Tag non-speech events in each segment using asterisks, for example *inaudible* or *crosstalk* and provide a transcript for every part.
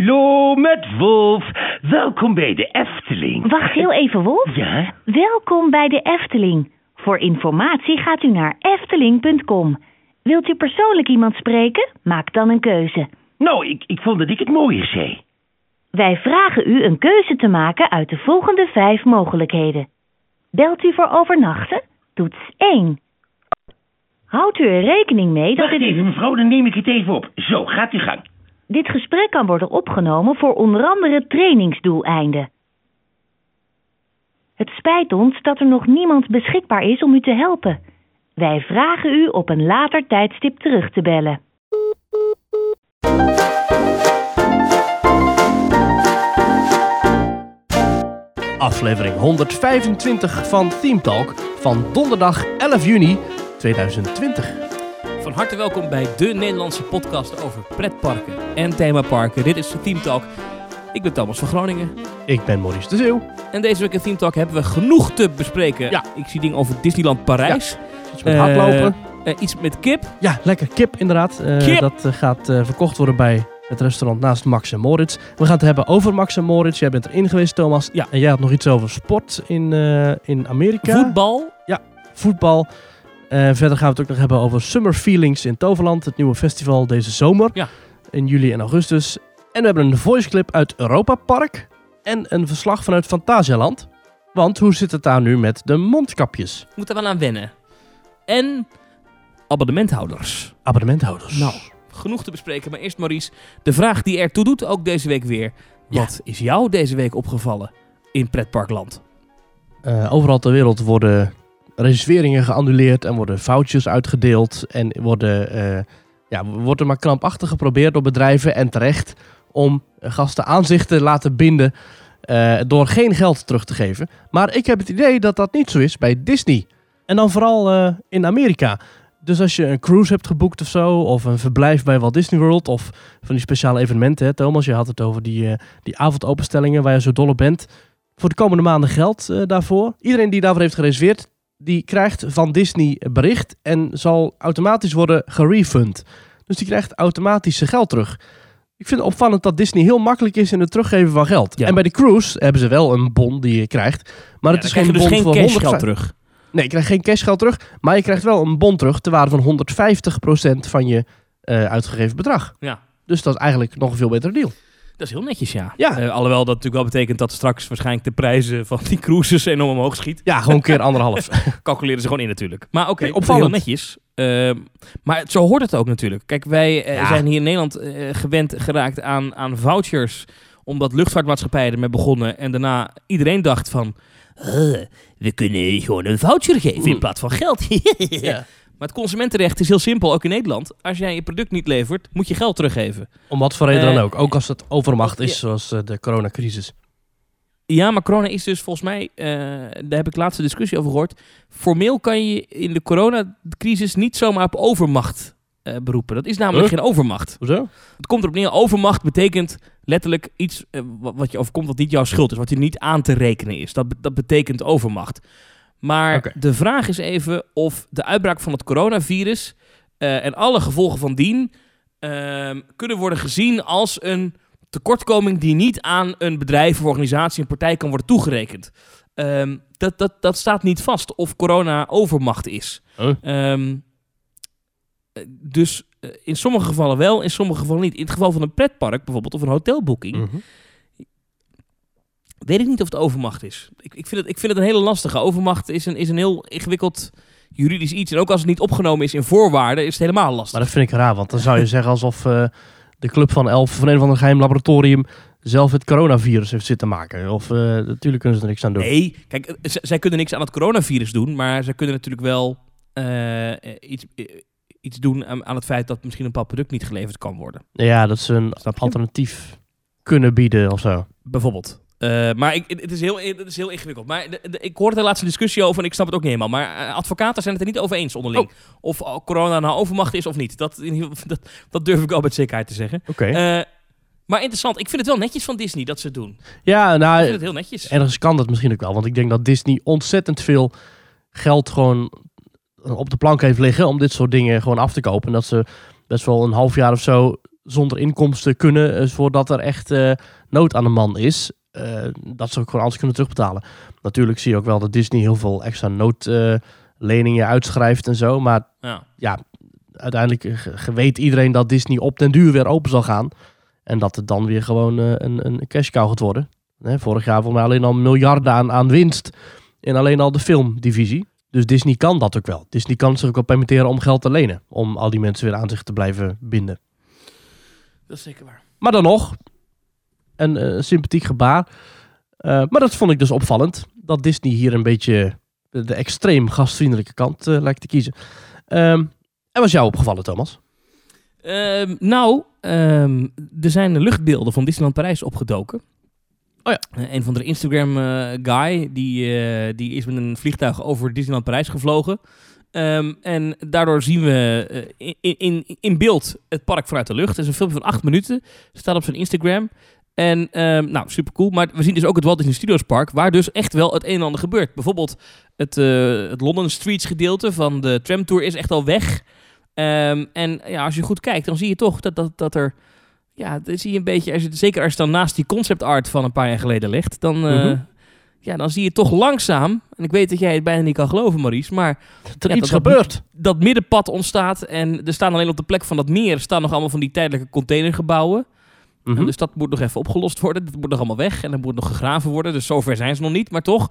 Hallo, met Wolf. Welkom bij de Efteling. Wacht heel even, Wolf. Ja? Welkom bij de Efteling. Voor informatie gaat u naar efteling.com. Wilt u persoonlijk iemand spreken? Maak dan een keuze. Nou, ik, ik vond dat ik het mooier zei. Wij vragen u een keuze te maken uit de volgende vijf mogelijkheden. Belt u voor overnachten? Toets 1. Houdt u er rekening mee dat Wacht dit, even, mevrouw, dan neem ik het even op. Zo, gaat uw gang. Dit gesprek kan worden opgenomen voor onder andere trainingsdoeleinden? Het spijt ons dat er nog niemand beschikbaar is om u te helpen. Wij vragen u op een later tijdstip terug te bellen. Aflevering 125 van Team Talk van donderdag 11 juni 2020. Van harte welkom bij de Nederlandse podcast over pretparken en themaparken. Dit is de Team Talk. Ik ben Thomas van Groningen. Ik ben Maurice de Zeeuw. En deze week in Team Talk hebben we genoeg te bespreken. Ja. Ik zie dingen over Disneyland Parijs. Iets met Eh, hardlopen. eh, iets met kip. Ja, lekker kip inderdaad. Eh, Kip! Dat eh, gaat eh, verkocht worden bij het restaurant naast Max en Moritz. We gaan het hebben over Max en Moritz. Jij bent erin geweest, Thomas. Ja. En jij had nog iets over sport in, eh, in Amerika. Voetbal. Voetbal. Eh, verder gaan we het ook nog hebben over Summer Feelings in Toverland. Het nieuwe festival deze zomer. Ja. In juli en augustus. En we hebben een voice clip uit Europa Park. En een verslag vanuit Fantasialand. Want hoe zit het daar nu met de mondkapjes? Moet er wel aan wennen. En abonnementhouders. Abonnementhouders. Nou, genoeg te bespreken. Maar eerst Maurice, de vraag die ertoe doet, ook deze week weer. Ja. Wat is jou deze week opgevallen in pretparkland? Eh, overal ter wereld worden reserveringen geannuleerd en worden foutjes uitgedeeld. En worden, eh, ja, wordt er maar krampachtig geprobeerd door bedrijven en terecht om gasten aan zich te laten binden eh, door geen geld terug te geven. Maar ik heb het idee dat dat niet zo is bij Disney. En dan vooral eh, in Amerika. Dus als je een cruise hebt geboekt of zo, of een verblijf bij Walt Disney World, of van die speciale evenementen, Thomas, je had het over die, eh, die avondopenstellingen waar je zo dol op bent voor de komende maanden geld eh, daarvoor. Iedereen die daarvoor heeft gereserveerd, die krijgt van Disney een bericht en zal automatisch worden gerefund. Dus die krijgt automatisch zijn geld terug. Ik vind het opvallend dat Disney heel makkelijk is in het teruggeven van geld. Ja. En bij de cruise hebben ze wel een bon die je krijgt. Maar het is geen dus bon geen voor cashgeld 100 terug. Nee, je krijgt geen cashgeld terug. Maar je krijgt wel een bon terug te waarde van 150% van je eh, uitgegeven bedrag. Ja. Dus dat is eigenlijk nog een veel betere deal. Dat is heel netjes, ja. Ja. Eh, alhoewel dat natuurlijk wel betekent dat straks waarschijnlijk de prijzen van die cruises enorm omhoog schiet. Ja, gewoon een keer anderhalf. *laughs* Calculeren ze gewoon in natuurlijk. Maar oké, Nee, opvallend. heel netjes. Ehm, maar zo hoort het ook natuurlijk. Kijk, wij eh, Ja. zijn hier in Nederland eh, gewend geraakt aan, aan vouchers. Omdat luchtvaartmaatschappijen ermee begonnen. En daarna iedereen dacht van... "Eh, we kunnen gewoon een voucher geven in plaats van geld. *laughs* ja. Maar het consumentenrecht is heel simpel, ook in Nederland. Als jij je product niet levert, moet je geld teruggeven. Om wat voor reden Eh, dan ook. Ook als het overmacht is, ja. zoals eh, de coronacrisis. Ja, maar corona is dus volgens mij, eh, daar heb ik laatst een discussie over gehoord. Formeel kan je in de coronacrisis niet zomaar op overmacht eh, beroepen. Dat is namelijk Huh? geen overmacht. Hoezo? Het komt erop neer, overmacht betekent letterlijk iets eh, wa- wat je overkomt wat niet jouw schuld is, wat je niet aan te rekenen is. Dat, dat betekent overmacht. Maar de vraag is even of de uitbraak van het coronavirus eh, en alle gevolgen van dien ehm, kunnen worden gezien als een tekortkoming die niet aan een bedrijf of organisatie, een partij kan worden toegerekend. Ehm, dat, dat, dat staat niet vast of corona overmacht is. Ehm, eh, dus eh, in sommige gevallen wel, in sommige gevallen niet. In het geval van een pretpark bijvoorbeeld, of een hotelboeking, Mhm. Weet ik niet of het overmacht is. Ik, ik, vind, het, ik vind het een hele lastige. Overmacht is een, is een heel ingewikkeld juridisch iets. En ook als het niet opgenomen is in voorwaarden, is het helemaal lastig. Maar dat vind ik raar, want dan zou je zeggen alsof eh, de club van Elf van een of ander geheim laboratorium zelf het coronavirus heeft zitten maken. Of eh, natuurlijk kunnen ze er niks aan doen. Nee, kijk, eh, zij kunnen niks aan het coronavirus doen, maar zij kunnen natuurlijk wel iets, iets doen aan, aan het feit dat misschien een bepaald product niet geleverd kan worden. Ja, dat ze een alternatief kunnen bieden of zo. Bijvoorbeeld. Eh, maar ik, het, is heel, het is heel ingewikkeld. Maar de, de- ik hoorde de laatste discussie over en ik snap het ook niet helemaal. Maar eh, advocaten zijn het er niet over eens onderling. Of eh, corona nou overmacht is of niet. Dat, *laughs* dat, dat durf ik wel met zekerheid te zeggen. Oké. Eh, maar interessant. Ik vind het wel netjes van Disney dat ze het doen. ja, Ik nou, vind het heel netjes. ergens kan dat misschien ook wel. Want ik denk dat Disney ontzettend veel geld gewoon op de plank heeft liggen om dit soort dingen gewoon af te kopen. En dat ze best wel een half jaar of zo zonder inkomsten kunnen voordat er echt nood aan de man is. Eh, dat ze ook gewoon alles kunnen terugbetalen. Natuurlijk zie je ook wel dat Disney heel veel extra noodleningen uitschrijft en zo. Maar Ja. ja, uiteindelijk weet iedereen dat Disney op den duur weer open zal gaan. En dat het dan weer gewoon eh, een, een cash cow gaat worden. Hè, vorig jaar volgens mij alleen al miljarden aan, aan winst in alleen al de filmdivisie. Dus Disney kan dat ook wel. Disney kan zich ook wel permitteren om geld te lenen. Om al die mensen weer aan zich te blijven binden. Dat is zeker waar. Maar dan nog, een eh, sympathiek gebaar. Eh, maar dat vond ik dus opvallend. Dat Disney hier een beetje de, extreem gastvriendelijke kant eh, lijkt te kiezen. Ehm, en was jou opgevallen, Thomas? Ehm, nou, ehm, er zijn luchtbeelden van Disneyland Parijs opgedoken. Oh ja. Een van de Instagram-guy, die, eh, die is met een vliegtuig over Disneyland Parijs gevlogen. En daardoor zien we in, in, in beeld het park vanuit de lucht. Het is een filmpje van acht minuten. Staat op zijn Instagram. En ehm, nou, super cool. Maar we zien dus ook het Walt Disney Studios Park, waar dus echt wel het een en ander gebeurt. Bijvoorbeeld het, eh, het London Streets gedeelte van de tramtour is echt al weg. Ehm, en ja, als je goed kijkt, dan zie je toch dat, dat, dat er... Ja, dan zie je een beetje... Als je, zeker als je dan naast die concept art van een paar jaar geleden ligt, dan... eh, Mhm. Ja, dan zie je toch langzaam... En ik weet dat jij het bijna niet kan geloven, Maurice, maar Dat er Ja, iets dat- dat- gebeurt. dat middenpad ontstaat en er staan alleen op de plek van dat meer staan nog allemaal van die tijdelijke containergebouwen. Mhm. Dus dat moet nog even opgelost worden. Dat moet nog allemaal weg en dat moet nog gegraven worden. Dus zover zijn ze nog niet. Maar toch,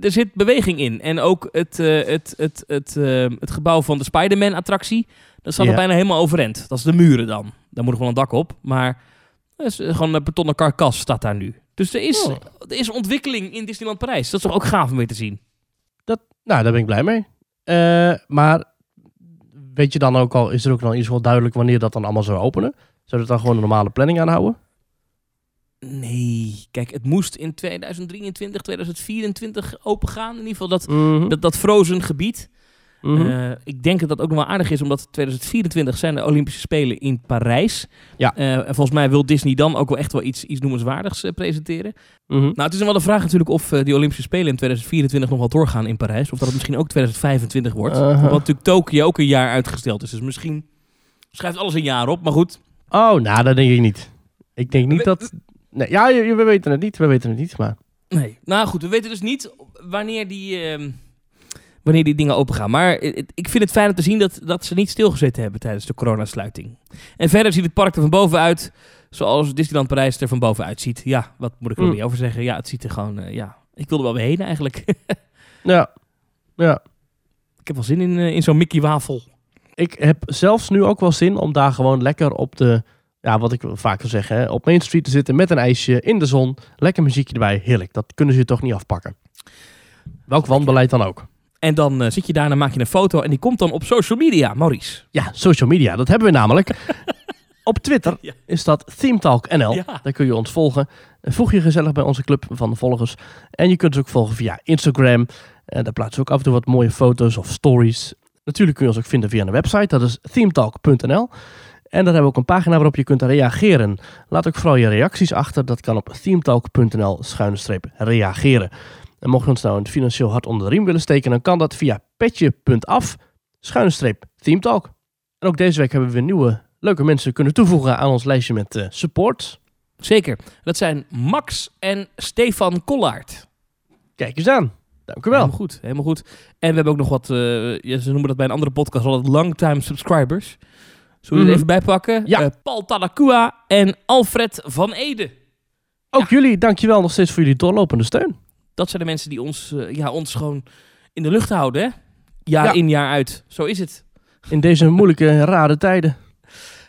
er zit beweging in. En ook het, eh, het, het, het, eh, het gebouw van de Spider-Man-attractie, dat staat nog bijna helemaal overeind. Dat is de muren dan. Daar moet nog wel een dak op. Maar dat is eh, gewoon een betonnen karkas staat daar nu. Dus er is, Oh. er is ontwikkeling in Disneyland Parijs. Dat is toch ook gaaf om weer te zien. Nou, daar ben ik blij mee. Maar weet je dan ook al, is er ook nog iets wel duidelijk wanneer dat dan allemaal zou openen? Zou het dan gewoon een normale planning aanhouden? Nee, kijk, het moest in 2023, 2024 opengaan. In ieder geval dat, Mhm. dat, dat frozen gebied. Mhm. Eh, ik denk dat dat ook nog wel aardig is, omdat 2024 zijn de Olympische Spelen in Parijs. Ja. Eh, en volgens mij wil Disney dan ook wel echt wel iets, iets noemenswaardigs eh, presenteren. Mhm. Nou, het is dan wel de vraag natuurlijk of die Olympische Spelen in 2024 nog wel doorgaan in Parijs. Of dat het misschien ook 2025 wordt. Omdat natuurlijk Tokio ook een jaar uitgesteld is. Dus misschien schrijft alles een jaar op. Maar goed, Oh, nou, dat denk ik niet. Ik denk niet dat... Nee, ja, we weten het niet. We weten het niet, maar... Nee. Nou goed, we weten dus niet wanneer die, ehm, wanneer die dingen open gaan. Maar ik vind het fijn om te zien dat, dat ze niet stilgezeten hebben tijdens de coronasluiting. En verder ziet het park er van bovenuit zoals Disneyland Parijs er van bovenuit ziet. Ja, wat moet ik er Mm. niet over zeggen? Ja, het ziet er gewoon, eh, ja... Ik wil er wel weer heen eigenlijk. *laughs* Ja. Ja. ik heb wel zin in, eh, in zo'n Mickey wafel. Ik heb zelfs nu ook wel zin om daar gewoon lekker op de... Ja, wat ik vaak wil zeggen, hè, op Main Street te zitten met een ijsje in de zon. Lekker muziekje erbij. Heerlijk. Dat kunnen ze je toch niet afpakken. Welk wanbeleid dan ook. En dan eh, zit je daar en dan maak je een foto en die komt dan op social media, Maurice. Ja, social media. Dat hebben we namelijk. *laughs* op Twitter Ja. is dat ThemeTalk NL. Ja. Daar kun je ons volgen. Eh, Voeg je gezellig bij onze club van volgers. En je kunt ons ook volgen via Instagram. En daar plaatsen we ook af en toe wat mooie foto's of stories. Natuurlijk kun je ons ook vinden via een website. Dat is themetalk.nl. En daar hebben we ook een pagina waarop je kunt reageren. Laat ook vooral je reacties achter. Dat kan op themetalk.nl schuine reageren. En mocht je ons nou een financieel hart onder de riem willen steken, dan kan dat via petje.af schuine streep themetalk. En ook deze week hebben we weer nieuwe leuke mensen kunnen toevoegen aan ons lijstje met eh, support. Zeker. Dat zijn Max en Stefan Kollaert. Kijk eens aan. Dank u wel. Helemaal goed, helemaal goed. En we hebben ook nog wat, eh, ja, ze noemen dat bij een andere podcast het longtime subscribers. Zullen we Mhm. er even bij pakken? Ja. Eh, Paul Talakua en Alfred van Ede. Ook jullie, dankjewel nog steeds voor jullie doorlopende steun. Dat zijn de mensen die ons, eh, ja, ons gewoon in de lucht houden, hè? Jaar Ja. in, jaar uit. Zo is het. In deze *laughs* moeilijke, rare tijden.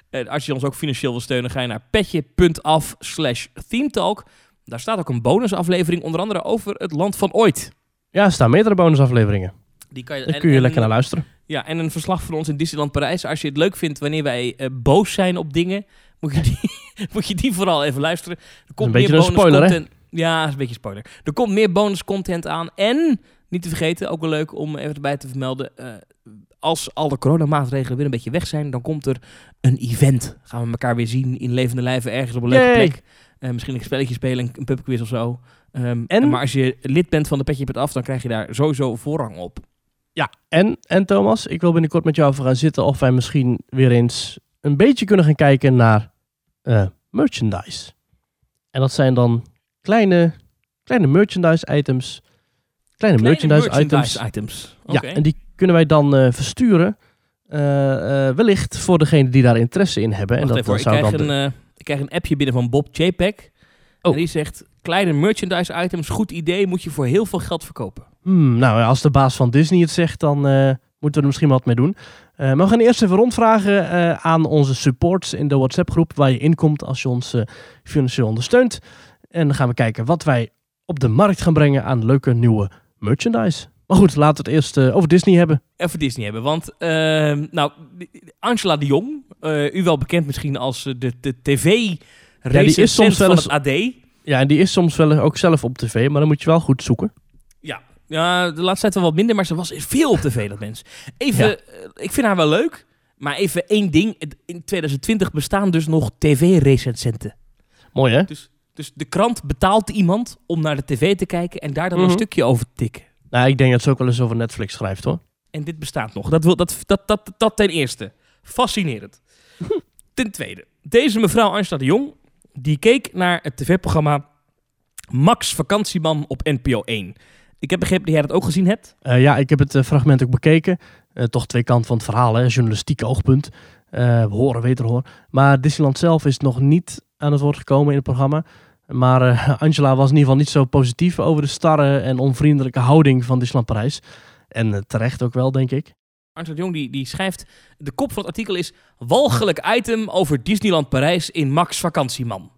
En als je ons ook financieel wil steunen, ga je naar petje.af slash themetalk. Daar staat ook een bonusaflevering, onder andere over het land van ooit. Ja, er staan meerdere bonusafleveringen. Die kan je, Daar kun je en- lekker naar luisteren. Ja, en een verslag van ons in Disneyland Parijs. Als je het leuk vindt wanneer wij eh, boos zijn op dingen, moet je, die, *laughs* moet je die vooral even luisteren. Er komt een beetje meer een spoiler, hè? bonuscontent- Ja, is een beetje spoiler. Er komt meer bonuscontent aan. En, niet te vergeten, ook wel leuk om even erbij te vermelden. eh, als alle coronamaatregelen weer een beetje weg zijn, dan komt er een event. Gaan we elkaar weer zien in levende lijven ergens op een leuke Yay. plek. Eh, misschien een spelletje spelen, een, pubquiz of zo. Ehm, En? Maar als je lid bent van de Petje Pet Af, dan krijg je daar sowieso voorrang op. Ja, en, en Thomas, ik wil binnenkort met jou even gaan zitten of wij misschien weer eens een beetje kunnen gaan kijken naar eh, merchandise. En dat zijn dan kleine, kleine merchandise items. Kleine, merchandise, items. items. Oké. Ja, en die kunnen wij dan eh, versturen. wellicht voor degene die daar interesse in hebben. Wacht en dat, even ik, zou dan de- ik krijg een appje binnen van Bob JPEG. Oh. En die zegt, kleine merchandise items, goed idee, moet je voor heel veel geld verkopen. Hmm, nou, als de baas van Disney het zegt, dan eh, moeten we er misschien wat mee doen. Eh, maar we gaan eerst even rondvragen eh, aan onze supports in de WhatsApp-groep waar je in komt als je ons eh, financieel ondersteunt. En dan gaan we kijken wat wij op de markt gaan brengen aan leuke nieuwe merchandise. Maar goed, laten we het eerst eh, over Disney hebben. Even Disney hebben, want ehm, nou, Angela de Jong, eh, u wel bekend misschien als eh, de, de tv is soms recensent wel van het AD. Ja, en die is soms wel ook zelf op tv, maar dan moet je wel goed zoeken. Ja, ja, de laatste tijd wel wat minder, maar ze was veel op tv, dat mens. Even, Ja. eh, ik vind haar wel leuk, maar even één ding. In 2020 bestaan dus nog tv-recensenten. Mooi hè? Dus de krant betaalt iemand om naar de tv te kijken en daar dan Mhm. een stukje over te tikken. Nou, ik denk dat ze ook wel eens over Netflix schrijft hoor. En dit bestaat nog. Dat, wil, dat, dat, dat, dat ten eerste. Fascinerend. *laughs* ten tweede. Deze mevrouw Angela de Jong, die keek naar het tv-programma Max Vakantieman op NPO 1. Ik heb begrepen dat jij dat ook gezien hebt. Eh, ja, ik heb het eh, fragment ook bekeken. Eh, toch twee kanten van het verhaal, hè? journalistiek oogpunt. Eh, horen, weten hoor. Maar Disneyland zelf is nog niet aan het woord gekomen in het programma. Maar Angela was in ieder geval niet zo positief over de starre en onvriendelijke houding van Disneyland Parijs. En terecht ook wel, denk ik. De Jong die, die schrijft... De kop van het artikel is... Walgelijk item over Disneyland Parijs in Max Vakantieman.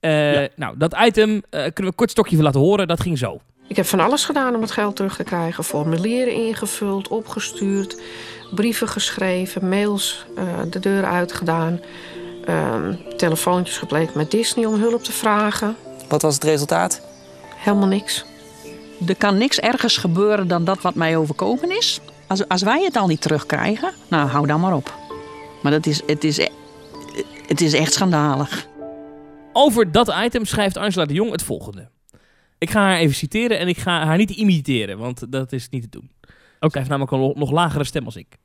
Eh, Ja. Nou, dat item eh, kunnen we een kort stokje van laten horen. Dat ging zo. Ik heb van alles gedaan om het geld terug te krijgen. Formulieren ingevuld, opgestuurd, brieven geschreven, mails eh, de deur uitgedaan. ehm, telefoontjes gepleegd met Disney om hulp te vragen. Wat was het resultaat? Helemaal niks. Er kan niks ergers gebeuren dan dat wat mij overkomen is. Als, als wij het al niet terugkrijgen, nou hou dan maar op. Maar dat is, het, is, e- het is echt schandalig. Over dat item schrijft Angela de Jong het volgende. Ik ga haar even citeren en ik ga haar niet imiteren, want dat is niet te doen. Zij heeft namelijk een nog lagere stem als ik.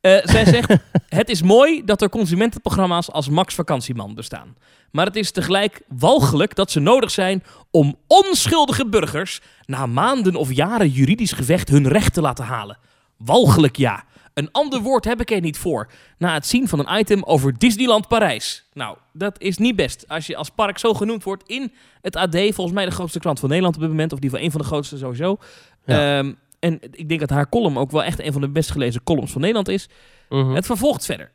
Eh, zij *laughs* zegt, het is mooi dat er consumentenprogramma's als Max Vakantieman bestaan. Maar het is tegelijk walgelijk dat ze nodig zijn om onschuldige burgers na maanden of jaren juridisch gevecht hun recht te laten halen. Walgelijk ja. Een ander woord heb ik er niet voor. Na het zien van een item over Disneyland Parijs. Nou, dat is niet best. Als je als park zo genoemd wordt in het AD, volgens mij de grootste krant van Nederland op dit moment, of die van een van de grootste sowieso. Ja. Ehm, en ik denk dat haar column ook wel echt een van de best gelezen columns van Nederland is. Mhm. Het vervolgt verder.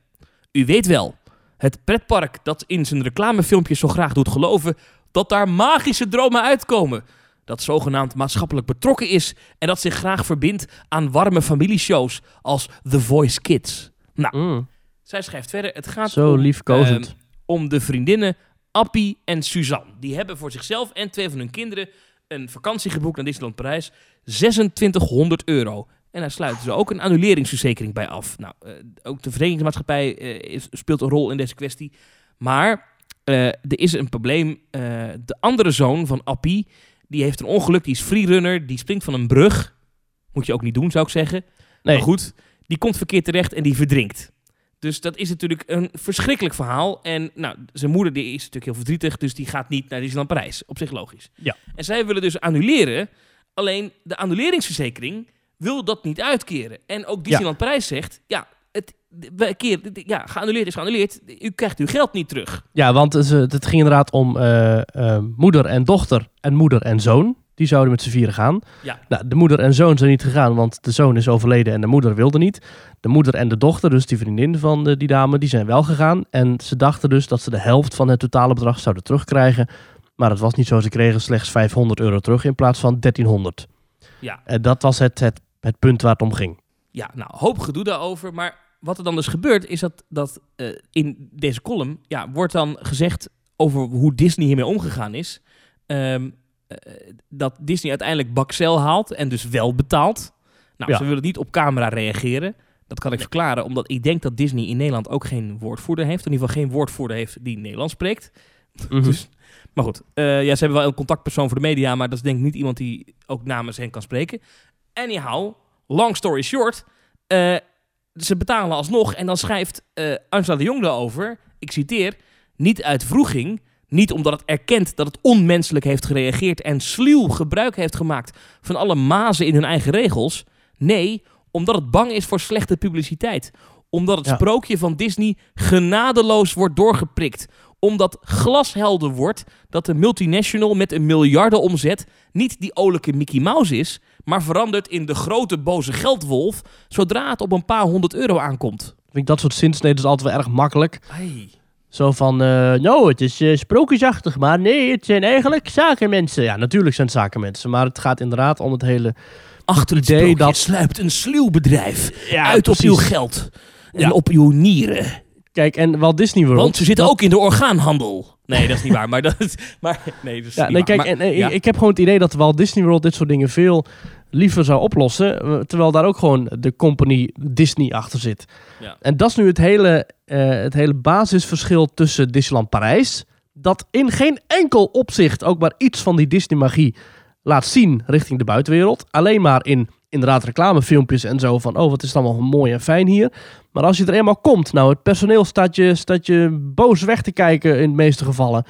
U weet wel, het pretpark dat in zijn reclamefilmpjes zo graag doet geloven dat daar magische dromen uitkomen. Dat zogenaamd maatschappelijk betrokken is en dat zich graag verbindt aan warme familieshows als The Voice Kids. Nou, Mm, zij schrijft verder, het gaat zo om, liefkozend. ehm, om de vriendinnen Appie en Suzanne. Die hebben voor zichzelf en twee van hun kinderen een vakantie geboekt naar Disneyland Parijs. 2600 euro. En daar sluiten ze ook een annuleringsverzekering bij af. Nou, eh, ook de verzekeringsmaatschappij eh, is- speelt een rol in deze kwestie. Maar eh, er is een probleem. De andere zoon van Appie, die heeft een ongeluk. Die is freerunner. Die springt van een brug. Moet je ook niet doen, zou ik zeggen. nee, Maar goed, die komt verkeerd terecht en die verdrinkt. Dus dat is natuurlijk een verschrikkelijk verhaal. En nou, zijn moeder die is natuurlijk heel verdrietig, dus die gaat niet naar Disneyland Parijs. Op zich logisch. Ja. En zij willen dus annuleren. Alleen de annuleringsverzekering wil dat niet uitkeren. En ook Disneyland Parijs zegt, ja, het, we keer, ja, geannuleerd is geannuleerd. U krijgt uw geld niet terug. Ja, want het, het ging inderdaad om eh, eh, moeder en dochter en moeder en zoon. Die zouden met z'n vieren gaan. Ja. Nou, de moeder en zoon zijn niet gegaan, want de zoon is overleden en de moeder wilde niet. De moeder en de dochter, dus die vriendin van de, die dame, die zijn wel gegaan. En ze dachten dus dat ze de helft van het totale bedrag zouden terugkrijgen. Maar dat was niet zo. Ze kregen slechts 500 euro terug in plaats van 1300. Ja. En dat was het, het, het punt waar het om ging. Ja, nou, hoop gedoe daarover. Maar wat er dan dus gebeurt, is dat, dat eh, in deze column ja, wordt dan gezegd over hoe Disney hiermee omgegaan is. Ehm, eh, dat Disney uiteindelijk Baxel haalt en dus wel betaalt. Nou, Ja. ze willen niet op camera reageren. Dat kan ik verklaren, omdat ik denk dat Disney in Nederland ook geen woordvoerder heeft. In ieder geval geen woordvoerder heeft die Nederlands spreekt. Mhm. Dus, maar goed, eh, ja, ze hebben wel een contactpersoon voor de media, maar dat is denk ik niet iemand die ook namens hen kan spreken. Anyhow, long story short, ze betalen alsnog. En dan schrijft eh Angela de Jong daarover, ik citeer, niet uit vroeging, niet omdat het erkent dat het onmenselijk heeft gereageerd en sluw gebruik heeft gemaakt van alle mazen in hun eigen regels. Nee, omdat het bang is voor slechte publiciteit. Omdat het Ja. sprookje van Disney genadeloos wordt doorgeprikt. Omdat glashelder wordt dat de multinational met een miljardenomzet niet die olijke Mickey Mouse is, maar verandert in de grote boze geldwolf zodra het op een paar honderd euro aankomt. Vind ik dat soort zinsneden is altijd wel erg makkelijk. Ai. Zo van, eh, nou, het is eh, sprookjesachtig, maar nee, het zijn eigenlijk zakenmensen. Ja, natuurlijk zijn het zakenmensen, maar het gaat inderdaad om het hele... Achter het idee dat- sluipt een sluw bedrijf Ja, uit op uw geld en Ja. op uw nieren. Kijk, en Walt Disney World... Want ze zitten dat- ook in de orgaanhandel. Nee, dat is niet waar. Maar dat is, maar, nee, dat Ja, nee, kijk, Maar- en, eh, ja. ik, ik heb gewoon het idee dat Walt Disney World dit soort dingen veel liever zou oplossen. eh, Terwijl daar ook gewoon de company Disney achter zit. Ja. En dat is nu het hele, eh, het hele basisverschil tussen Disneyland Parijs. Dat in geen enkel opzicht ook maar iets van die Disney-magie laat zien richting de buitenwereld. Alleen maar in inderdaad reclamefilmpjes en zo van... oh, wat is het allemaal mooi en fijn hier. Maar als je er eenmaal komt... nou, het personeel staat je, staat je boos weg te kijken in de meeste gevallen...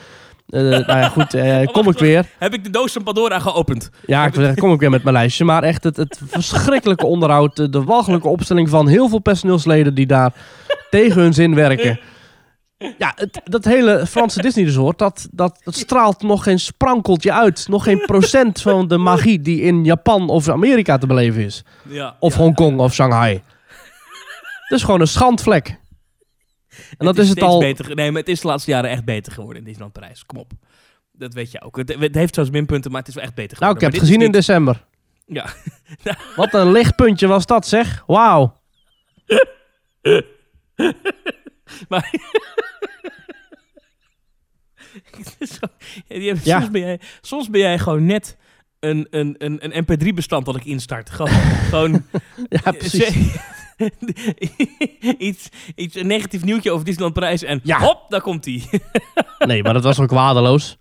Eh, *laughs* nou ja, goed, eh, kom ik weer. Heb ik de doos van Pandora geopend? Ja, ik wil zeggen, kom ik weer met mijn lijstje. Maar echt het, het verschrikkelijke onderhoud, de, de walgelijke opstelling van heel veel personeelsleden die daar *laughs* tegen hun zin werken. *laughs* Ja, het, dat hele Franse Disney Resort, dat, dat, dat straalt nog geen sprankeltje uit. Nog geen procent van de magie die in Japan of Amerika te beleven is. Ja. Of ja. Hongkong of Shanghai. Het is gewoon een schandvlek. En dat is het al... Beter, nee, maar het is de laatste jaren echt beter geworden in Disneyland Parijs. Kom op. Dat weet je ook. Het, het heeft zelfs minpunten, maar het is wel echt beter Nou, ik geworden. heb het gezien in december. Ja. *laughs* Wat een lichtpuntje was dat, zeg. Wauw. *laughs* Maar... *laughs* Ja, Ja. soms, ben jij, soms ben jij gewoon net een, een, een, een mp3-bestand dat ik instart. Gewoon, gewoon *laughs* Ja, precies. iets, iets, een negatief nieuwtje over Disneyland Parijs en Ja. hop, daar komt hij. Nee, maar dat was ook waardeloos.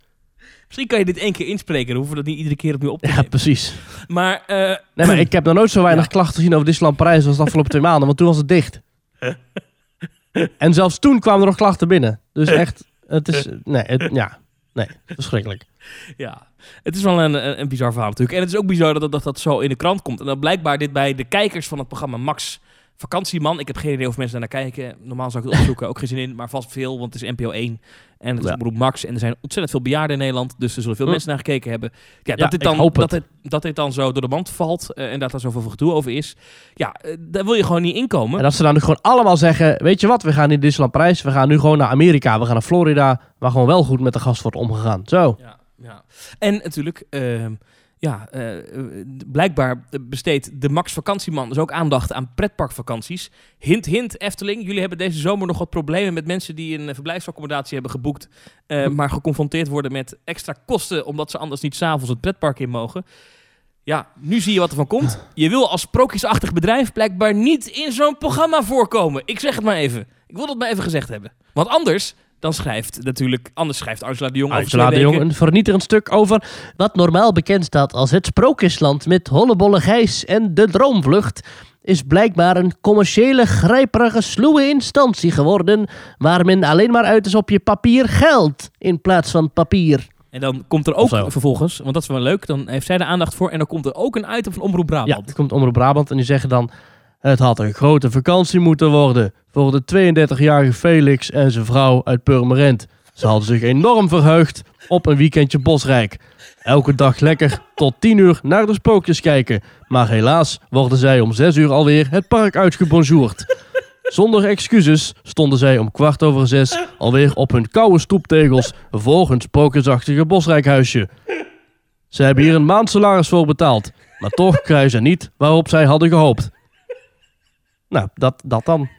Misschien kan je dit één keer inspreken, dan hoeven we dat niet iedere keer opnieuw op te Ja, nemen. precies. Maar, eh, Nee, maar ik heb nog nooit zo weinig Ja. klachten gezien over Disneyland Parijs als de afgelopen twee maanden, want toen was het dicht. *laughs* En zelfs toen kwamen er nog klachten binnen. Dus *laughs* echt, het is, nee, het, ja, nee, verschrikkelijk. Ja, het is wel een, een, bizar verhaal natuurlijk. En het is ook bizar dat, dat dat zo in de krant komt. En dat blijkbaar dit bij de kijkers van het programma Max Vakantieman. Ik heb geen idee of mensen daar naar kijken. Normaal zou ik het opzoeken, ook geen zin in. Maar vast veel, want het is NPO 1. En het is Ja. omroep Max. En er zijn ontzettend veel bejaarden in Nederland. Dus er zullen veel Hm. mensen naar gekeken hebben. Ja, dat, Ja, dit dan, dat, het. dit, dat dit dan zo door de mand valt. eh, en dat er zoveel gedoe over is. Ja, eh, daar wil je gewoon niet inkomen. En als ze dan nu gewoon allemaal zeggen, weet je wat, we gaan niet Disneyland Parijs, we gaan nu gewoon naar Amerika, we gaan naar Florida, waar gewoon wel goed met de gast wordt omgegaan. Zo. Ja, ja. En natuurlijk, ehm, ja, eh, blijkbaar besteedt de Max Vakantieman dus ook aandacht aan pretparkvakanties. Hint, hint, Efteling. Jullie hebben deze zomer nog wat problemen met mensen die een verblijfsaccommodatie hebben geboekt, eh, maar geconfronteerd worden met extra kosten omdat ze anders niet s'avonds het pretpark in mogen. Ja, nu zie je wat er van komt. Je wil als sprookjesachtig bedrijf blijkbaar niet in zo'n programma voorkomen. Ik zeg het maar even. Ik wil dat maar even gezegd hebben. Want anders, dan schrijft natuurlijk, anders schrijft Angela de Jong over Angela de Jong een vernietigend stuk over wat normaal bekend staat als het sprookjesland met hollebolle gijs en de droomvlucht, is blijkbaar een commerciële, grijperige, sluwe instantie geworden waar men alleen maar uit is op je papier geld in plaats van papier. En dan komt er ook vervolgens, want dat is wel leuk, dan heeft zij de aandacht voor. En dan komt er ook een item van Omroep Ja, Brabant. er komt Omroep Brabant en die zeggen dan... Het had een grote vakantie moeten worden voor de 32-jarige Felix en zijn vrouw uit Purmerend. Ze hadden zich enorm verheugd op een weekendje Bosrijk. Elke dag lekker tot 10 uur naar de sprookjes kijken. Maar helaas worden zij om 6 uur alweer het park uitgebonjourd. Zonder excuses stonden zij om kwart over zes alweer op hun koude stoeptegels voor hun sprookjesachtige Bosrijkhuisje. Ze hebben hier een maand salaris voor betaald. Maar toch krijgen ze niet waarop zij hadden gehoopt. Nou, dat, dat dan. *laughs*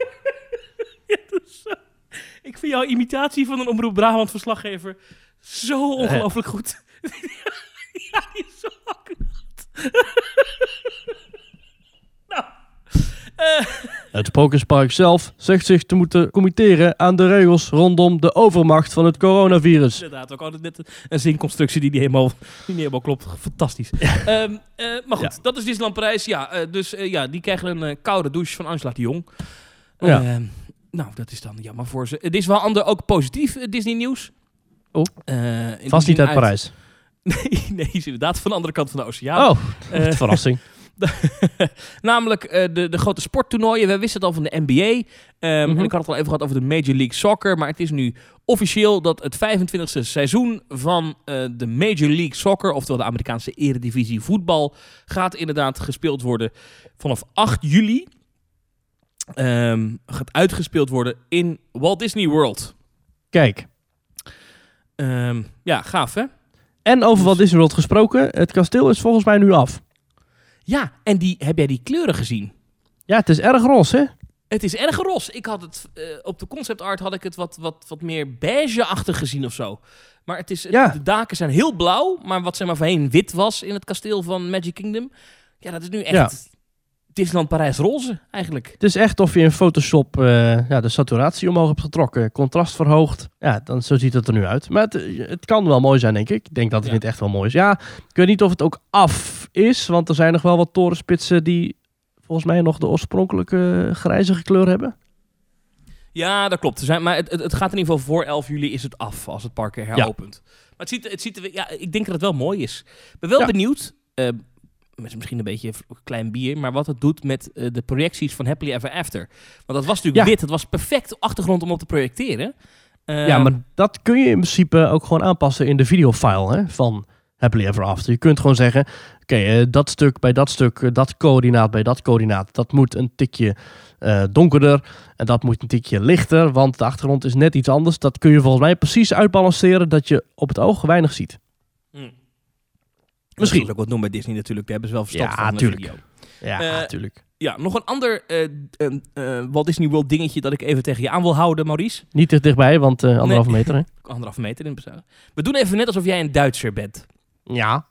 Ik vind jouw imitatie van een Omroep Brabant verslaggever zo ongelooflijk goed. *laughs* ja, die is zo accuraat. *laughs* nou, eh, Het Sprookjespark zelf zegt zich te moeten committeren aan de regels rondom de overmacht van het coronavirus. Inderdaad, ook altijd net een zinconstructie die niet helemaal, die niet helemaal klopt. Fantastisch. Ehm, eh, maar goed, Ja. dat is Disneyland Parijs. Ja, eh, dus eh, ja, die krijgen een koude douche van Angela de Jong. Ja. Ehm, nou, dat is dan jammer voor ze. Het is wel ander, ook positief Disney nieuws. Oh. Vast niet uit Parijs. *laughs* Nee, nee, is inderdaad van de andere kant van de oceaan. Oh, verrassing. *laughs* *laughs* Namelijk eh, de, de grote sporttoernooien. We wisten het al van de NBA. Ehm, Mhm. En ik had het al even gehad over de Major League Soccer. Maar het is nu officieel dat het 25e seizoen van eh, de Major League Soccer, oftewel de Amerikaanse eredivisie voetbal, gaat inderdaad gespeeld worden vanaf 8 juli. Ehm, gaat uitgespeeld worden in Walt Disney World. Kijk. Ehm, ja, gaaf hè? En over Dus- wat Disney World gesproken. Het kasteel is volgens mij nu af. Ja, en die, heb jij die kleuren gezien? Ja, het is erg roze, hè? Het is erg ros. Ik had het eh, op de concept art had ik het wat, wat, wat meer beige-achtig gezien of zo. Maar het is, het- Ja. de daken zijn heel blauw, maar wat zeg maar voorheen wit was in het kasteel van Magic Kingdom. Ja, dat is nu echt. Disneyland Parijs roze eigenlijk. Het is echt of je in Photoshop eh, ja, de saturatie omhoog hebt getrokken. Contrast verhoogd. Ja, dan, zo ziet het er nu uit. Maar het, het kan wel mooi zijn, denk ik. Ik denk dat het Ja. niet echt wel mooi is. Ja, ik weet niet of het ook af is. Want er zijn nog wel wat torenspitsen die volgens mij nog de oorspronkelijke grijzige kleur hebben. Ja, dat klopt. Er zijn, maar het, het, gaat in ieder geval voor 11 juli is het af als het park heropent. Maar het ziet, het ziet ja, ik denk dat het wel mooi is. Ik ben wel Ja. benieuwd, eh, met misschien een beetje klein bier, maar wat het doet met eh, de projecties van Happily Ever After. Want dat was natuurlijk Ja. wit, het was perfect achtergrond om op te projecteren. Eh, ja, maar dat kun je in principe ook gewoon aanpassen in de videofile hè, van Happily Ever After. Je kunt gewoon zeggen, oké, eh, dat stuk bij dat stuk, eh, dat coördinaat bij dat coördinaat, dat moet een tikje donkerder en dat moet een tikje lichter, want de achtergrond is net iets anders. Dat kun je volgens mij precies uitbalanceren dat je op het oog weinig ziet. Misschien. Dat is ook wat doen bij Disney natuurlijk. Daar hebben ze wel verstand Ja, van. de tuurlijk. video. Ja, Eh, natuurlijk. Ja, nog een ander eh, eh, eh, Walt Disney World dingetje dat ik even tegen je aan wil houden, Maurice. Niet te dichtbij, want eh anderhalve Nee. meter. Hè? *laughs* Anderhalve meter in bezuin. We doen even net alsof jij een Duitser bent. Ja.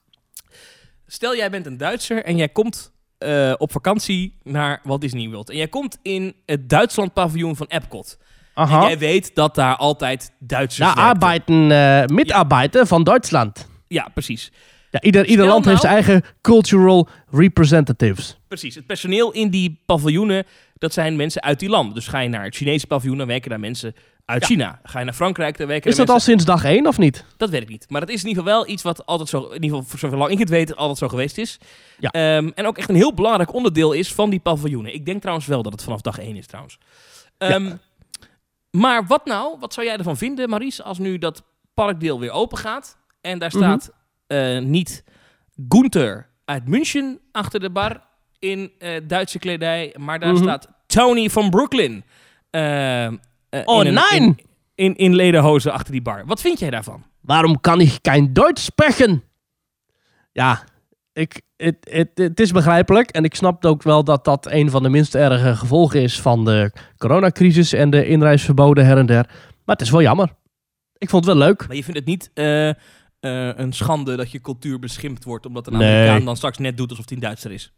Stel, jij bent een Duitser en jij komt eh, op vakantie naar Walt Disney World. En jij komt in het Duitsland-paviljoen van Epcot. En Aha. jij weet dat daar altijd Duitsers Ja, arbeiden, eh mitarbeiden van Duitsland. Ja, precies. Ja, ieder, ieder land heeft nou- zijn eigen cultural representatives. Precies. Het personeel in die paviljoenen, dat zijn mensen uit die landen. Dus ga je naar het Chinese paviljoen, dan werken daar mensen uit China. Ga je naar Frankrijk, dan werken Is dat al sinds dag één of niet? Dat weet ik niet. Maar het is in ieder geval wel iets wat altijd zo, in ieder geval voor zolang ik het weet, altijd zo geweest is. Ja. Ehm, en ook echt een heel belangrijk onderdeel is van die paviljoenen. Ik denk trouwens wel dat het vanaf dag 1 is trouwens. Ehm, Maar wat nou, wat zou jij ervan vinden, Maries, als nu dat parkdeel weer open gaat en daar Mhm. staat eh, niet Gunther uit München achter de bar in eh, Duitse kledij, maar daar Mhm. staat Tony van Brooklyn. eh, Oh, in een-! In, in, in lederhozen achter die bar. Wat vind jij daarvan? Waarom kan ik geen Duits spreken? Ja, ik, het, het, het is begrijpelijk. En ik snap ook wel dat dat een van de minst erge gevolgen is van de coronacrisis en de inreisverboden her en der. Maar het is wel jammer. Ik vond het wel leuk. Maar je vindt het niet eh, een schande dat je cultuur beschimpt wordt omdat een Nee. Amerikaan dan straks net doet alsof hij een Duitser is?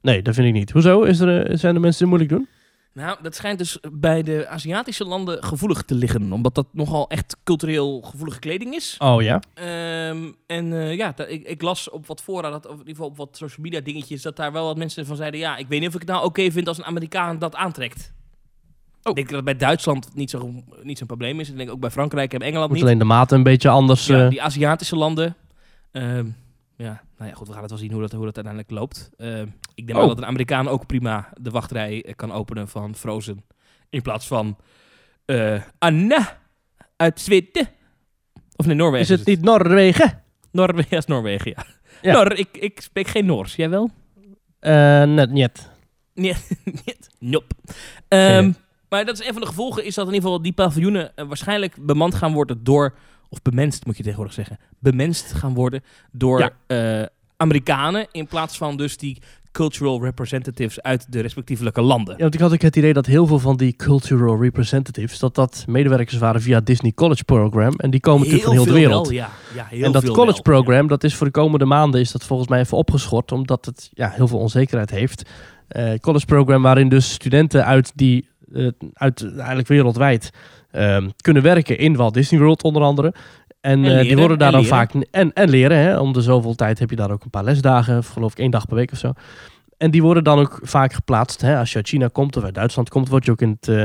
Nee, dat vind ik niet. Hoezo? Is er, eh, zijn de mensen die moeilijk doen? Nou, dat schijnt dus bij de Aziatische landen gevoelig te liggen. Omdat dat nogal echt cultureel gevoelige kleding is. Oh ja? Ehm, en eh, ja, ik, ik las op wat fora, dat, of in ieder geval op wat social media dingetjes, dat daar wel wat mensen van zeiden, ja, ik weet niet of ik het nou oké vind als een Amerikaan dat aantrekt. Oh. Ik denk dat het bij Duitsland niet zo'n niet zo'n probleem is. Ik denk ook bij Frankrijk en Engeland Moet niet. alleen de maten een beetje anders. Ja, eh, die Aziatische landen. Ehm, ja, nou ja, goed, we gaan het wel zien hoe dat, hoe dat uiteindelijk loopt. Ehm, ik denk Oh. wel dat een Amerikaan ook prima de wachtrij eh, kan openen van Frozen. In plaats van eh Anna uit Zweden. Of nee, Noorwegen. is het niet Noorwegen? Noorwegen *laughs* is Noorwegen, ja. Ja. Noor, ik, ik spreek geen Noors. Jij wel? Eh net niet. Nee, *laughs* niet. Nope. Ehm, Nee. Maar dat is een van de gevolgen, is dat in ieder geval die paviljoenen eh, waarschijnlijk bemand gaan worden door, of bemenst moet je tegenwoordig zeggen, bemenst gaan worden door Ja. eh, Amerikanen in plaats van dus die cultural representatives uit de respectievelijke landen. Ja, want ik had ook het idee dat heel veel van die cultural representatives, dat dat medewerkers waren via Disney College Program. En die komen natuurlijk van heel de wereld. wel, ja. ja heel en dat college wel, program, dat is voor de komende maanden is dat volgens mij even opgeschort, omdat het ja, heel veel onzekerheid heeft. eh, college program waarin dus studenten uit die, uit eigenlijk wereldwijd ehm, kunnen werken in Walt Disney World onder andere. En, eh, die leren, worden daar dan leren. vaak en, en leren. Hè? Om de zoveel tijd heb je daar ook een paar lesdagen, of geloof ik één dag per week of zo. En die worden dan ook vaak geplaatst. Hè? Als je uit China komt of uit Duitsland komt, word je ook in het eh,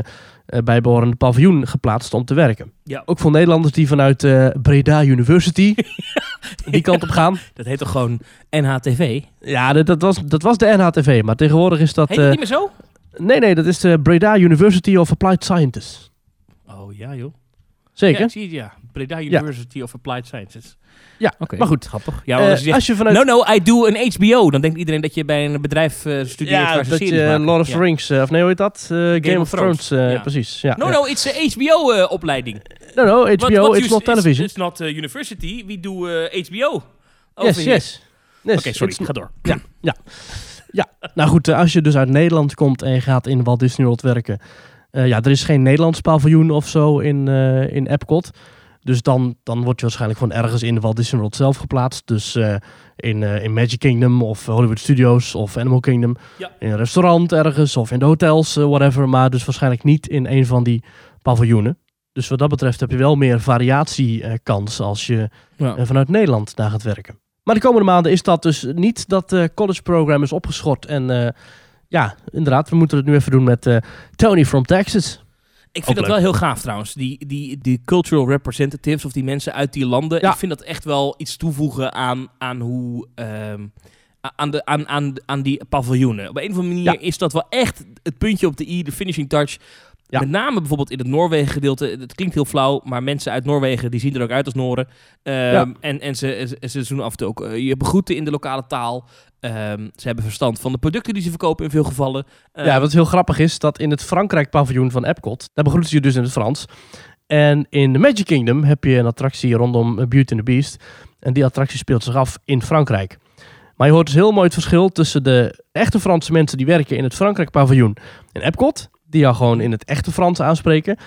eh, bijbehorende paviljoen geplaatst om te werken. Ja. Ook voor Nederlanders die vanuit eh, Breda University *laughs* die kant op gaan. Dat heet toch gewoon NHTV? Ja, dat, dat, was, dat was de NHTV, maar tegenwoordig is dat... Heet het eh, niet meer zo? Nee, nee, dat is de Breda University of Applied Sciences. Oh ja, joh. Zeker? Ja, zie ja. Breda University of Applied Sciences. Ja, Oké, maar goed. Grappig. Ja, Eh, want als je zegt, als je vanuit... no, no, I do een HBO. Dan denkt iedereen dat je bij een bedrijf eh, studeert ja, waar ze dat series je maken. Lord of Ja. the Rings, eh, of nee, hoe heet dat? Eh, Game, of of Thrones, eh, precies. Ja, No, no, it's a HBO-opleiding. No, no, HBO, What- what it's not television. It's, not uh, university. We do uh, HBO. Over yes, yes. yes. Oké, sorry. it's- Ga door. Ja, ja. *clears throat* ja, nou goed, eh, als je dus uit Nederland komt en je gaat in Walt Disney World werken. eh, ja, er is geen Nederlands paviljoen of zo in, eh, in Epcot. Dus dan, dan word je waarschijnlijk gewoon ergens in Walt Disney World zelf geplaatst. Dus in, in Magic Kingdom of Hollywood Studios of Animal Kingdom. Ja. In een restaurant ergens of in de hotels, whatever. Maar dus waarschijnlijk niet in een van die paviljoenen. Dus wat dat betreft heb je wel meer variatiekans als je Ja. vanuit Nederland daar gaat werken. Maar de komende maanden is dat dus niet dat eh college program is opgeschort. En eh, ja, inderdaad, we moeten het nu even doen met eh, Tony from Texas. Ik vind dat wel heel gaaf trouwens. Die, die, die cultural representatives of die mensen uit die landen. Ja. Ik vind dat echt wel iets toevoegen aan, aan hoe. ehm, aan, de, aan, aan, aan die paviljoenen. Op een of andere manier Ja. is dat wel echt het puntje op de i, de finishing touch. Ja. Met name bijvoorbeeld in het Noorwegen gedeelte. Het klinkt heel flauw, maar mensen uit Noorwegen die zien er ook uit als Noren. Ehm, Ja. En, en ze, ze, ze doen af en toe ook eh, je begroeten in de lokale taal. Ehm, ze hebben verstand van de producten die ze verkopen in veel gevallen. Ehm, ja, wat heel grappig is, dat in het Frankrijk paviljoen van Epcot, daar begroeten ze je dus in het Frans. En in de Magic Kingdom heb je een attractie rondom eh, Beauty and the Beast. En die attractie speelt zich af in Frankrijk. Maar je hoort dus heel mooi het verschil tussen de echte Franse mensen die werken in het Frankrijk paviljoen en Epcot. Die jou gewoon in het echte Frans aanspreken.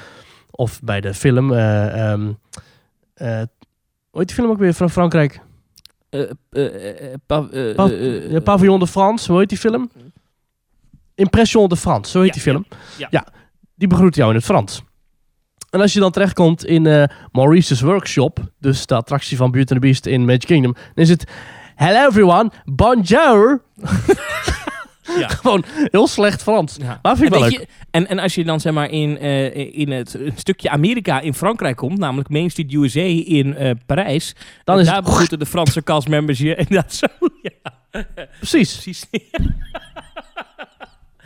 Of bij de film, eh, ehm, eh, hoe heet die film ook weer van Frankrijk? Pavillon de France, hoe heet die film? Impression de France, zo heet Ja, die film. ja. die begroet jou in het Frans. En als je dan terechtkomt in eh, Maurice's Workshop, dus de attractie van Beauty and the Beast in Magic Kingdom, dan is het Hello everyone, bonjour. *laughs* Ja. *laughs* Gewoon heel slecht Frans. Ja. Maar vind ik en, wel je, en, en als je dan zeg maar in, eh, in het stukje Amerika in Frankrijk komt, namelijk Main Street USA in eh, Parijs, Dan is daar het- begroeten de Franse castmembers je inderdaad zo. *laughs* Ja, Precies. precies. *laughs*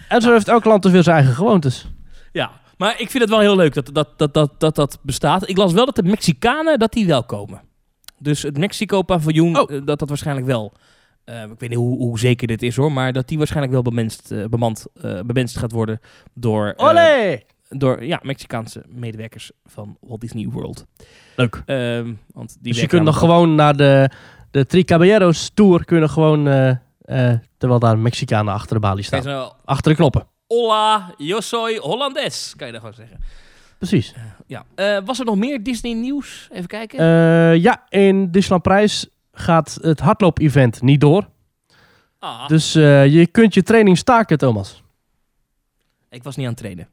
En zo heeft elk land dus weer zijn eigen gewoontes. ja, maar ik vind het wel heel leuk dat dat, dat, dat, dat, dat bestaat. Ik las wel dat de Mexicanen dat die wel komen. Dus het Mexico-paviljoen, Oh. eh, dat dat waarschijnlijk wel. Eh, ik weet niet hoe, hoe zeker dit is hoor, maar dat die waarschijnlijk wel bemenst, eh, bemand, eh, bemenst gaat worden door, Olé! door ja, Mexicaanse medewerkers van Walt Disney World. Leuk. Ehm, want die Dus je kunt nog gewoon naar de, de Tri Caballeros Tour, kun je nog gewoon, terwijl daar Mexicanen achter de balie staan. Achter de knoppen. Hola, yo soy Hollandes, kan je dan gewoon zeggen. Precies. Ja. Was er nog meer Disney nieuws? Even kijken. Ja, in Disneyland Prijs gaat het hardloop-event niet door. ah, Dus eh, je kunt je training staken, Thomas. ik was niet aan het trainen.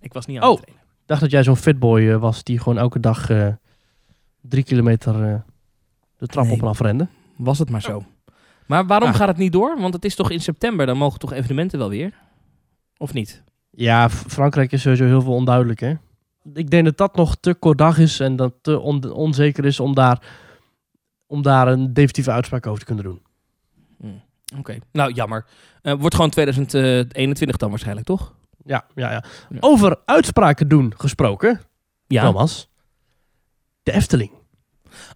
Ik was niet aan Oh. het trainen. Ik dacht dat jij zo'n fitboy eh, was die gewoon elke dag eh, drie kilometer de trap Nee. op en af rende. Was het maar zo. Maar waarom Ah. gaat het niet door? Want het is toch in september, dan mogen toch evenementen wel weer? Of niet? Ja, Frankrijk is sowieso heel veel onduidelijk, hè. Ik denk dat dat nog te kort dag is en dat te on- onzeker is om daar, om daar een definitieve uitspraak over te kunnen doen. Oké, nou jammer. Eh, wordt gewoon 2021 dan waarschijnlijk, toch? Ja, ja, ja. Ja. Over uitspraken doen gesproken, Ja. Thomas. De Efteling.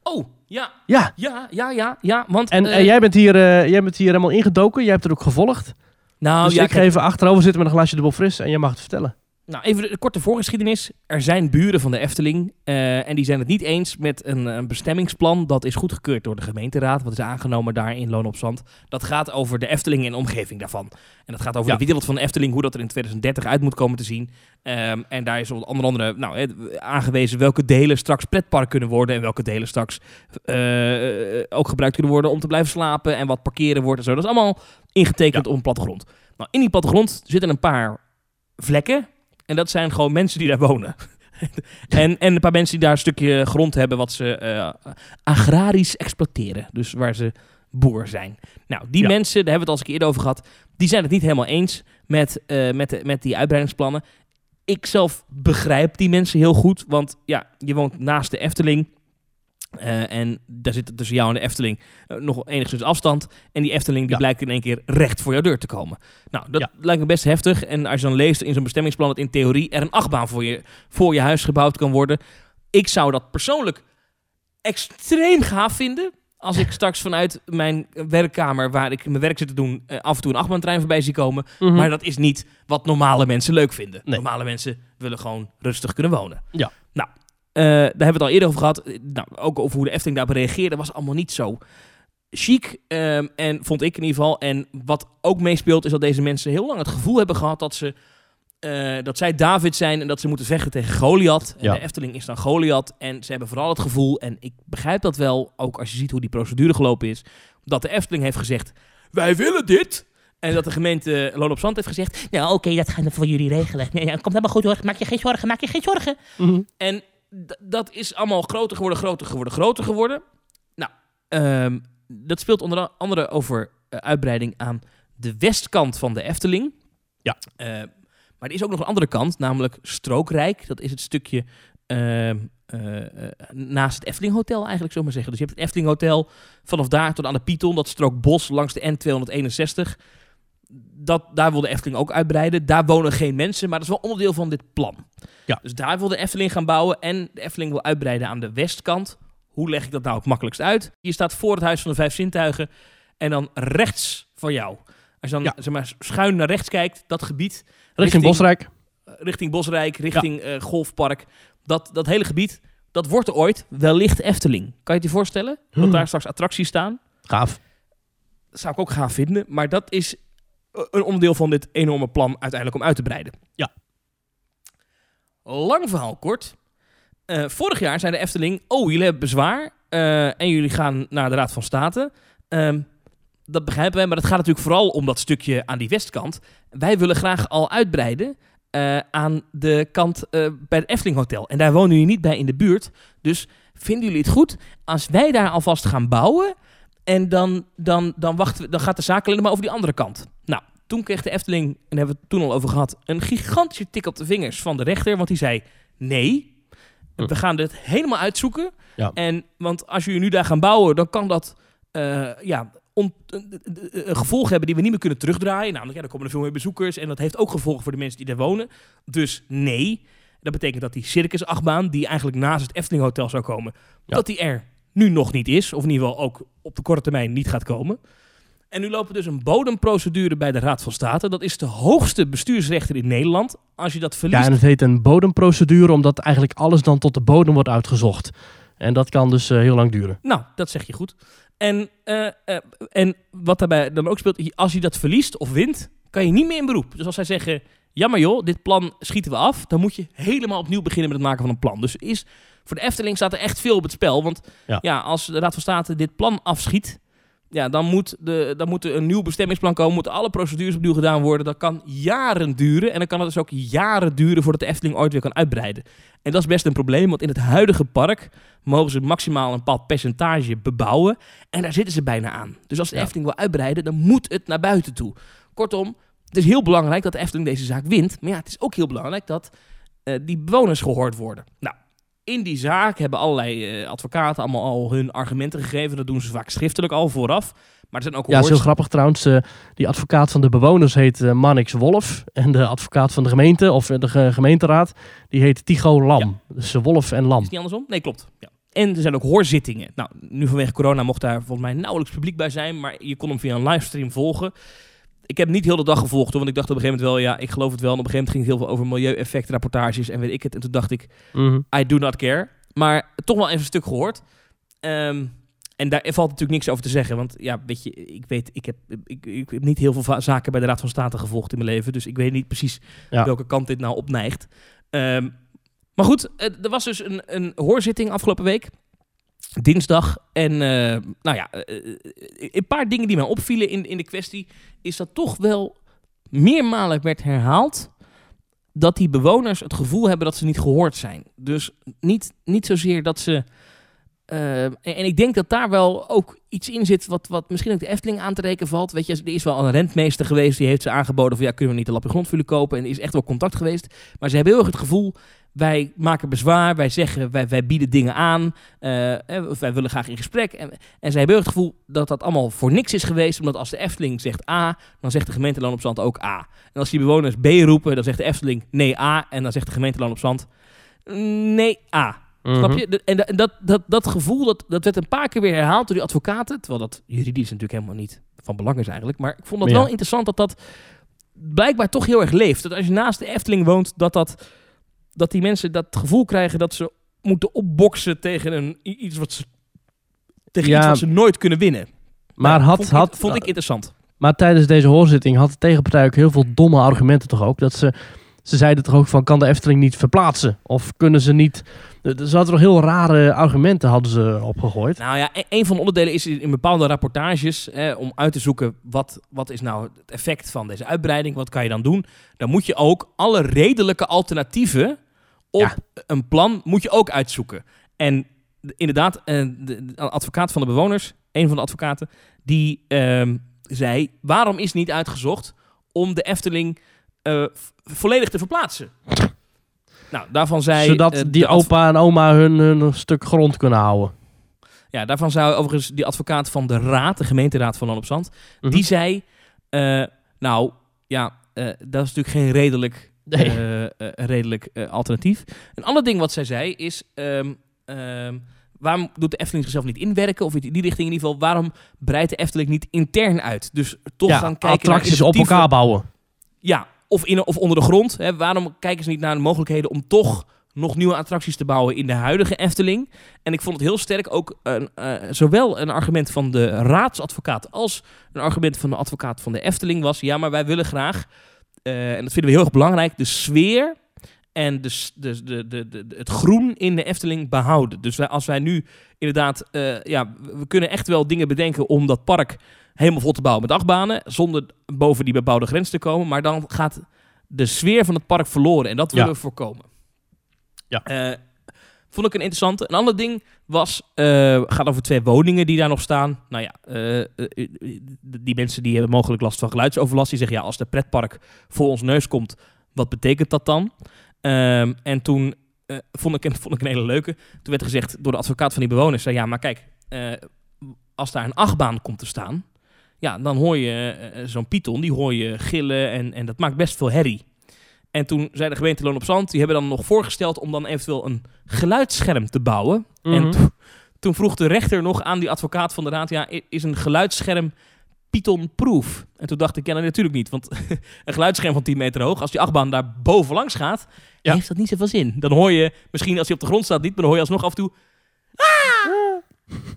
Oh, ja, Ja, ja, ja, ja, ja. Want, en eh, eh, jij, bent hier, eh, jij bent hier helemaal ingedoken. Jij hebt het ook gevolgd. nou, dus ja, ik ga even achterover zitten met een glaasje dubbel fris en jij mag het vertellen. Nou, even de korte voorgeschiedenis. Er zijn buren van de Efteling eh, en die zijn het niet eens met een, een bestemmingsplan dat is goedgekeurd door de gemeenteraad, wat is aangenomen daar in Loon op Zand. Dat gaat over de Efteling en de omgeving daarvan. En dat gaat over Ja. de wereld van de Efteling, hoe dat er in 2030 uit moet komen te zien. Ehm, en daar is onder andere nou, aangewezen welke delen straks pretpark kunnen worden en welke delen straks eh, ook gebruikt kunnen worden om te blijven slapen en wat parkeren wordt en zo. Dat is allemaal ingetekend op een plattegrond. Nou, in die plattegrond zitten een paar vlekken. En dat zijn gewoon mensen die daar wonen. *laughs* en, en een paar mensen die daar een stukje grond hebben wat ze eh, agrarisch exploiteren. Dus waar ze boer zijn. Nou, die Ja. mensen, daar hebben we het al eens een keer eerder over gehad, die zijn het niet helemaal eens met, eh, met, de- met die uitbreidingsplannen. Ik zelf begrijp die mensen heel goed, want ja, je woont naast de Efteling. Eh, en daar zit tussen jou en de Efteling eh, nog enigszins afstand. En die Efteling die Ja. blijkt in één keer recht voor jouw deur te komen. Nou, dat Ja. lijkt me best heftig. En als je dan leest in zo'n bestemmingsplan dat in theorie er een achtbaan voor je, voor je huis gebouwd kan worden. Ik zou dat persoonlijk extreem gaaf vinden. Als ik straks vanuit mijn werkkamer, waar ik mijn werk zit te doen, eh, af en toe een achtbaantrein voorbij zie komen. Mhm. Maar dat is niet wat normale mensen leuk vinden. Nee. Normale mensen willen gewoon rustig kunnen wonen. Ja. Nou, daar hebben we het al eerder over gehad. Eh, Nou, ook over hoe de Efteling daarop reageerde, was allemaal niet zo chic. ehm, en vond ik in ieder geval. En wat ook meespeelt, is dat deze mensen heel lang het gevoel hebben gehad dat ze. eh, dat zij David zijn en dat ze moeten vechten tegen Goliath. En Ja. de Efteling is dan Goliath. En ze hebben vooral het gevoel, en ik begrijp dat wel, ook als je ziet hoe die procedure gelopen is, dat de Efteling heeft gezegd: Wij willen dit. En dat de gemeente Loon op Zand heeft gezegd: Nou, oké, dat gaan we voor jullie regelen. Nee, ja, komt helemaal goed hoor. Maak je geen zorgen, maak je geen zorgen. Mhm. En dat is allemaal groter geworden, groter geworden, groter geworden. Nou, ehm, dat speelt onder andere over eh, uitbreiding aan de westkant van de Efteling. Ja. Eh, maar er is ook nog een andere kant, namelijk Strookrijk. Dat is het stukje ehm, eh, naast het Efteling Hotel eigenlijk, zo maar zeggen. Dus je hebt het Efteling Hotel, vanaf daar tot aan de Python, dat strook bos langs de N261. Dat, daar wil de Efteling ook uitbreiden. Daar wonen geen mensen, maar dat is wel onderdeel van dit plan. Ja. Dus daar wil de Efteling gaan bouwen en de Efteling wil uitbreiden aan de westkant. Hoe leg ik dat nou het makkelijkst uit? Je staat voor het Huis van de Vijf Zintuigen en dan rechts van jou. Als je dan Ja. zeg maar, schuin naar rechts kijkt, dat gebied, Richting Bosrijk. eh, richting Bosrijk, richting eh, Golfpark, dat, dat hele gebied, dat wordt ooit wellicht Efteling. Kan je het je voorstellen? Dat daar straks attracties staan? Gaaf. Dat zou ik ook gaaf vinden, maar dat is eh, een onderdeel van dit enorme plan uiteindelijk om uit te breiden. Ja. Lang verhaal kort. Eh, vorig jaar zei de Efteling, oh, jullie hebben bezwaar eh, en jullie gaan naar de Raad van State. Ehm, dat begrijpen wij, maar het gaat natuurlijk vooral om dat stukje aan die westkant. Wij willen graag al uitbreiden eh, aan de kant eh, bij het Efteling Hotel. En daar wonen jullie niet bij in de buurt. Dus vinden jullie het goed als wij daar alvast gaan bouwen... En dan, dan, dan, wachten we, dan gaat de zaak alleen maar over die andere kant. Nou, toen kreeg de Efteling, en daar hebben we het toen al over gehad, een gigantische tik op de vingers van de rechter. Want die zei: nee, Hm. we gaan dit helemaal uitzoeken. Ja. En, want als jullie nu daar gaan bouwen, dan kan dat eh, ja, on- een- een- een gevolg hebben die we niet meer kunnen terugdraaien. Namelijk, ja, dan komen er veel meer bezoekers. En dat heeft ook gevolgen voor de mensen die daar wonen. Dus nee. Dat betekent dat die circusachtbaan, die eigenlijk naast het Efteling Hotel zou komen, Ja. dat die er nu nog niet is. Of in ieder geval ook op de korte termijn niet gaat komen. En nu lopen dus een bodemprocedure bij de Raad van State. Dat is de hoogste bestuursrechter in Nederland. Als je dat verliest... Ja, en het heet een bodemprocedure omdat eigenlijk alles dan tot de bodem wordt uitgezocht. En dat kan dus eh, heel lang duren. Nou, dat zeg je goed. En, eh, eh, en wat daarbij dan ook speelt, als je dat verliest of wint, kan je niet meer in beroep. Dus als zij zeggen, ja maar joh, dit plan schieten we af, dan moet je helemaal opnieuw beginnen met het maken van een plan. Dus is, voor de Efteling staat er echt veel op het spel. Want ja. Ja. als de Raad van State dit plan afschiet, ja, dan, moet de, dan moet er een nieuw bestemmingsplan komen, moeten alle procedures opnieuw gedaan worden. Dat kan jaren duren en dan kan het dus ook jaren duren voordat de Efteling ooit weer kan uitbreiden. En dat is best een probleem, want in het huidige park mogen ze maximaal een bepaald percentage bebouwen. En daar zitten ze bijna aan. Dus als de Ja. Efteling wil uitbreiden, dan moet het naar buiten toe. Kortom, het is heel belangrijk dat de Efteling deze zaak wint. Maar ja, het is ook heel belangrijk dat eh, die bewoners gehoord worden. Nou, in die zaak hebben allerlei eh, advocaten allemaal al hun argumenten gegeven. Dat doen ze vaak schriftelijk al vooraf. Maar er zijn ook Ja, is heel grappig trouwens. eh, die advocaat van de bewoners heet eh Mannix Wolf. En de advocaat van de gemeente, of de ge- gemeenteraad, die heet Tycho Lam. Dus Wolf en Lam. Is het niet andersom? Nee, klopt. Ja. En er zijn ook hoorzittingen. Nou, nu vanwege corona mocht daar volgens mij nauwelijks publiek bij zijn, maar je kon hem via een livestream volgen. Ik heb niet heel de dag gevolgd, hoor, want ik dacht op een gegeven moment wel, ja, ik geloof het wel. En op een gegeven moment ging het heel veel over milieueffectrapportages en weet ik het. En toen dacht ik, Mhm. I do not care. Maar toch wel even een stuk gehoord. Ehm, en daar valt natuurlijk niks over te zeggen. Want ja, weet je, ik weet, ik heb, ik, ik heb niet heel veel zaken bij de Raad van State gevolgd in mijn leven. Dus ik weet niet precies Ja. welke kant dit nou opneigt. Ehm, maar goed, eh, er was dus een, een hoorzitting afgelopen week. Dinsdag. En eh, nou ja, eh, eh, een paar dingen die mij opvielen in, in de kwestie. Is dat toch wel meermalen werd herhaald dat die bewoners het gevoel hebben dat ze niet gehoord zijn. Dus niet, niet zozeer dat ze. en, ik denk dat daar wel ook iets in zit wat, wat misschien ook de Efteling aan te rekenen valt. Weet je, er is wel een rentmeester geweest die heeft ze aangeboden van ja, kunnen we niet een lapje grond voor jullie kopen? En is echt wel contact geweest. Maar ze hebben heel erg het gevoel, wij maken bezwaar, wij zeggen, wij, wij bieden dingen aan, of wij willen graag in gesprek. En, en ze hebben het gevoel dat dat allemaal voor niks is geweest, omdat als de Efteling zegt A, dan zegt de gemeente Loon op Zand ook A. En als die bewoners B roepen, dan zegt de Efteling nee A, en dan zegt de gemeente Loon op Zand nee A. Mhm. Snap je? En, da- en dat, dat, dat gevoel, dat, dat werd een paar keer weer herhaald door die advocaten. Terwijl dat juridisch natuurlijk helemaal niet van belang is eigenlijk. Maar ik vond dat Ja. wel interessant dat dat blijkbaar toch heel erg leeft. Dat als je naast de Efteling woont, dat, dat, dat die mensen dat gevoel krijgen dat ze moeten opboksen tegen een, iets wat ze, tegen Ja. iets wat ze nooit kunnen winnen. Maar, Nou, had, vond, ik, had, vond ik interessant. maar tijdens deze hoorzitting had de tegenpartij ook heel veel domme argumenten toch ook. Dat ze, ze zeiden toch ook van, kan de Efteling niet verplaatsen? Of kunnen ze niet... Er er zaten nog heel rare argumenten, hadden ze opgegooid. Nou ja, e- een van de onderdelen is in bepaalde rapportages eh, om uit te zoeken wat, wat is nou het effect van deze uitbreiding, wat kan je dan doen. Dan moet je ook alle redelijke alternatieven op Ja. een plan moet je ook uitzoeken. En de- inderdaad, eh, de, de advocaat van de bewoners, een van de advocaten, die ehm, zei, waarom is niet uitgezocht om de Efteling eh, volledig te verplaatsen? Nou, daarvan zei... Zodat eh, die opa en oma hun, hun stuk grond kunnen houden. Ja, daarvan zou overigens die advocaat van de raad, de gemeenteraad van Loon op Zand, Mhm. die zei, eh, nou ja, eh, dat is natuurlijk geen redelijk, Nee. redelijk alternatief. Een ander ding wat zij zei is, ehm, ehm, waarom doet de Efteling zichzelf niet inwerken, of in die richting in ieder geval, waarom breidt de Efteling niet intern uit? Dus toch ja, gaan kijken attracties naar op elkaar bouwen. ja, of, in, of onder de grond. Hè. Waarom kijken ze niet naar de mogelijkheden om toch nog nieuwe attracties te bouwen in de huidige Efteling? En ik vond het heel sterk ook een, eh, zowel een argument van de raadsadvocaat als een argument van de advocaat van de Efteling was: ja, maar wij willen graag, eh, en dat vinden we heel erg belangrijk, de sfeer en de, de, de, het groen in de Efteling behouden. Dus wij, als wij nu inderdaad, eh, ja, we kunnen echt wel dingen bedenken om dat park helemaal vol te bouwen met achtbanen, zonder boven die bebouwde grens te komen. Maar dan gaat de sfeer van het park verloren en dat willen Ja. we voorkomen. Ja. Eh, vond ik een interessante. Een ander ding was, eh, gaat over twee woningen die daar nog staan. Nou ja, eh, die mensen die hebben mogelijk last van geluidsoverlast. Die zeggen, ja, als de pretpark voor ons neus komt, wat betekent dat dan? Ehm, en toen vond, ik, een- *laughs* vond ik een hele leuke. Toen werd er gezegd door de advocaat van die bewoners, zei, ja, maar kijk, als daar een achtbaan komt te staan, ja, dan hoor je eh, zo'n python, die hoor je gillen en, en dat maakt best veel herrie. En toen zei de gemeente Loon op Zand, die hebben dan nog voorgesteld om dan eventueel een geluidsscherm te bouwen. En Mhm. to- toen vroeg de rechter nog aan die advocaat van de raad, ja, is een geluidsscherm Python-proof? En toen dacht ik, ja, nee, natuurlijk niet. Want *laughs* een geluidsscherm van 10 meter hoog, als die achtbaan daar bovenlangs gaat, Ja. heeft dat niet zoveel zin. Dan hoor je, misschien als hij op de grond staat niet, maar dan hoor je alsnog af en toe... Ah!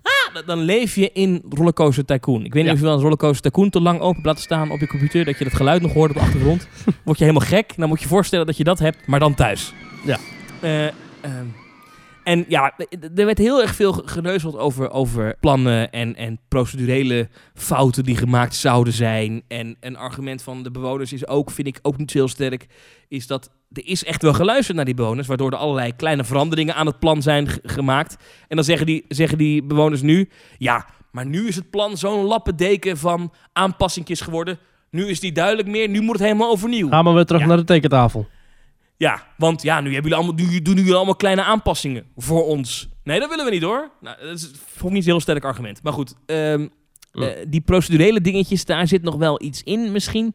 Ah! Dan- leef je in Rollercoaster Tycoon. Ik weet niet Ja. of je wel eens Rollercoaster Tycoon te lang open laten staan op je computer, dat je dat geluid nog hoort op de achtergrond. *laughs* Word je helemaal gek. Dan moet je je voorstellen dat je dat hebt, maar dan thuis. Ja. Eh, ehm, en ja, er werd heel erg veel geneuzeld over, over plannen en, en procedurele fouten die gemaakt zouden zijn. En een argument van de bewoners is ook, vind ik ook niet zo heel sterk, is dat er is echt wel geluisterd naar die bewoners, waardoor er allerlei kleine veranderingen aan het plan zijn gemaakt. En dan zeggen die, zeggen die bewoners nu, ja, maar nu is het plan zo'n lappendeken van aanpassingjes geworden. Nu is die duidelijk meer, nu moet het helemaal overnieuw. Gaan we weer terug Ja. naar de tekentafel. Ja, want ja, nu, hebben jullie allemaal, nu doen jullie allemaal kleine aanpassingen voor ons. Nee, dat willen we niet hoor. Nou, dat is vond ik niet een heel sterk argument. Maar goed, ehm, eh, die procedurele dingetjes, daar zit nog wel iets in misschien.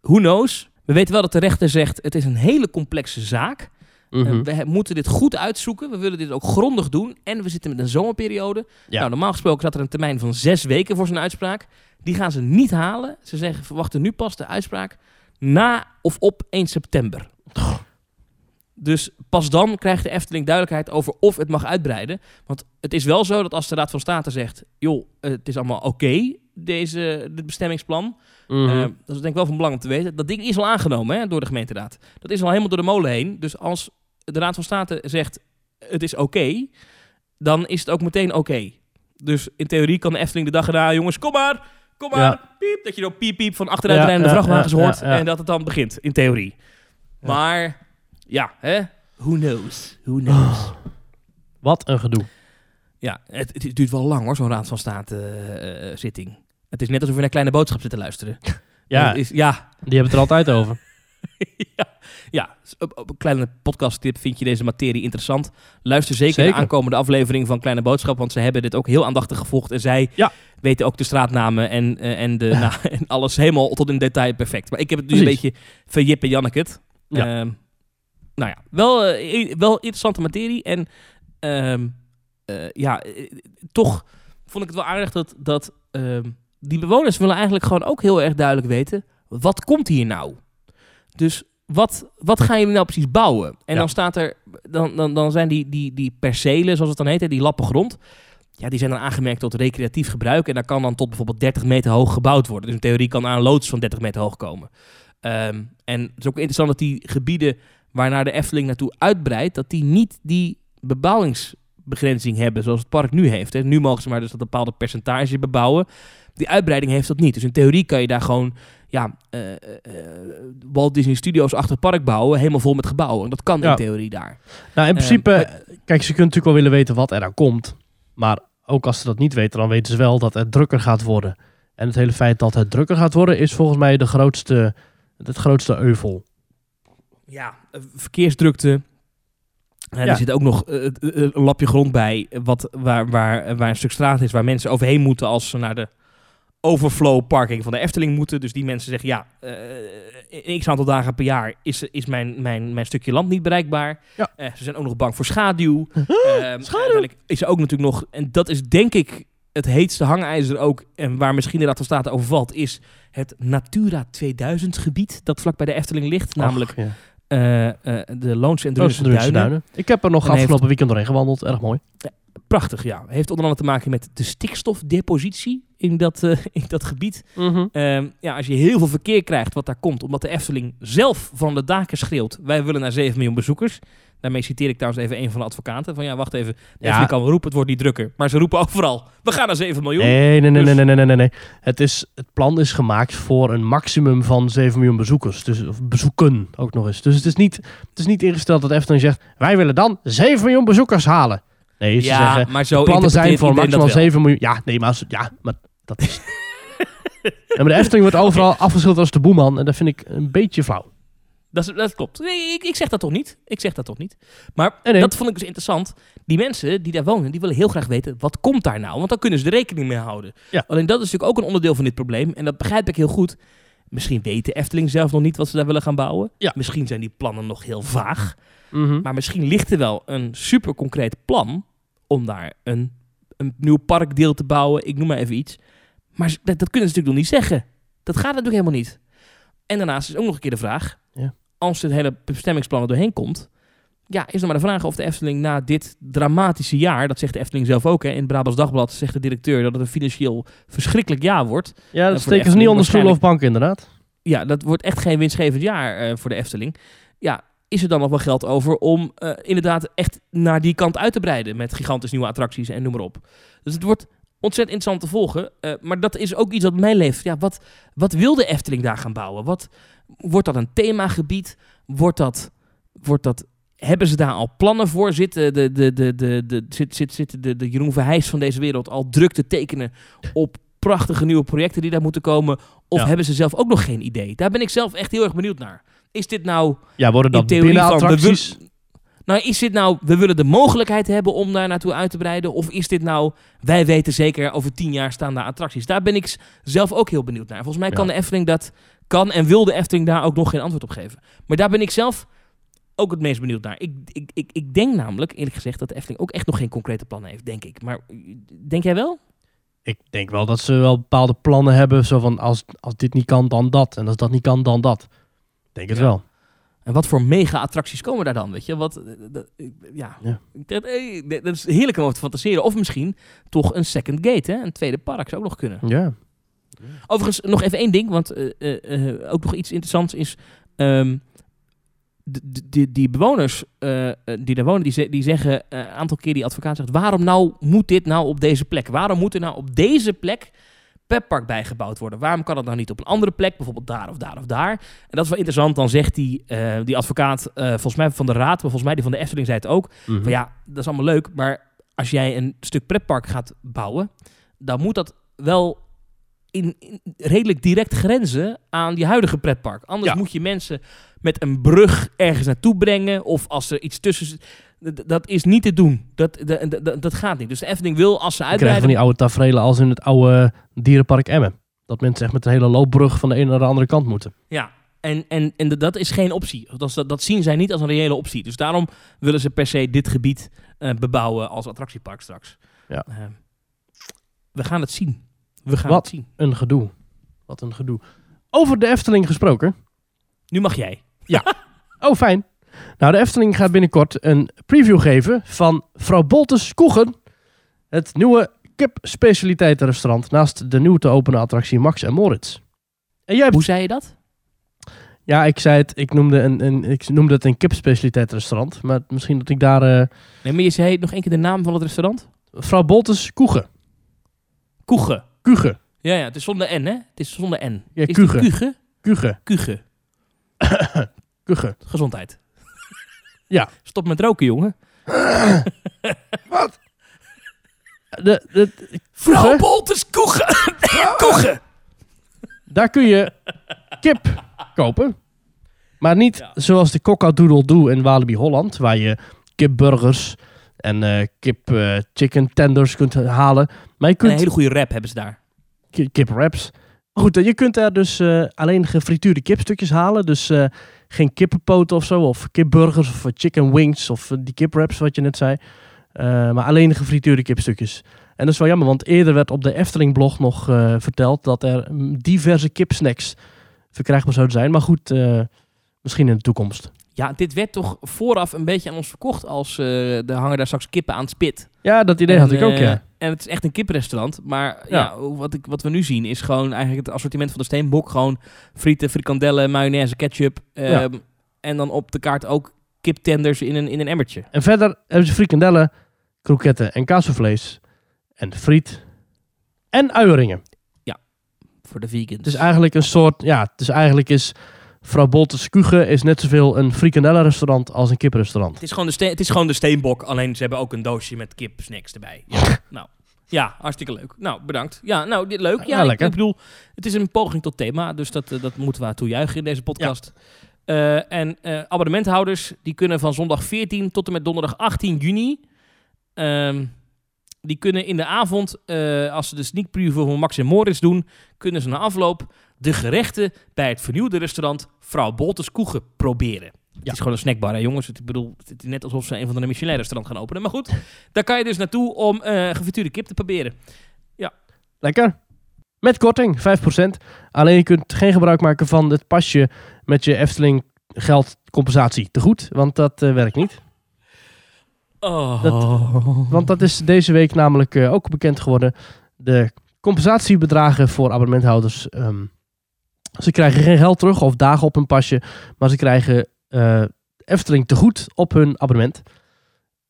Who knows? We weten wel dat de rechter zegt, het is een hele complexe zaak. Mhm. Eh, we he- moeten dit goed uitzoeken. We willen dit ook grondig doen. En we zitten met een zomerperiode. Ja. Nou, normaal gesproken zat er een termijn van zes weken voor zijn uitspraak. Die gaan ze niet halen. Ze zeggen, verwachten nu pas de uitspraak na of op 1 september. Dus pas dan krijgt de Efteling duidelijkheid over of het mag uitbreiden. Want het is wel zo dat als de Raad van State zegt... joh, het is allemaal oké, deze dit bestemmingsplan... Mhm. Eh, dat is denk ik wel van belang om te weten. Dat ding is al aangenomen hè, door de gemeenteraad. Dat is al helemaal door de molen heen. Dus als de Raad van State zegt het is oké, dan is het ook meteen oké. Dus in theorie kan de Efteling de dag erna, jongens, kom maar, kom maar, Ja. piep. Dat je dan piep, piep van achteruit Ja, rijdende ja, vrachtwagens ja, hoort. ja, ja. En dat het dan begint, in theorie. Maar, ja, hè? Who knows? Who knows? Wat een gedoe. Ja, het, het duurt wel lang hoor, zo'n Raad van State eh, eh, zitting. Het is net alsof we naar Kleine Boodschap zitten luisteren. Ja, Het is, ja, die hebben het er altijd over. *laughs* ja, ja. Een kleine podcasttip vind je deze materie interessant. Luister zeker, Zeker. de aankomende aflevering van Kleine Boodschap, want ze hebben dit ook heel aandachtig gevolgd. En zij Ja. weten ook de straatnamen en, eh, en, de, *laughs* nou, en alles helemaal tot in detail perfect. Maar ik heb het nu een beetje verjippen Janneket. Ja. Ehm, nou ja, wel, eh, wel interessante materie. En ehm, eh, ja, toch vond ik het wel aardig dat, dat ehm, die bewoners willen eigenlijk gewoon ook heel erg duidelijk weten, wat komt hier nou? Dus wat, wat *laughs* gaan jullie nou precies bouwen? En Ja. dan staat er, dan, dan, dan zijn die, die, die percelen, zoals het dan heet, die lappen grond. Ja, die zijn dan aangemerkt tot recreatief gebruik. En daar kan dan tot bijvoorbeeld 30 meter hoog gebouwd worden. Dus in theorie kan aan een loods van 30 meter hoog komen. Ehm, en het is ook interessant dat die gebieden waarnaar de Efteling naartoe uitbreidt, dat die niet die bebouwingsbegrenzing hebben zoals het park nu heeft. Hè. Nu mogen ze maar dus dat bepaalde percentage bebouwen. Die uitbreiding heeft dat niet. Dus in theorie kan je daar gewoon ja, eh, eh, eh, Walt Disney Studios achter het park bouwen, helemaal vol met gebouwen. Dat kan Ja. in theorie daar. Nou, in principe, maar- kijk, ze kunnen natuurlijk wel willen weten wat er aan komt. Maar ook als ze dat niet weten, dan weten ze wel dat het drukker gaat worden. En het hele feit dat het drukker gaat worden, is volgens mij de grootste, het grootste euvel. ja, verkeersdrukte. En Ja. Er zit ook nog een lapje grond bij, wat, waar, waar, waar een stuk straat is, waar mensen overheen moeten als ze naar de overflow parking van de Efteling moeten. Dus die mensen zeggen, ja, in x aantal dagen per jaar is, is mijn, mijn, mijn stukje land niet bereikbaar. Ja. Eh, ze zijn ook nog bang voor schaduw. *laughs* Ehm, uiteindelijk is er ook natuurlijk nog, en dat is denk ik het heetste hangijzer ook, en waar misschien de Raad van State over valt, is het Natura 2000 gebied, dat vlak bij de Efteling ligt. Namelijk ja. eh, eh, de Loonse en Drunse Duinen. Duinen. Ik heb er nog En heeft- afgelopen weekend doorheen gewandeld. Erg mooi. Prachtig, ja. Heeft onder andere te maken met de stikstofdepositie in dat, eh, *laughs* in dat gebied. Ehm, ja, als je heel veel verkeer krijgt wat daar komt, omdat de Efteling zelf van de daken schreeuwt, wij willen naar 7 miljoen bezoekers. Daarmee citeer ik trouwens even een van de advocaten. Van ja, wacht even, de Ja. Kan roepen, het wordt niet drukker. Maar ze roepen overal, we gaan naar 7 miljoen. Nee, nee, nee, Dus- nee, nee, nee, nee, nee. Het, is, het plan is gemaakt voor een maximum van 7 miljoen bezoekers. Dus, of bezoeken ook nog eens. Dus het is niet, het is niet ingesteld dat Efteling zegt... wij willen dan 7 miljoen bezoekers halen. Nee, ze ja, zeggen... maar zo plannen zijn voor maximaal dat wel. 7 miljoen. Ja, nee, maar, als- ja, maar dat is... *laughs* ja, maar de Efteling wordt overal afgeschilderd als de boeman. En dat vind ik een beetje flauw. Dat, is- dat klopt. Nee, ik, ik zeg dat toch niet. Ik zeg dat toch niet. Maar Nee, nee. dat vond ik dus interessant. Die mensen die daar wonen, die willen heel graag weten, wat komt daar nou? Want dan kunnen ze er rekening mee houden. Ja. Alleen dat is natuurlijk ook een onderdeel van dit probleem. En dat begrijp ik heel goed. Misschien weet de Efteling zelf nog niet wat ze daar willen gaan bouwen. Ja. Misschien zijn die plannen nog heel vaag. Mhm. Maar misschien ligt er wel een super concreet plan om daar een, een nieuw parkdeel te bouwen. Ik noem maar even iets. Maar dat, dat kunnen ze natuurlijk nog niet zeggen. Dat gaat natuurlijk helemaal niet. En daarnaast is ook nog een keer de vraag. Ja. Als dit hele bestemmingsplan er doorheen komt. Ja, is dan maar de vraag of de Efteling na dit dramatische jaar. Dat zegt de Efteling zelf ook. Hè, in het Brabants Dagblad zegt de directeur dat het een financieel verschrikkelijk jaar wordt. Ja, dat steken ze niet onder stoelen of banken inderdaad. Ja, dat wordt echt geen winstgevend jaar eh, voor de Efteling. Ja, is er dan nog wel geld over om eh, inderdaad echt naar die kant uit te breiden met gigantisch nieuwe attracties en noem maar op. Dus het wordt ontzettend interessant te volgen. eh, maar dat is ook iets bij mij leeft. Ja, wat, wat wil de Efteling daar gaan bouwen? Wat, wordt dat een themagebied? Wordt dat, wordt dat, hebben ze daar al plannen voor? Zitten de, de, de, de, de, zit, zit, zitten de, de Jeroen Verheijs van deze wereld al druk te tekenen op prachtige nieuwe projecten die daar moeten komen? Of Ja. hebben ze zelf ook nog geen idee? Daar ben ik zelf echt heel erg benieuwd naar. Is dit nou Ja, worden dat binnenattracties? nou, is dit nou... We willen de mogelijkheid hebben om daar naartoe uit te breiden? Of is dit nou... Wij weten zeker, over tien jaar staan daar attracties. Daar ben ik zelf ook heel benieuwd naar. Volgens mij kan Ja. de Efteling dat... Kan en wil de Efteling daar ook nog geen antwoord op geven. Maar daar ben ik zelf ook het meest benieuwd naar. Ik, ik, ik, ik denk namelijk, eerlijk gezegd, dat de Efteling ook echt nog geen concrete plannen heeft, denk ik. Maar denk jij wel? Ik denk wel dat ze wel bepaalde plannen hebben. Zo van, als, als dit niet kan, dan dat. En als dat niet kan, dan dat. Denk het Ja. wel. En wat voor mega-attracties komen daar dan, weet je? Wat, eh, dat- eh, ja, Ja. Dat, eh, is heerlijk om over te fantaseren. Of misschien toch een second gate, hè? een tweede park zou ook nog kunnen. Ja. Overigens, nog even één ding, want eh, eh, eh, ook nog iets interessants is... ehm, de, de- die, die bewoners eh, eh, die daar wonen, die, ze- die zeggen eh, een aantal keer, die advocaat zegt... waarom nou moet dit nou op deze plek? Waarom moet er nou op deze plek pretpark bijgebouwd worden. Waarom kan het nou niet op een andere plek, bijvoorbeeld daar of daar of daar? En dat is wel interessant. Dan zegt die, eh, die advocaat, eh, volgens mij van de raad, maar volgens mij die van de Efteling zei het ook. Mhm. Van ja, dat is allemaal leuk, maar als jij een stuk pretpark gaat bouwen, dan moet dat wel in, in redelijk direct grenzen aan die huidige pretpark. Anders Ja. moet je mensen met een brug ergens naartoe brengen of als er iets tussen zit. Dat is niet te doen. Dat, dat, dat, dat gaat niet. Dus de Efteling wil, als ze Je krijgt van uitbreiden... die oude tafereelen als in het oude dierenpark Emmen. Dat mensen echt met een hele loopbrug van de ene naar de andere kant moeten. Ja, en, en, en dat is geen optie. Dat, dat, zien zij niet als een reële optie. Dus daarom willen ze per se dit gebied eh, bebouwen als attractiepark straks. Ja. Eh, we gaan het zien. We gaan Wat? het zien. Een gedoe. Wat een gedoe. Over de Efteling gesproken. Nu mag jij. *laughs* Oh, fijn. Nou, de Efteling gaat binnenkort een preview geven van Vrouw Boltes Koegen. Het nieuwe kip-specialiteitenrestaurant naast de nieuw te openen attractie Max en Moritz. En jij hebt... Hoe zei je dat? Ja, ik zei het. Ik noemde, een, een, ik noemde het een kip-specialiteitenrestaurant. Maar misschien dat ik daar... eh Nee, maar je zei nog één keer de naam van het restaurant? Vrouw Boltes Koegen. Kuche. Kugen. Ja, ja, het is zonder N, hè? Het is zonder N. Ja. Kuche? Kugen. Kuche. Kugen. Gezondheid. Ja. Stop met roken, jongen. *clears throat* De, de, Vrouw Kuche? Bolters Kuche. *clears throat* Kuche. Daar kun je kip kopen. Maar niet Ja. zoals de Coca-Doodle Doo in Walibi Holland. Waar je kipburgers en eh, kip eh, chicken tenders kunt halen. Maar je Een kunt hele goede rap hebben ze daar. ki- kip wraps. Goed, je kunt daar dus eh, alleen gefrituurde kipstukjes halen. Dus eh, geen kippenpoten of zo. Of kipburgers of eh, chicken wings. Of eh, die kip wraps wat je net zei. Eh, maar alleen gefrituurde kipstukjes. En dat is wel jammer, want eerder werd op de Efteling-blog nog eh, verteld dat er mm, diverse kipsnacks verkrijgbaar zouden zijn. Maar goed, misschien in de toekomst. Ja, dit werd toch vooraf een beetje aan ons verkocht als uh, er hangen daar straks kippen aan het spit. Ja, dat idee en, had ik ook, ja. En het is echt een kippenrestaurant. Maar Ja. ja, wat, ik, wat we nu zien is gewoon eigenlijk het assortiment van de Steenbok. Gewoon frieten, frikandellen, mayonaise, ketchup. Ja. ehm, En dan op de kaart ook kiptenders in een, in een emmertje. En verder hebben ze frikandellen, kroketten en kaasvlees. En friet. En uieringen. Voor de vegans. Het is eigenlijk een soort, ja, het is eigenlijk is Vrouw Boltes Kuge is net zoveel een frikandellenrestaurant als een kiprestaurant. Het is, gewoon de steen, het is gewoon de steenbok, alleen ze hebben ook een doosje met kipsnacks erbij. Ja, *laughs* nou, ja, hartstikke leuk. Nou, bedankt. Ja, nou, dit leuk. Ja, Ja, ik- bedoel, het is een poging tot thema, dus dat, eh, dat moeten we toejuichen in deze podcast. Eh, en eh, abonnementhouders, die kunnen van zondag 14 tot en met donderdag 18 juni... ehm, die kunnen in de avond, als ze de sneak preview van Max en Moritz doen... kunnen ze na afloop de gerechten bij het vernieuwde restaurant Vrouw Boltes Koegen proberen. Het is gewoon een snackbar, hè, jongens. Ik bedoel, het is net alsof ze een van de Michelin-restaurant gaan openen. Maar goed, daar kan je dus naartoe om eh gefrituurde kip te proberen. Lekker. Met korting, 5%. Alleen je kunt geen gebruik maken van het pasje met je Efteling geldcompensatie te goed. Want dat eh, werkt niet. Oh. Want dat is deze week namelijk eh, ook bekend geworden. De compensatiebedragen voor abonnementhouders. ehm, ze krijgen geen geld terug of dagen op hun pasje. Maar ze krijgen eh, Efteling te goed op hun abonnement.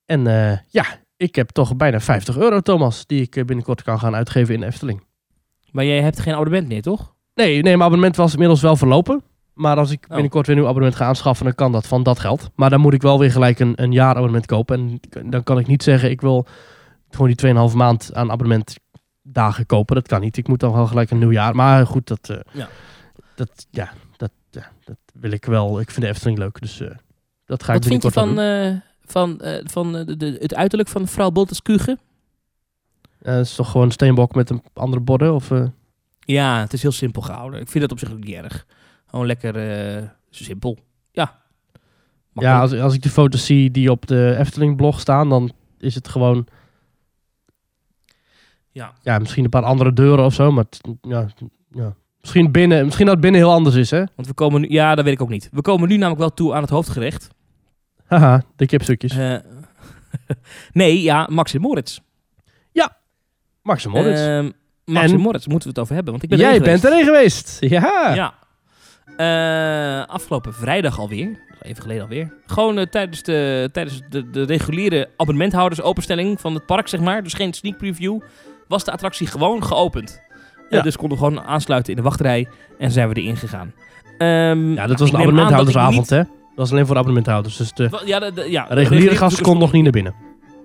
En eh, ja, ik heb toch bijna 50 euro, Thomas. Die ik eh, binnenkort kan gaan uitgeven in Efteling. Maar jij hebt geen abonnement meer, toch? Nee, nee, mijn abonnement was inmiddels wel verlopen. Maar als ik Oh. binnenkort weer een nieuw abonnement ga aanschaffen, dan kan dat van dat geld. Maar dan moet ik wel weer gelijk een, een jaar abonnement kopen. En dan kan ik niet zeggen, ik wil gewoon die 2,5 maand aan abonnementdagen kopen. Dat kan niet. Ik moet dan wel gelijk een nieuw jaar. Maar goed, dat, Ja. Dat, ja, dat, ja, dat wil ik wel. Ik vind de Efteling leuk, dus eh, dat ga Wat ik vind je van, doen. eh, van, eh, van de, de- het uiterlijk van mevrouw Boltes Kugen? Eh, het is toch gewoon een steenbok met een andere borden? Of, eh, Ja, het is heel simpel gehouden. Ik vind dat op zich ook niet erg. Gewoon lekker eh, simpel. Ja. ja, als, als ik de foto's zie die op de Efteling blog staan, dan is het gewoon ja. ja, misschien een paar andere deuren of zo. Maar ja, ja. Misschien, binnen, misschien dat het binnen heel anders is, hè? Want we komen nu... Ja, dat weet ik ook niet. We komen nu namelijk wel toe aan het hoofdgerecht. Haha, de kipstukjes. Eh, *laughs* nee, ja, Max en Moritz. Max en Moritz. Ehm, Max En? Moritz moeten we het over hebben. Want ik ben Jij bent erin geweest. Ja. Ja. Eh, afgelopen vrijdag alweer. Even geleden alweer. Gewoon eh, tijdens, de, tijdens de, de reguliere abonnementhouders openstelling van het park, zeg maar. Dus geen sneak preview. Was de attractie gewoon geopend. Ja. dus konden we gewoon aansluiten in de wachtrij en zijn we erin gegaan. Ehm, Ja, dat was een abonnementhoudersavond, niet- hè? Dat was alleen voor abonnementhouders. Dus de Ja, de, de- ja, reguliere gasten konden nog niet naar binnen.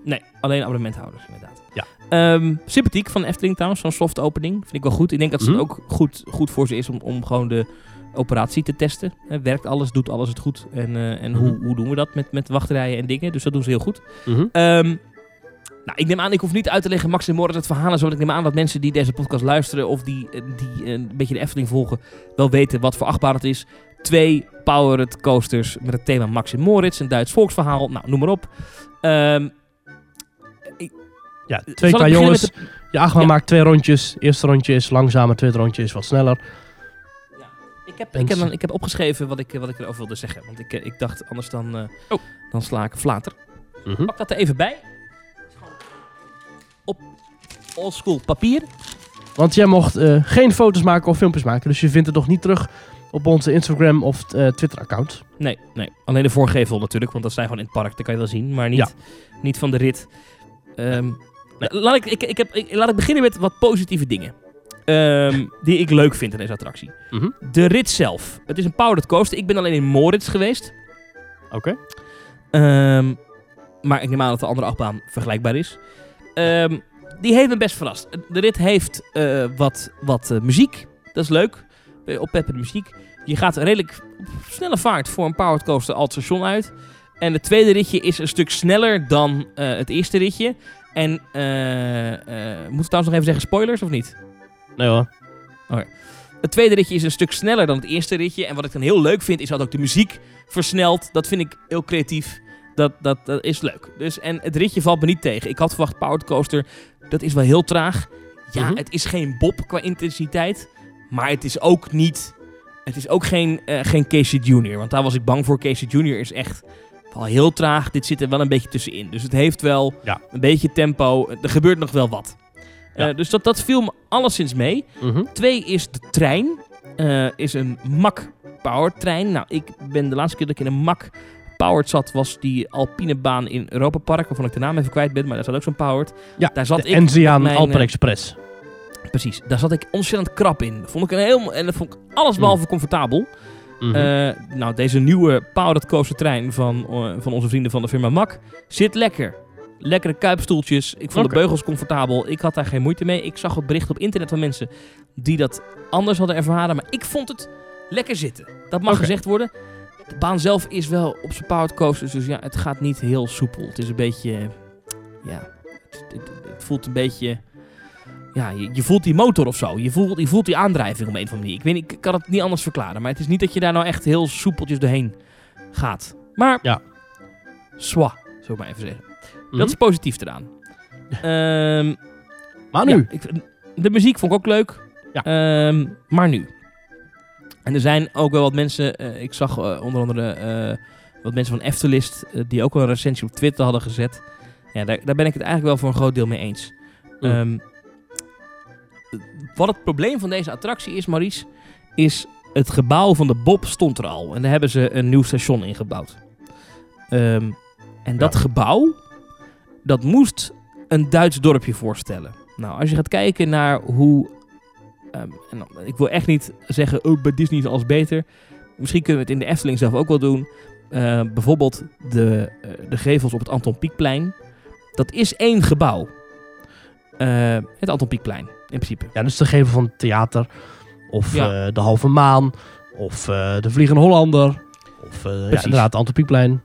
Nee, alleen abonnementhouders inderdaad. Ja. Ehm, sympathiek van Efteling trouwens, zo'n soft opening. Vind ik wel goed. Ik denk dat het Mhm. ook goed, goed voor ze is om, om gewoon de operatie te testen. Werkt alles, doet alles het goed? En, eh, en hoe, Mhm. hoe doen we dat met, met wachtrijen en dingen? Dus dat doen ze heel goed. Ehm, nou, ik neem aan, ik hoef niet uit te leggen, Max en Moritz, het verhaal zo. want Ik neem aan dat mensen die deze podcast luisteren of die, eh, die eh, een beetje de Efteling volgen, wel weten wat voor achtbaan het is. Twee powered coasters met het thema Max en Moritz, een Duits volksverhaal, nou, noem maar op. Ehm, Ja, twee ik qua beginnen jongens. met Je achtbaan Ja. maakt twee rondjes. Eerste rondje is langzamer, tweede rondje is wat sneller. Ik heb, ik, heb, ik heb opgeschreven wat ik, wat ik erover wilde zeggen. Want ik, eh, ik dacht, anders dan, eh, dan sla ik flater. Mhm. Pak dat er even bij. Oldschool papier. Want jij mocht eh, geen foto's maken of filmpjes maken. Dus je vindt het nog niet terug op onze Instagram of eh, Twitter-account. Nee, nee, alleen de voorgevel natuurlijk, want dat zijn gewoon in het park, dat kan je wel zien. Maar niet, Ja. niet van de rit. Ehm, laat, ik, ik, ik heb, ik, laat ik beginnen met wat positieve dingen. Ehm, die ik leuk vind in deze attractie. Mhm. De rit zelf. Het is een powered coaster. Ik ben alleen in Moritz geweest. Oké. Ehm, maar ik neem aan dat de andere achtbaan vergelijkbaar is. Ehm, die heeft me best verrast. De rit heeft eh, wat, wat eh, muziek. Dat is leuk. Uh, oppeppende muziek. Je gaat redelijk op snelle vaart voor een powered coaster al het station uit. En het tweede ritje is een stuk sneller dan eh, het eerste ritje. En eh eh moet ik trouwens nog even zeggen spoilers of niet? Nee hoor. Het tweede ritje is een stuk sneller dan het eerste ritje. En wat ik dan heel leuk vind, is dat ook de muziek versnelt. Dat vind ik heel creatief. Dat, dat, dat is leuk. Dus, en het ritje valt me niet tegen. Ik had verwacht Powered Coaster, dat is wel heel traag. Ja, Mhm. het is geen bob qua intensiteit. Maar het is ook niet... Het is ook geen, eh, geen Casey Junior. Want daar was ik bang voor. Casey Junior is echt wel heel traag. Dit zit er wel een beetje tussenin. Dus het heeft wel Ja. een beetje tempo. Er gebeurt nog wel wat. Ja. Eh, dus dat, dat viel me alleszins mee. Mhm. Twee is de trein. Eh, is een MAC powered trein. Nou, ik ben de laatste keer dat ik in een MAC powered zat, was die Alpinebaan in Europa Park, waarvan ik de naam even kwijt ben, maar daar zat ook zo'n powered. Ja, daar zat de ik Enzian mijn, eh, Express. Precies, daar zat ik ontzettend krap in. Vond ik een heel, en dat vond ik alles behalve comfortabel. Mhm. Eh, nou, deze nieuwe powered coaster trein van, eh, van onze vrienden van de firma MAC zit lekker. Lekkere kuipstoeltjes. Ik vond de beugels comfortabel. Ik had daar geen moeite mee. Ik zag wat berichten op internet van mensen die dat anders hadden ervaren. Maar ik vond het lekker zitten. Dat mag gezegd worden. De baan zelf is wel op zijn powered coasters. Dus ja, het gaat niet heel soepel. Het is een beetje... Ja, het, het- het voelt een beetje... Ja, je, je voelt die motor of zo. Je voelt, je voelt die aandrijving op een of andere manier. Ik, weet, niet, ik kan het niet anders verklaren. Maar het is niet dat je daar nou echt heel soepeltjes doorheen gaat. Maar, Ja. swa, zou ik maar even zeggen. Mhm. Dat is positief eraan. Ehm, Maar nu. ja, ik, de muziek vond ik ook leuk. Ja. Ehm, maar nu. En er zijn ook wel wat mensen. eh, ik zag eh, onder andere eh, wat mensen van Eftelist. die ook wel een recensie op Twitter hadden gezet. Ja, daar, daar ben ik het eigenlijk wel voor een groot deel mee eens. Mm. Ehm, wat het probleem van deze attractie is, Maurice. Is het gebouw van de Bob stond er al. En daar hebben ze een nieuw station in gebouwd. Ehm, en dat gebouw. Dat moest een Duits dorpje voorstellen. Nou, als je gaat kijken naar hoe. Ehm, en dan- ik wil echt niet zeggen, oh, bij Disney is alles beter. Misschien kunnen we het in de Efteling zelf ook wel doen. Eh, bijvoorbeeld de, eh, de gevels op het Anton Pieckplein. Dat is één gebouw. Eh, het Anton Pieckplein, in principe. Ja, dus de gevel van het theater. Of Ja. eh, de Halve Maan. Of eh, de Vliegende Hollander. Of ja, inderdaad, Anton Pieckplein.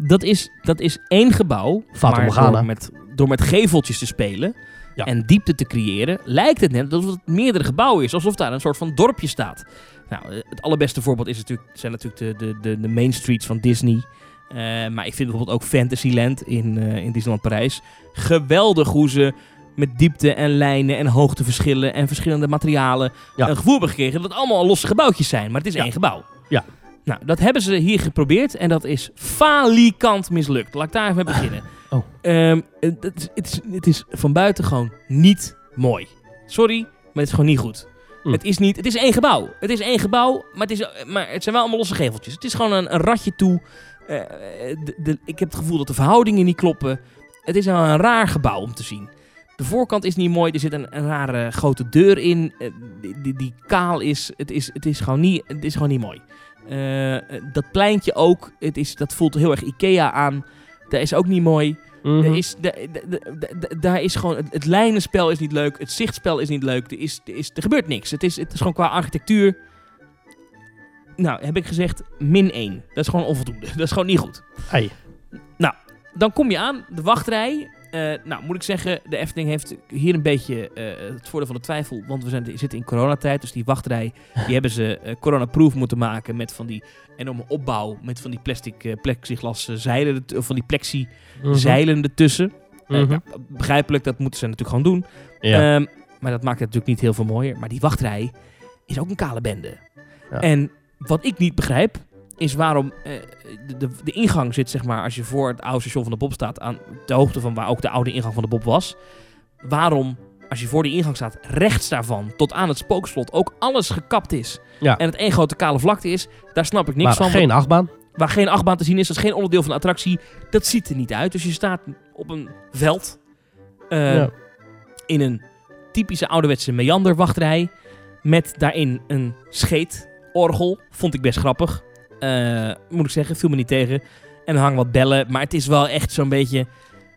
Dat is, dat is één gebouw. Fata Morgana. door met, door met geveltjes te spelen Ja. en diepte te creëren, lijkt het net alsof het meerdere gebouwen is. Alsof daar een soort van dorpje staat. Nou, eh, het allerbeste voorbeeld is natuurlijk, zijn natuurlijk de, de, de, de main streets van Disney. Eh, maar ik vind bijvoorbeeld ook Fantasyland in, eh, in Disneyland Parijs. Geweldig hoe ze met diepte en lijnen en hoogteverschillen en verschillende materialen Ja. een gevoel hebben gekregen dat het allemaal losse gebouwtjes zijn. Maar het is Ja. één gebouw. Ja. Nou, dat hebben ze hier geprobeerd en dat is falikant mislukt. Laat ik daar even mee beginnen. Oh. Ehm, het, het is, het, is, het is van buiten gewoon niet mooi. Sorry, maar het is gewoon niet goed. Hm. Het is niet, het is één gebouw. Het is één gebouw, maar het, is, maar het zijn wel allemaal losse geveltjes. Het is gewoon een, een ratje toe. Eh, de, de- ik heb het gevoel dat de verhoudingen niet kloppen. Het is wel een raar gebouw om te zien. De voorkant is niet mooi. Er zit een, een rare grote deur in. eh, die, die, die kaal is. Het is, het is, gewoon, niet, het is gewoon niet mooi. Eh, eh, dat pleintje ook. Het is, dat voelt heel erg Ikea aan. Dat is ook niet mooi. Mhm. Is, daar is gewoon, het, het lijnenspel is niet leuk. Het zichtspel is niet leuk. Er, is, er, is, er gebeurt niks. Het is, het is gewoon qua architectuur. Nou, heb ik gezegd, min 1. Dat is gewoon onvoldoende. *laughs* Dat is gewoon niet goed. Ai. Dan kom je aan, de wachtrij. Eh, nou, moet ik zeggen, de Efteling heeft hier een beetje eh, het voordeel van de twijfel. Want we zijn, zitten in coronatijd. Dus die wachtrij, die *laughs* hebben ze eh, corona-proof moeten maken. Met van die enorme opbouw. Met van die plastic plexiglas zeilen. er- Of van die plexi Mhm. zeilen ertussen. Eh, Mhm. nou, begrijpelijk, dat moeten ze natuurlijk gewoon doen. Ja. Ehm, maar dat maakt het natuurlijk niet heel veel mooier. Maar die wachtrij is ook een kale bende. Ja. En wat ik niet begrijp, is waarom eh, de, de, de ingang zit, zeg maar, als je voor het oude station van de Bob staat, aan de hoogte van waar ook de oude ingang van de Bob was. Waarom, als je voor die ingang staat, rechts daarvan tot aan het spookslot ook alles gekapt is. Ja. En het één grote kale vlakte is, daar snap ik niks maar van. geen achtbaan. Waar geen achtbaan te zien is, dat is geen onderdeel van de attractie. Dat ziet er niet uit. Dus je staat op een veld. eh, Ja. In een typische ouderwetse meanderwachtrij. Met daarin een scheetorgel. Vond ik best grappig. Eh, moet ik zeggen, viel me niet tegen. En er hangen wat bellen. Maar het is wel echt zo'n beetje...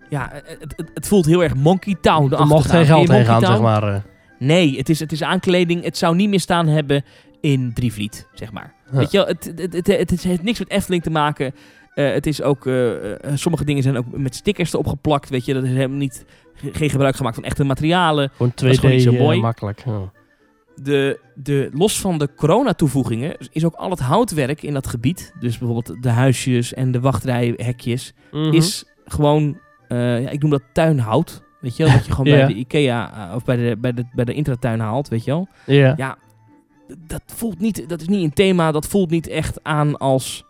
Ja, het, het, het voelt heel erg Monkey Town. Er mocht geen geld heen gaan, zeg maar. eh. Nee, het is, het is aankleding. Het zou niet meer staan hebben in Drievliet, zeg maar. Ja. Weet je wel, het, het, het, het, het heeft niks met Efteling te maken. Eh, het is ook, sommige dingen zijn ook met stickers erop geplakt, weet je. Dat is helemaal niet, ge- geen gebruik gemaakt van echte materialen. Gewoon 2D is gewoon niet zo eh, mooi. makkelijk. Ja. De, de, los van de corona-toevoegingen is ook al het houtwerk in dat gebied, dus bijvoorbeeld de huisjes en de wachtrijhekjes, Mhm. is gewoon, eh, ja, ik noem dat tuinhout. Weet je wel, wat je gewoon *laughs* Ja. bij de Ikea eh, of bij de, bij de, bij de intratuin haalt, weet je wel. Ja. Ja, dat voelt niet, dat is niet een thema, dat voelt niet echt aan als,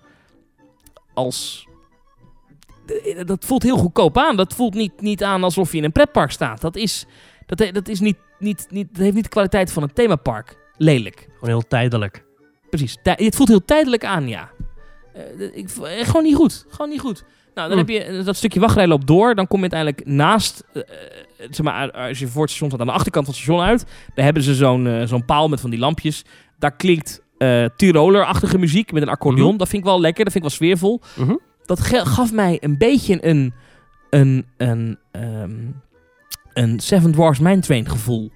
als, dat voelt heel goedkoop aan. Dat voelt niet, niet aan alsof je in een pretpark staat. Dat is, dat, dat is niet, niet, niet, dat heeft niet de kwaliteit van een themapark. Lelijk. Gewoon heel tijdelijk. Precies. Tij- het voelt heel tijdelijk aan, ja. Eh, ik, eh, gewoon niet goed. Gewoon niet goed. Nou, dan Hm. heb je eh, dat stukje wachtrij loopt door. Dan kom je uiteindelijk naast, zeg maar, als je voor het station staat, aan de achterkant van het station uit. Daar hebben ze zo'n zo'n paal met van die lampjes. Daar klinkt eh Tiroler-achtige muziek met een accordeon. Mhm. Dat vind ik wel lekker, dat vind ik wel sfeervol. Mhm. Dat gaf mij een beetje een, een, een, ehm, een Seven Dwarfs Mine Train gevoel.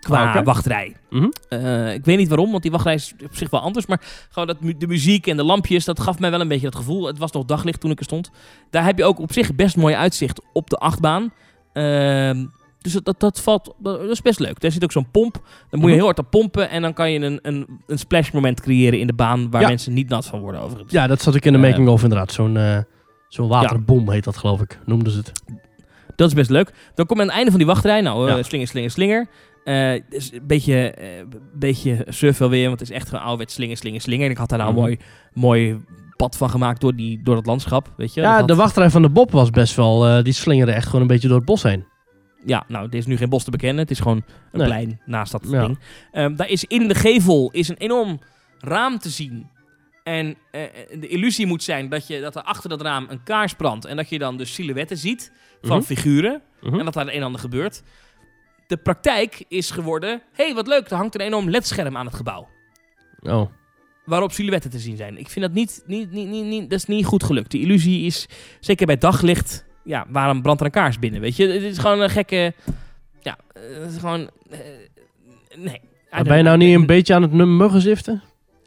Qua wachtrij. Mhm. Eh, ik weet niet waarom, want die wachtrij is op zich wel anders. Maar gewoon dat, mu- de muziek en de lampjes, dat gaf mij wel een beetje dat gevoel. Het was nog daglicht toen ik er stond. Daar heb je ook op zich best mooi uitzicht op de achtbaan. Ehm, dus dat, dat, dat valt, dat is best leuk. Daar zit ook zo'n pomp. Dan moet je Mhm. heel hard op pompen. En dan kan je een, een, een splash moment creëren in de baan waar Ja. mensen niet nat van worden overigens. Ja, dat zat ik in de Eh, making-of inderdaad. Zo'n eh zo'n waterbom heet dat, geloof ik. Noemden ze het. Dat is best leuk. Dan kom je aan het einde van die wachtrij. Nou, eh, Ja. slinger, slinger, slinger. Het is een beetje, eh, beetje surf wel weer, want het is echt een ouderwets slinger, slinger, slinger. En ik had daar nou een Mhm. mooi, mooi pad van gemaakt door, die, door dat landschap, weet je. Ja, had- de wachtrij van de Bob was best wel... die slingerde echt gewoon een beetje door het bos heen. Ja, nou, er is nu geen bos te bekennen. Het is gewoon een Nee. plein naast dat Ja. ding. Ehm, daar is in de gevel is een enorm raam te zien. En de illusie moet zijn dat, je, dat er achter dat raam een kaars brandt. En dat je dan dus silhouetten ziet van Mhm. figuren. Mhm. En dat daar het een en ander gebeurt. De praktijk is geworden... Hé, hey, wat leuk, er hangt een enorm ledscherm aan het gebouw. Oh. Waarop silhouetten te zien zijn. Ik vind dat niet, niet, niet, niet, niet, dat is niet goed gelukt. Die illusie is, zeker bij daglicht... Ja, waarom brandt er een kaars binnen, weet je? Het is gewoon een gekke... Ja, het is gewoon... eh, nee. Ben je nou niet een beetje aan het muggen ziften?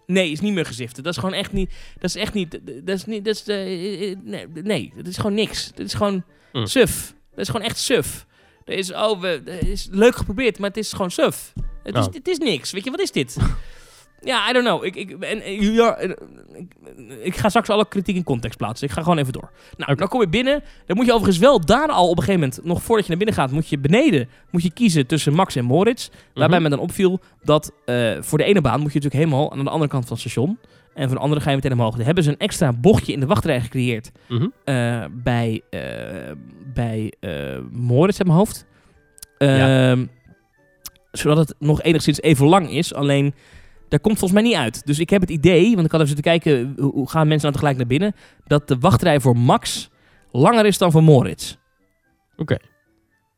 Nee, is niet meer geziften. Dat is gewoon echt niet... Dat is echt niet... Dat is niet... Dat is, eh, eh, nee, nee, dat is gewoon niks. Dat is gewoon Hm. suf. Dat is gewoon echt suf. Er is, oh, we, het is leuk geprobeerd, maar het is gewoon suf. Het is, het is niks. Weet je, wat is dit? *laughs* ja, I don't know. Ik, ik, en, en- ja, en, ik, ik ga straks alle kritiek in context plaatsen. Ik ga gewoon even door. Nou, dan kom je binnen. Dan moet je overigens wel daar al op een gegeven moment, nog voordat je naar binnen gaat, moet je beneden moet je kiezen tussen Max en Moritz. Waarbij me dan opviel dat eh, voor de ene baan moet je natuurlijk helemaal aan de andere kant van het station. En voor de andere ga je meteen omhoog. Dan hebben ze een extra bochtje in de wachtrij gecreëerd Mhm. eh, bij, eh bij eh Moritz in mijn hoofd. Ja. Ehm, Zodat het nog enigszins even lang is. Alleen, daar komt volgens mij niet uit. Dus ik heb het idee, want ik had even zitten kijken... hoe, gaan mensen nou tegelijk naar binnen... dat de wachtrij voor Max langer is dan voor Moritz. Oké.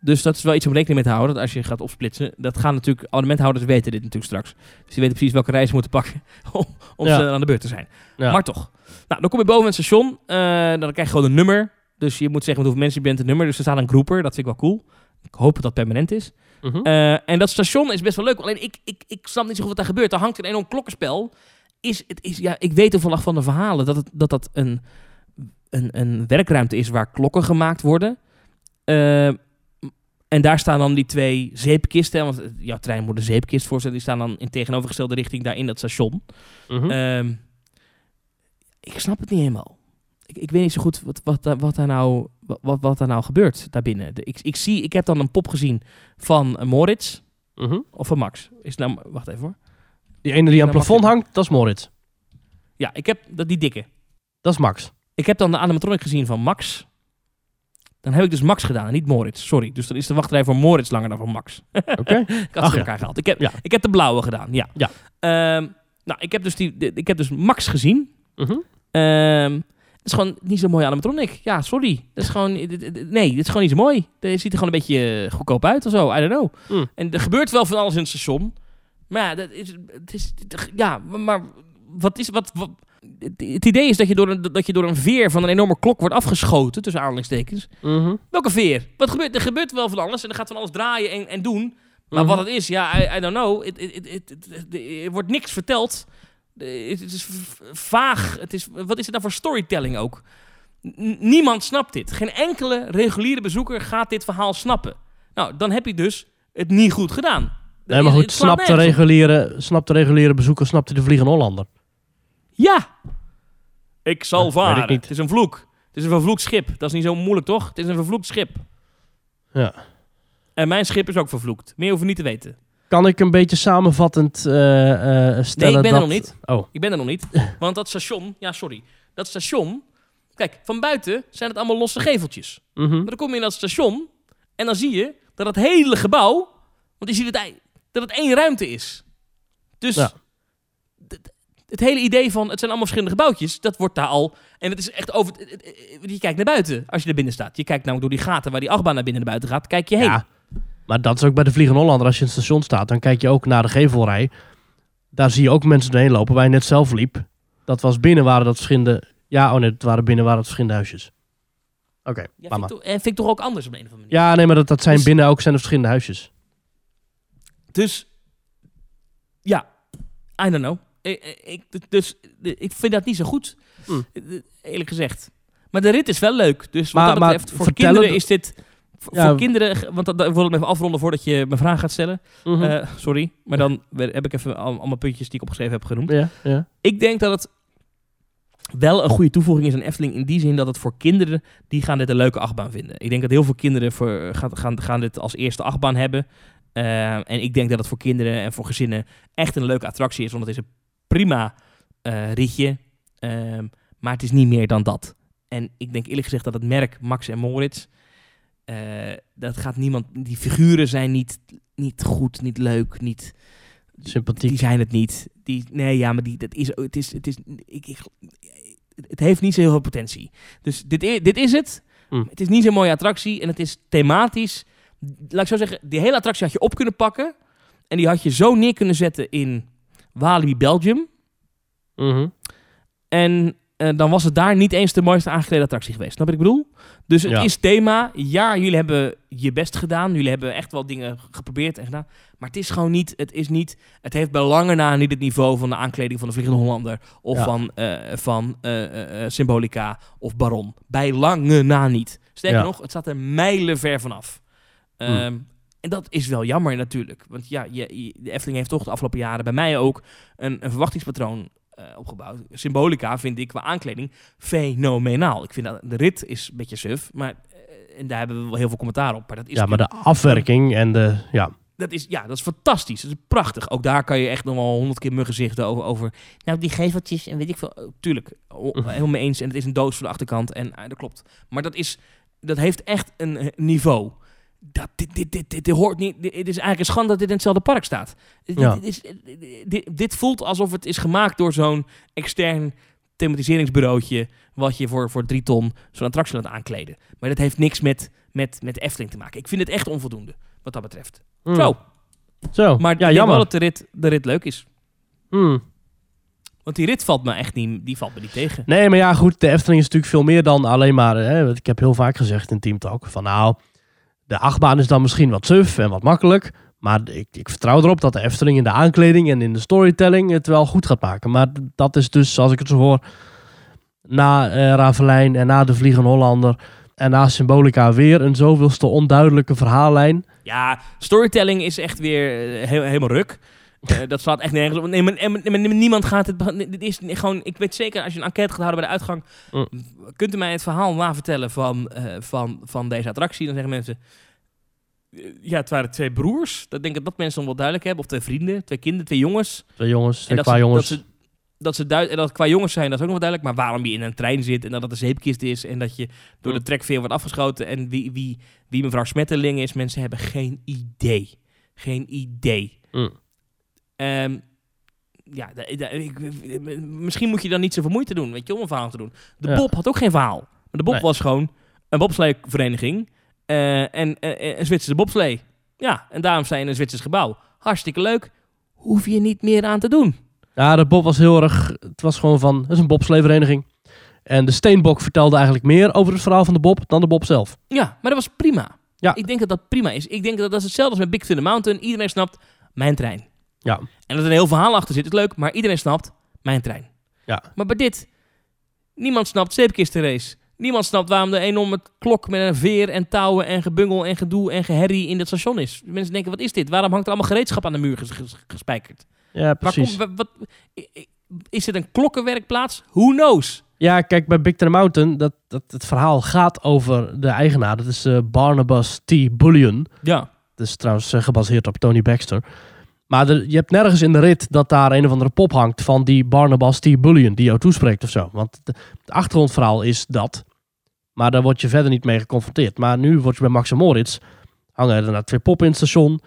Dus dat is wel iets om rekening mee te houden. Dat als je gaat opsplitsen, dat gaan natuurlijk abonnementhouders weten dit natuurlijk straks. Dus die weten precies welke reis ze moeten pakken *laughs* om, om Ja. ze aan de beurt te zijn. Ja. Maar toch. Nou, dan kom je boven het station. eh, dan krijg je gewoon een nummer. Dus je moet zeggen met hoeveel mensen je bent, een nummer. Dus er staat een groeper. Dat vind ik wel cool. Ik hoop dat dat permanent is. Mhm. Eh, en dat station is best wel leuk. Alleen ik, ik, ik snap niet zo goed wat daar gebeurt. Er hangt een enorm klokkenspel. Is, het is, ja, ik weet toevallig van de verhalen dat het, dat, dat een, een, een werkruimte is waar klokken gemaakt worden. Eh, en daar staan dan die twee zeepkisten. Want jouw trein moet een zeepkist voorstellen. Die staan dan in tegenovergestelde richting daar in dat station. Mhm. Ehm, ik snap het niet helemaal. Ik, ik weet niet zo goed wat, wat, daar- wat, daar, nou, wat, wat daar nou gebeurt daarbinnen. De, ik, ik, zie, ik heb dan een pop gezien van Moritz Mhm. of van Max. Is nou, wacht even hoor. Die ene die aan het plafond hangt, dat is Moritz. Ja, ik heb dat, die dikke. Dat is Max. Ik heb dan de animatronic gezien van Max. Dan heb ik dus Max gedaan, en niet Moritz. Sorry. Dus dan is de wachtrij voor Moritz langer dan voor Max. Oké. *laughs* Ik had ze in ja. elkaar gehaald. Ik heb, Ja. ik heb de blauwe gedaan, ja. Ja. Ehm, nou, ik heb, dus die, de- ik heb dus Max gezien. Mhm. Ehm, is gewoon niet zo mooi animatronic. Ja, sorry. Dat is gewoon, nee, dit is gewoon niet zo mooi. Het ziet er gewoon een beetje eh, goedkoop uit of zo. I don't know. Mm. En er gebeurt wel van alles in het station. Maar ja, dat is, het is, ja maar wat is, wat, wat, het- idee is dat je, door een, dat je door een veer van een enorme klok wordt afgeschoten, tussen aanhalingstekens. Mhm. Welke veer? Wat gebeurt? Er gebeurt wel van alles en er gaat van alles draaien en, en doen. Maar Mhm. wat het is, ja, I, I don't know. Er wordt niks verteld. Eh, Het is vaag. Het is, wat is het nou voor storytelling ook? N- niemand snapt dit. Geen enkele reguliere bezoeker gaat dit verhaal snappen. Nou, dan heb je dus het niet goed gedaan. Nee, maar Het goed, snapt de, reguliere, snapt de reguliere bezoeker, snapt hij de Vliegende Hollander? Ja. Ik zal Ja, weet varen. ik niet. Het is een vloek. Het is een vervloekt schip. Dat is niet zo moeilijk, toch? Het is een vervloekt schip. Ja. En mijn schip is ook vervloekt. Meer hoef je niet te weten. Kan ik een beetje samenvattend eh, eh, stellen Nee, ik ben dat... er nog niet. Oh, Ik ben er nog niet. *laughs* Want dat station, ja sorry, dat station, kijk, van buiten zijn het allemaal losse geveltjes. mhm. Maar dan kom je in dat station en dan zie je dat het hele gebouw, want je ziet het, dat het één ruimte is. Dus Ja. het hele idee van het zijn allemaal verschillende gebouwtjes, dat wordt daar al, en het is echt over, het- je kijkt naar buiten als je er binnen staat. Je kijkt namelijk door die gaten waar die achtbaan naar binnen en naar buiten gaat, kijk je heen. Ja, maar dat is ook bij de Vliegende Hollander. Als je in het station staat, dan kijk je ook naar de gevelrij. Daar zie je ook mensen doorheen lopen waar je net zelf liep. Dat was binnen waren dat verschillende... Ja, oh nee, het waren binnen waren dat verschillende huisjes. Oké, Ja, vind, maar. ik vind ik toch ook anders op een of andere manier. Ja, nee, maar dat, dat zijn Dus- binnen ook zijn er verschillende huisjes. Dus, ja, I don't know. Ik, ik, dus ik vind dat niet zo goed, Hmm. eerlijk gezegd. Maar de rit is wel leuk. Dus wat Maar- dat maar betreft, voor kinderen de- is dit... Voor, Ja. voor kinderen, want dat, dat wil ik even afronden voordat je mijn vraag gaat stellen. Mhm. Eh, sorry, maar dan heb ik even al- allemaal puntjes die ik opgeschreven heb genoemd. ja, ja. Ik denk dat het wel een goede toevoeging is aan Efteling in die zin dat het voor kinderen, die gaan dit een leuke achtbaan vinden. Ik denk dat heel veel kinderen voor, gaan, gaan, gaan dit als eerste achtbaan hebben. Eh, en ik denk dat het voor kinderen en voor gezinnen echt een leuke attractie is, want het is een prima eh, ritje. Ehm, maar het is niet meer dan dat. En ik denk eerlijk gezegd dat het merk Max en Moritz, eh, dat gaat niemand, die figuren zijn niet, niet goed, niet leuk, niet... Sympathiek. Die zijn het niet. Die, nee, ja, maar die, dat is, het is, het is, ik, ik, het heeft niet zo heel veel potentie. Dus dit, dit is het. Mm. Het is niet zo'n mooie attractie en het is thematisch. Laat ik zo zeggen, die hele attractie had je op kunnen pakken en die had je zo neer kunnen zetten in Walibi Belgium. Mhm. En eh, dan was het daar niet eens de mooiste aangeklede attractie geweest. Snap wat ik bedoel? Dus het Ja. is thema. Ja, jullie hebben je best gedaan. Jullie hebben echt wel dingen geprobeerd en gedaan. Maar het is gewoon niet... Het, is niet, het heeft bij lange na niet het niveau van de aankleding van de Vliegende Hollander. Of Ja. van, eh, van eh, Symbolica of Baron. Bij lange na niet. Sterker Ja. nog, het staat er mijlen ver vanaf. Hmm. Ehm, En dat is wel jammer natuurlijk. Want ja, je, je- de Efteling heeft toch de afgelopen jaren bij mij ook een, een verwachtingspatroon eh, opgebouwd. Symbolica vind ik qua aankleding fenomenaal. Ik vind dat de rit is een beetje suf, maar eh, en daar hebben we wel heel veel commentaar op. Maar dat is Ja, maar de afwerking en de... Ja, dat is, ja, dat is fantastisch. Dat is prachtig. Ook daar kan je echt nog wel honderd keer muggenzichten over, over. Nou, die geveltjes en weet ik veel. Oh, tuurlijk, o- helemaal mee eens. En het is een doos voor de achterkant. En eh, dat klopt. Maar dat, is, dat heeft echt een eh, niveau. Dat, dit, dit, dit, dit, dit hoort niet. Dit, het is eigenlijk een schande dat dit in hetzelfde park staat. Dit, Ja. dit, is, dit, dit voelt alsof het is gemaakt door zo'n extern thematiseringsbureautje. wat je voor, voor drie ton zo'n attractie laat aankleden. Maar dat heeft niks met met, met de Efteling te maken. Ik vind het echt onvoldoende, wat dat betreft. Hmm. Zo, Zo, maar ik ja, denk jammer. wel dat de rit, de rit leuk is. Hmm. Want die rit valt me echt niet, die valt me niet tegen. Nee, maar ja, goed. De Efteling is natuurlijk veel meer dan alleen maar... Hè, ik heb heel vaak gezegd in Team Talk. Van nou, de achtbaan is dan misschien wat suf en wat makkelijk. Maar ik, ik vertrouw erop dat de Efteling in de aankleding en in de storytelling het wel goed gaat maken. Maar dat is dus, zoals ik het zo hoor, na eh Ravelijn en na de Vliegende Hollander... En na Symbolica weer een zoveelste onduidelijke verhaallijn. Ja, storytelling is echt weer eh, helemaal ruk. Eh, dat slaat echt nergens op. Nee, maar, maar niemand gaat het... Dit is gewoon... Ik weet zeker, als je een enquête gaat houden bij de uitgang... Mm. Kunt u mij het verhaal navertellen van, eh, van, van deze attractie? Dan zeggen mensen... eh, Ja, het waren twee broers. Dat denk ik dat mensen dan wel duidelijk hebben. Of twee vrienden, twee kinderen, twee jongens. Twee jongens, twee dat qua ze, jongens. Dat ze, dat ze duid- en dat qua jongens zijn, dat is ook nog wel duidelijk. Maar waarom je in een trein zit en dat het een zeepkist is... en dat je door de Mm. trekveer wordt afgeschoten... en wie, wie, wie mevrouw Smetterling is, mensen hebben geen idee. Geen idee. Mm. Ehm, ja, ik- misschien moet je dan niet zoveel moeite doen, weet je, om een verhaal te doen. De Ja. Bob had ook geen verhaal. Maar de Bob Nee. was gewoon een bobsleevereniging eh en eh, een Zwitserse bobslee. Ja, en daarom zijn in een Zwitsers gebouw. Hartstikke leuk. Hoef je niet meer aan te doen. Ja, de Bob was heel erg... Het was gewoon van... Het is een bobsleevereniging. En de Steenbok vertelde eigenlijk meer over het verhaal van de Bob dan de Bob zelf. Ja, maar dat was prima. Ja. Ik denk dat dat prima is. Ik denk dat dat is hetzelfde als met Big Thunder Mountain. Iedereen snapt, mijn trein. Ja. En dat er een heel verhaal achter zit, is leuk, maar iedereen snapt, mijn trein. Ja. Maar bij dit, niemand snapt zeepkistenrace. Niemand snapt waarom een enorme klok met een veer en touwen en gebungel en gedoe en geherrie in dat station is. Mensen denken, wat is dit? Waarom hangt er allemaal gereedschap aan de muur ges- ges- gespijkerd? Ja, precies. wat, is het een klokkenwerkplaats? Who knows? Ja, kijk, bij Big Thunder Mountain, dat, dat, het verhaal gaat over de eigenaar. Dat is eh, Barnabas T. Bullion. Ja. Dat is trouwens eh, gebaseerd op Tony Baxter. Maar je hebt nergens in de rit dat daar een of andere pop hangt van die Barnabas T. Bullion die jou toespreekt of zo. Want het achtergrondverhaal is dat. Maar daar word je verder niet mee geconfronteerd. Maar nu word je bij Max Moritz. Hangen er daarna twee poppen in het station.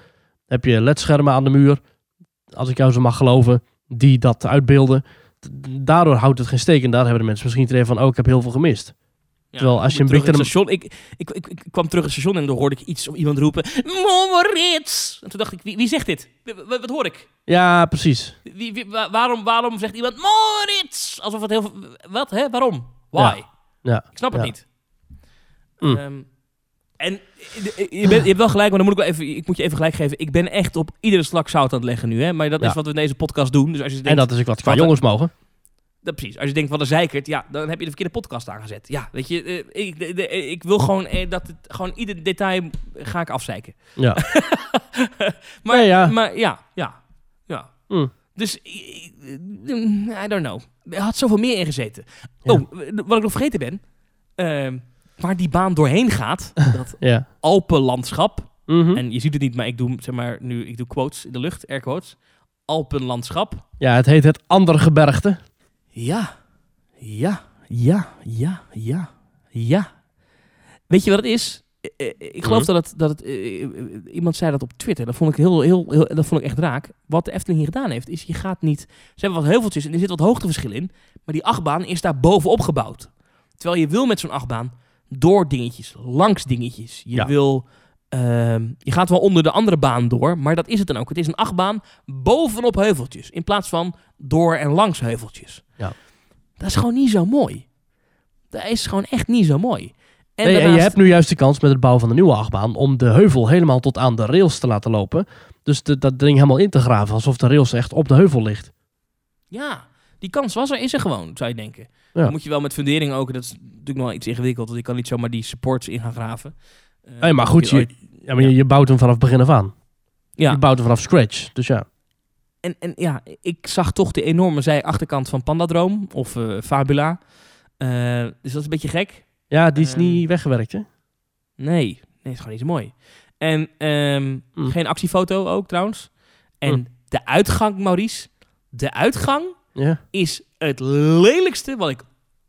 Heb je ledschermen aan de muur. Als ik jou zo mag geloven. Die dat uitbeelden. Daardoor houdt het geen steek. En daar hebben de mensen misschien het idee van... Oh, ik heb heel veel gemist. Terwijl als ik je een het station, ik, ik, ik, ik kwam terug in het station en dan hoorde ik iets of iemand roepen: Moritz! En toen dacht ik: wie, wie zegt dit? Wa- wa- Wat, hoor ik? Ja, precies. Wie, wie- wa- waarom, waarom zegt iemand Moritz? Alsof het heel veel. Wat, hè? Waarom? Why? Ja. Ik snap het Ja. niet. Mm. Ehm, en je, je, bent, je hebt wel gelijk, maar dan moet ik wel even, ik moet je even gelijk geven. Ik ben echt op iedere slak zout aan het leggen nu, hè? Maar dat Ja. is wat we in deze podcast doen. Dus als je denkt, En dat is ook wat qua jongens mogen. Dat, precies. Als je denkt, wat een zeikert, ja, dan heb je de verkeerde podcast aangezet. Ja, weet je, eh, ik, de- de- ik wil gewoon eh, dat het, gewoon ieder detail ga ik afzeiken. Ja. *laughs* Maar Nee, ja. maar ja, ja, ja. Hm. Dus, I, I don't know. Er had zoveel meer in gezeten. Ja. Oh, wat ik nog vergeten ben, ehm, waar die baan doorheen gaat, *laughs* dat Ja. Alpenlandschap, Mhm. en je ziet het niet, maar ik doe, zeg maar, nu, ik doe quotes in de lucht, air quotes. Alpenlandschap. Ja, het heet het andere gebergte. Ja, ja, ja, ja, ja, ja. Weet je wat het is? Eh, eh, Ik geloof Mhm. dat het, dat het eh, iemand zei dat op Twitter. Dat vond ik heel, heel, heel, dat vond ik echt raak. Wat de Efteling hier gedaan heeft, is je gaat niet. Ze hebben wat heuveltjes en er zit wat hoogteverschil in, maar die achtbaan is daar bovenop gebouwd. Terwijl je wil met zo'n achtbaan door dingetjes, langs dingetjes. Je Ja. wil, ehm, je gaat wel onder de andere baan door, maar dat is het dan ook. Het is een achtbaan bovenop heuveltjes, in plaats van door en langs heuveltjes. Ja. Dat is gewoon niet zo mooi. Dat is gewoon echt niet zo mooi. En, Nee, en je hebt nu juist de kans met het bouwen van de nieuwe achtbaan om de heuvel helemaal tot aan de rails te laten lopen. Dus de, dat ding helemaal in te graven, alsof de rails echt op de heuvel ligt. Ja, die kans was er, is er gewoon, zou je denken. Ja. Dan moet je wel met fundering ook, dat is natuurlijk nog wel iets ingewikkeld, want je kan niet zomaar die supports in gaan graven. Nee, maar goed, je, ja, maar je, je bouwt hem vanaf begin af aan. ja. Je bouwt hem vanaf scratch. Dus ja. En, en ja, ik zag toch de enorme zij-achterkant van Pandadroom of eh, Fabula. Eh, dus dat is een beetje gek. Ja, die is Ehm. niet weggewerkt, hè? Nee, nee, het is gewoon niet zo mooi. En ehm, Hm. geen actiefoto ook trouwens. En Hm. de uitgang, Maurice, de uitgang Ja. is het lelijkste wat ik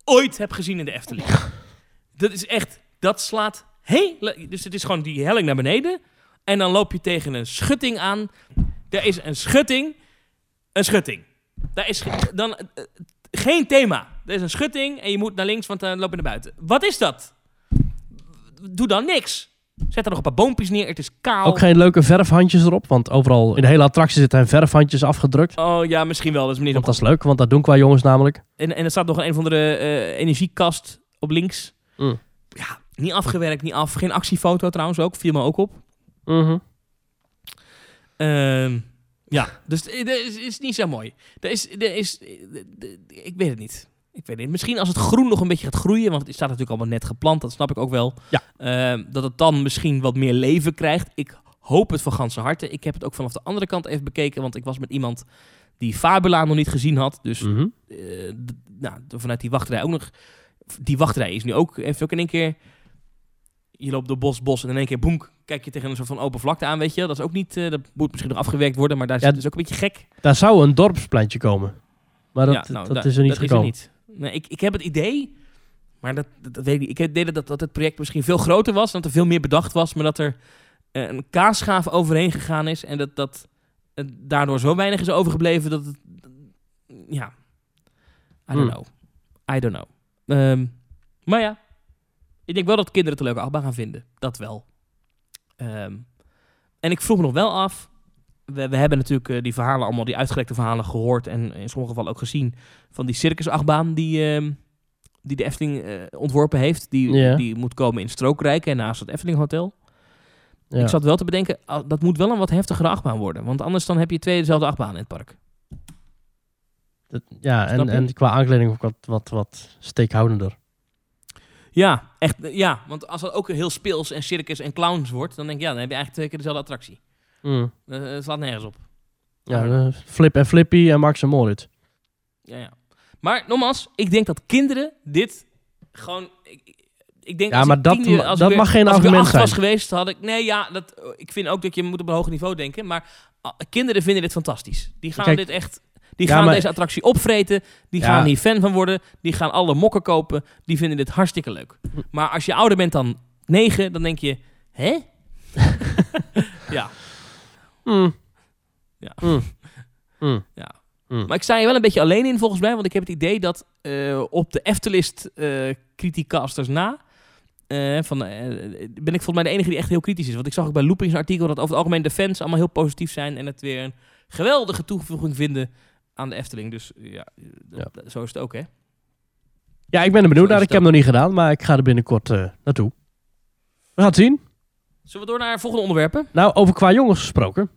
ooit heb gezien in de Efteling. *laughs* dat is echt, dat slaat heel... Dus het is gewoon die helling naar beneden. En dan loop je tegen een schutting aan. Er is een schutting. Een schutting. Daar is ge- dan eh, geen thema. Er is een schutting en je moet naar links, want dan loop je naar buiten. Wat is dat? doe dan niks. Zet er nog een paar boompjes neer. Het is kaal. Ook geen leuke verfhandjes erop, want overal in de hele attractie zitten verfhandjes afgedrukt. Oh ja, misschien wel. Dat is niet Want dat is leuk, want dat doen qua jongens namelijk. En, en er staat nog een, een of andere eh, energiekast op links. Mm. Ja, niet afgewerkt, niet af. Geen actiefoto trouwens ook. Viel me ook op. Mhm. Ehm, ja, dus het is, is niet zo mooi. Er is, er is, ik weet het niet. Ik weet het niet. Misschien als het groen nog een beetje gaat groeien, want het staat natuurlijk allemaal net geplant, dat snap ik ook wel. Ja. Ehm, dat het dan misschien wat meer leven krijgt. Ik hoop het van ganse harte. Ik heb het ook vanaf de andere kant even bekeken, want ik was met iemand die Fabula nog niet gezien had. Dus Mhm. eh, nou, vanuit die wachtrij ook nog. Die wachtrij is nu ook, heeft ook in één keer. Je loopt door bos, bos en in één keer boem, kijk je tegen een soort van open vlakte aan, weet je. Dat is ook niet, eh, dat moet misschien nog afgewerkt worden, maar daar is Ja, het dus ook een beetje gek. Daar zou een dorpspleintje komen. Maar dat, Ja, nou, dat da- is er niet dat gekomen. niet. Nee, ik, ik heb het idee, maar dat, dat, weet ik. Ik heb het idee dat, dat het project misschien veel groter was, dat er veel meer bedacht was, maar dat er eh, een kaasschaaf overheen gegaan is en dat, dat het daardoor zo weinig is overgebleven dat het, ja, I don't Hmm. know. I don't know. Ehm, maar ja, ik denk wel dat kinderen het een leuke achtbaan gaan vinden. Dat wel. Ehm, en ik vroeg me nog wel af. We, we hebben natuurlijk eh, die verhalen, allemaal die uitgerekte verhalen gehoord. En in sommige gevallen ook gezien. Van die circusachtbaan die, ehm, die de Efteling eh, ontworpen heeft. Die, die moet komen in Strookrijk en naast het Efteling Hotel. Ja. Ik zat wel te bedenken, dat moet wel een wat heftigere achtbaan worden. Want anders dan heb je twee dezelfde achtbaan in het park. Dat- ja, Snap en, je? en qua aankleding ook wat, wat, wat steekhoudender. Ja, echt. eh, Ja, want als dat ook heel speels en circus en clowns wordt, dan denk ik, ja, dan heb je eigenlijk twee keer dezelfde attractie. Mm. Eh, Het slaat nergens op. Ja, eh, Flip en Flippy en Max en Moritz. Ja, ja. Maar nogmaals, ik denk dat kinderen dit gewoon. Ik, denk Ja, als maar ik dat tien als dat ik mag geen als ik argument was geweest, had ik. Nee, ja, dat, ik vind ook dat je moet op een hoger niveau denken. Maar ah, kinderen vinden dit fantastisch. Die gaan Kijk, dit echt. Die ja, gaan maar- deze attractie opvreten. Die Ja. gaan hier fan van worden. Die gaan alle mokken kopen. Die vinden dit hartstikke leuk. Maar als je ouder bent dan negen, dan denk je. Hè? *laughs* ja. Mm. Ja. Mm. *laughs* Mm. Ja. Mm. Maar ik sta hier wel een beetje alleen in volgens mij. Want ik heb het idee dat eh, op de Eftelist eh criticasters na... eh, van, ben ik volgens mij de enige die echt heel kritisch is. Want ik zag ook bij Loopings artikel dat over het algemeen de fans allemaal heel positief zijn. En het weer een geweldige toevoeging vinden aan de Efteling. Dus ja, Ja. zo is het ook hè. Ja, ik ben er benieuwd naar. Ik heb het nog niet gedaan, maar ik ga er binnenkort eh, naartoe. We gaan het zien. Zullen we door naar volgende onderwerpen? Nou, over qua jongens gesproken.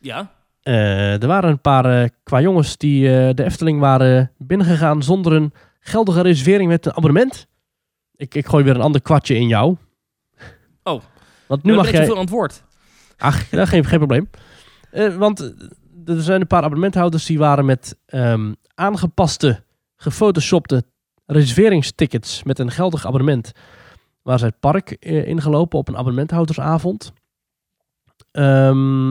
Ja. Eh, er waren een paar eh, qua jongens die eh, de Efteling waren binnengegaan zonder een geldige reservering met een abonnement. Ik, ik gooi weer een ander kwartje in jou. Oh. Want nu mag ik jij... zoveel aan het woord. Ach, ja, geen, geen probleem. Eh, want eh, er zijn een paar abonnementhouders die waren met ehm, aangepaste, gefotoshopte reserveringstickets met een geldig abonnement. Waar ze het park eh, ingelopen op een abonnementhoudersavond. Ehm,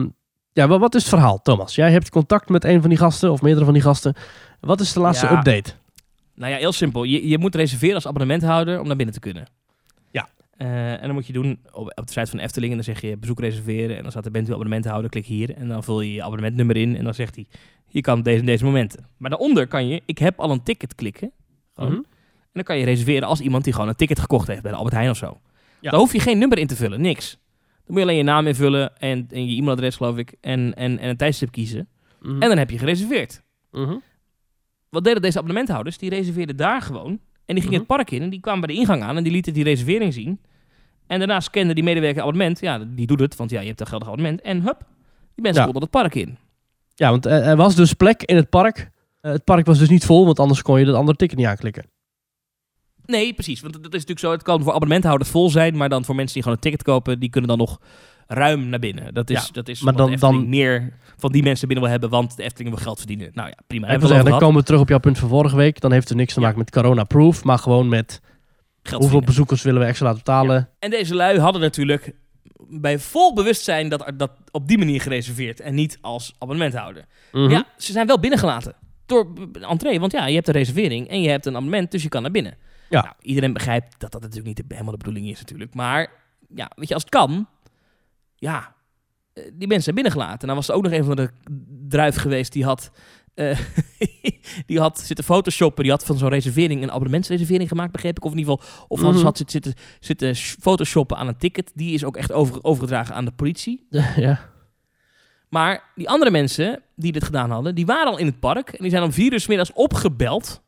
ja, wa- wat is het verhaal, Thomas? Jij hebt contact met een van die gasten of meerdere van die gasten. Wat is de laatste Ja. update? Nou ja, heel simpel. Je, je moet reserveren als abonnementhouder om naar binnen te kunnen. Eh, en dan moet je doen op, op de site van Efteling. En dan zeg je bezoek reserveren. En dan staat er bent u abonnementhouder. Klik hier. En dan vul je je abonnementnummer in. En dan zegt hij, je kan deze en deze momenten. Maar daaronder kan je, ik heb al een ticket klikken. Gewoon. Mhm. En dan kan je reserveren als iemand die gewoon een ticket gekocht heeft bij de Albert Heijn of zo. Ja. Dan hoef je geen nummer in te vullen, niks. Dan moet je alleen je naam invullen en, en je e-mailadres geloof ik. En, en, en een tijdstip kiezen. Mhm. En dan heb je gereserveerd Mhm. wat deden deze abonnementhouders? Die reserveerden daar gewoon. En die gingen Mhm. het park in en die kwamen bij de ingang aan en die lieten die reservering zien. En daarna scande die medewerker abonnement. Ja, die doet het, want ja, je hebt een geldig abonnement. En hup, die mensen Ja. konden het park in. Ja, want er, er was dus plek in het park. Eh, het park was dus niet vol, want anders kon je dat andere ticket niet aanklikken. Nee, precies. Want dat is natuurlijk zo. Het kan voor abonnementhouders vol zijn, maar dan voor mensen die gewoon een ticket kopen, die kunnen dan nog ruim naar binnen. Dat is, Ja, dat is maar dan- meer van die mensen binnen wil hebben, want de Efteling wil geld verdienen. Nou ja, prima. ik Hebben wil we zeggen, dan komen we terug op jouw punt van vorige week. Dan heeft het niks te Ja. maken met corona-proof, maar gewoon met. Geld hoeveel bezoekers willen we extra laten betalen. En deze lui hadden natuurlijk bij vol bewustzijn dat, dat op die manier gereserveerd en niet als abonnementhouder. Mhm. Ja, ze zijn wel binnengelaten. Door entree, want ja, je hebt een reservering en je hebt een abonnement, dus je kan naar binnen. Ja. Nou, iedereen begrijpt dat dat natuurlijk niet helemaal de bedoeling is natuurlijk. Maar ja, weet je, als het kan, ja, eh, die mensen zijn binnengelaten. Nou was er ook nog een van de druif geweest die had eh, *laughs* die had zitten photoshoppen. Die had van zo'n reservering een abonnementsreservering gemaakt, begreep ik. Of in ieder geval, of Mhm. ze had zitten, zitten, zitten sh- photoshoppen aan een ticket. Die is ook echt over, overgedragen aan de politie. ja. Maar die andere mensen die dit gedaan hadden, die waren al in het park. En die zijn om vier uur 's middags opgebeld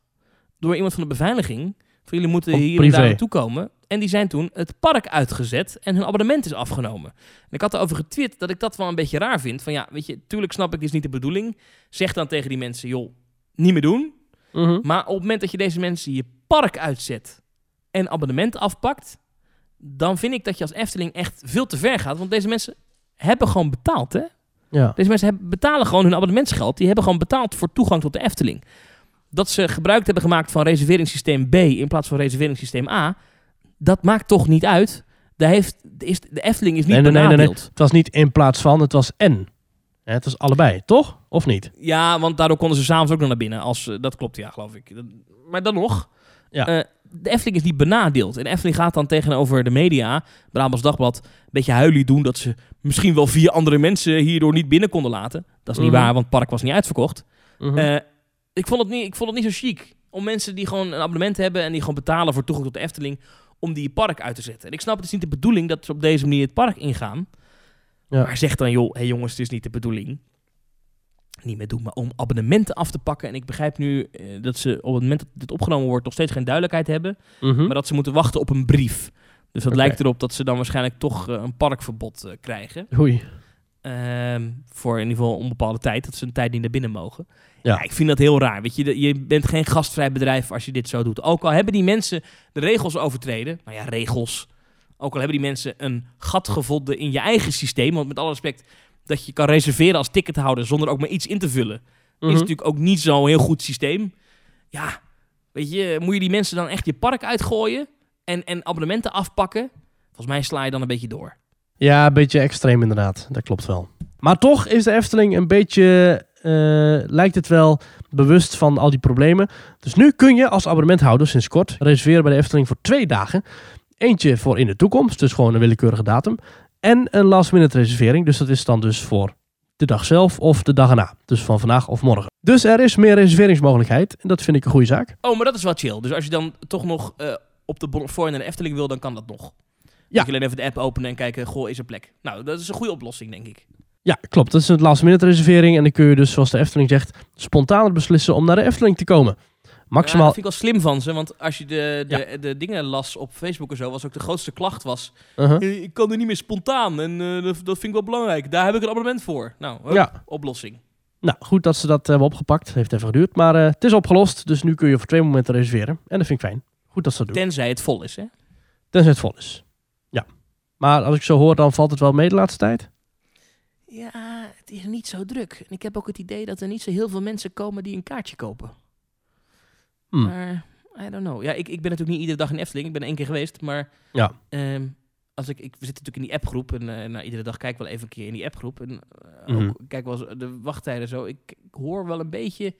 door iemand van de beveiliging. Van jullie moeten Op hier en daar naartoe komen. En die zijn toen het park uitgezet en hun abonnement is afgenomen. En ik had erover getwitterd dat ik dat wel een beetje raar vind. Van ja, weet je, tuurlijk snap ik, dit is niet de bedoeling. Zeg dan tegen die mensen, joh, niet meer doen. Mhm. Maar op het moment dat je deze mensen je park uitzet en abonnement afpakt, dan vind ik dat je als Efteling echt veel te ver gaat. Want deze mensen hebben gewoon betaald, hè? ja. Deze mensen hebben, betalen gewoon hun abonnementsgeld. Die hebben gewoon betaald voor toegang tot de Efteling. Dat ze gebruik hebben gemaakt van reserveringssysteem B in plaats van reserveringssysteem A, dat maakt toch niet uit. Daar heeft, is, de Efteling is niet Nee, nee, nee, nee, benadeeld. Het was niet in plaats van, het was en. Het was allebei, toch? Of niet? Ja, want daardoor konden ze s'avonds ook nog naar binnen. Als, eh, dat klopt, ja, geloof ik. Maar dan nog. Ja. eh, de Efteling is niet benadeeld. En de Efteling gaat dan tegenover de media, Brabants Dagblad, een beetje huilie doen dat ze misschien wel vier andere mensen hierdoor niet binnen konden laten. Dat is niet Mhm. waar, want het park was niet uitverkocht. Mhm. Eh, ik, vond het niet, ik vond het niet zo chic om mensen die gewoon een abonnement hebben en die gewoon betalen voor toegang tot de Efteling, om die park uit te zetten. En ik snap, het is niet de bedoeling dat ze op deze manier het park ingaan. Ja. Maar zeg dan, joh, hé jongens, het is niet de bedoeling. Niet meer doen, maar om abonnementen af te pakken. En ik begrijp nu eh, dat ze op het moment dat dit opgenomen wordt nog steeds geen duidelijkheid hebben. Mhm. Maar dat ze moeten wachten op een brief. Dus dat lijkt erop dat ze dan waarschijnlijk toch eh, een parkverbod eh, krijgen. Oei. Ehm, voor in ieder geval onbepaalde tijd. Dat ze een tijd niet naar binnen mogen. Ja. Ja. ik vind dat heel raar. Weet je, je bent geen gastvrij bedrijf als je dit zo doet. Ook al hebben die mensen de regels overtreden. Nou ja, regels. Ook al hebben die mensen een gat gevonden in je eigen systeem. Want met alle respect, dat je kan reserveren als tickethouder zonder ook maar iets in te vullen. Mhm. Is natuurlijk ook niet zo'n heel goed systeem. Ja, weet je, moet je die mensen dan echt je park uitgooien en, en abonnementen afpakken? Volgens mij sla je dan een beetje door. Ja, een beetje extreem inderdaad. Dat klopt wel. Maar toch is de Efteling een beetje, lijkt het wel, bewust van al die problemen. Dus nu kun je als abonnementhouder sinds kort reserveren bij de Efteling voor twee dagen. Eentje voor in de toekomst, dus gewoon een willekeurige datum. En een last minute reservering, dus dat is dan dus voor de dag zelf of de dag erna. Dus van vandaag of morgen. Dus er is meer reserveringsmogelijkheid en dat vind ik een goede zaak. Oh, maar dat is wel chill. Dus als je dan toch nog eh, op de Bonnefoy naar de Efteling wil, dan kan dat nog. Ja. Ja. Je alleen even de app openen en kijken, goh, is er plek? Nou, dat is een goede oplossing, denk ik. Ja, klopt. Dat is een last minute reservering en dan kun je dus, zoals de Efteling zegt, spontaan beslissen om naar de Efteling te komen. Ja, Maximaal dat vind ik wel slim van ze, want als je de, de, de dingen las op Facebook en zo, was ook de grootste klacht was, Uh-huh. eh, ik kan er niet meer spontaan en eh, dat, dat vind ik wel belangrijk. Daar heb ik een abonnement voor. Nou, hup, Ja. oplossing. Nou, goed dat ze dat hebben opgepakt. Heeft even geduurd, maar eh, het is opgelost. Dus nu kun je voor twee momenten reserveren. En dat vind ik fijn. Goed dat ze dat doen. Tenzij het vol is, hè? Tenzij het vol is. Ja. Maar als ik zo hoor, dan valt het wel mee de laatste tijd. Ja, het is niet zo druk. En ik heb ook het idee dat er niet zo heel veel mensen komen die een kaartje kopen. Hmm. Maar, I don't know. Ja, ik, ik ben natuurlijk niet iedere dag in Efteling. Ik ben één keer geweest, maar... Ja. ehm, als ik, ik, we zitten natuurlijk in die appgroep en eh, nou, iedere dag kijk ik wel even een keer in die appgroep. En eh, Mhm. ook, kijk wel eens de wachttijden zo. Ik, ik hoor wel een beetje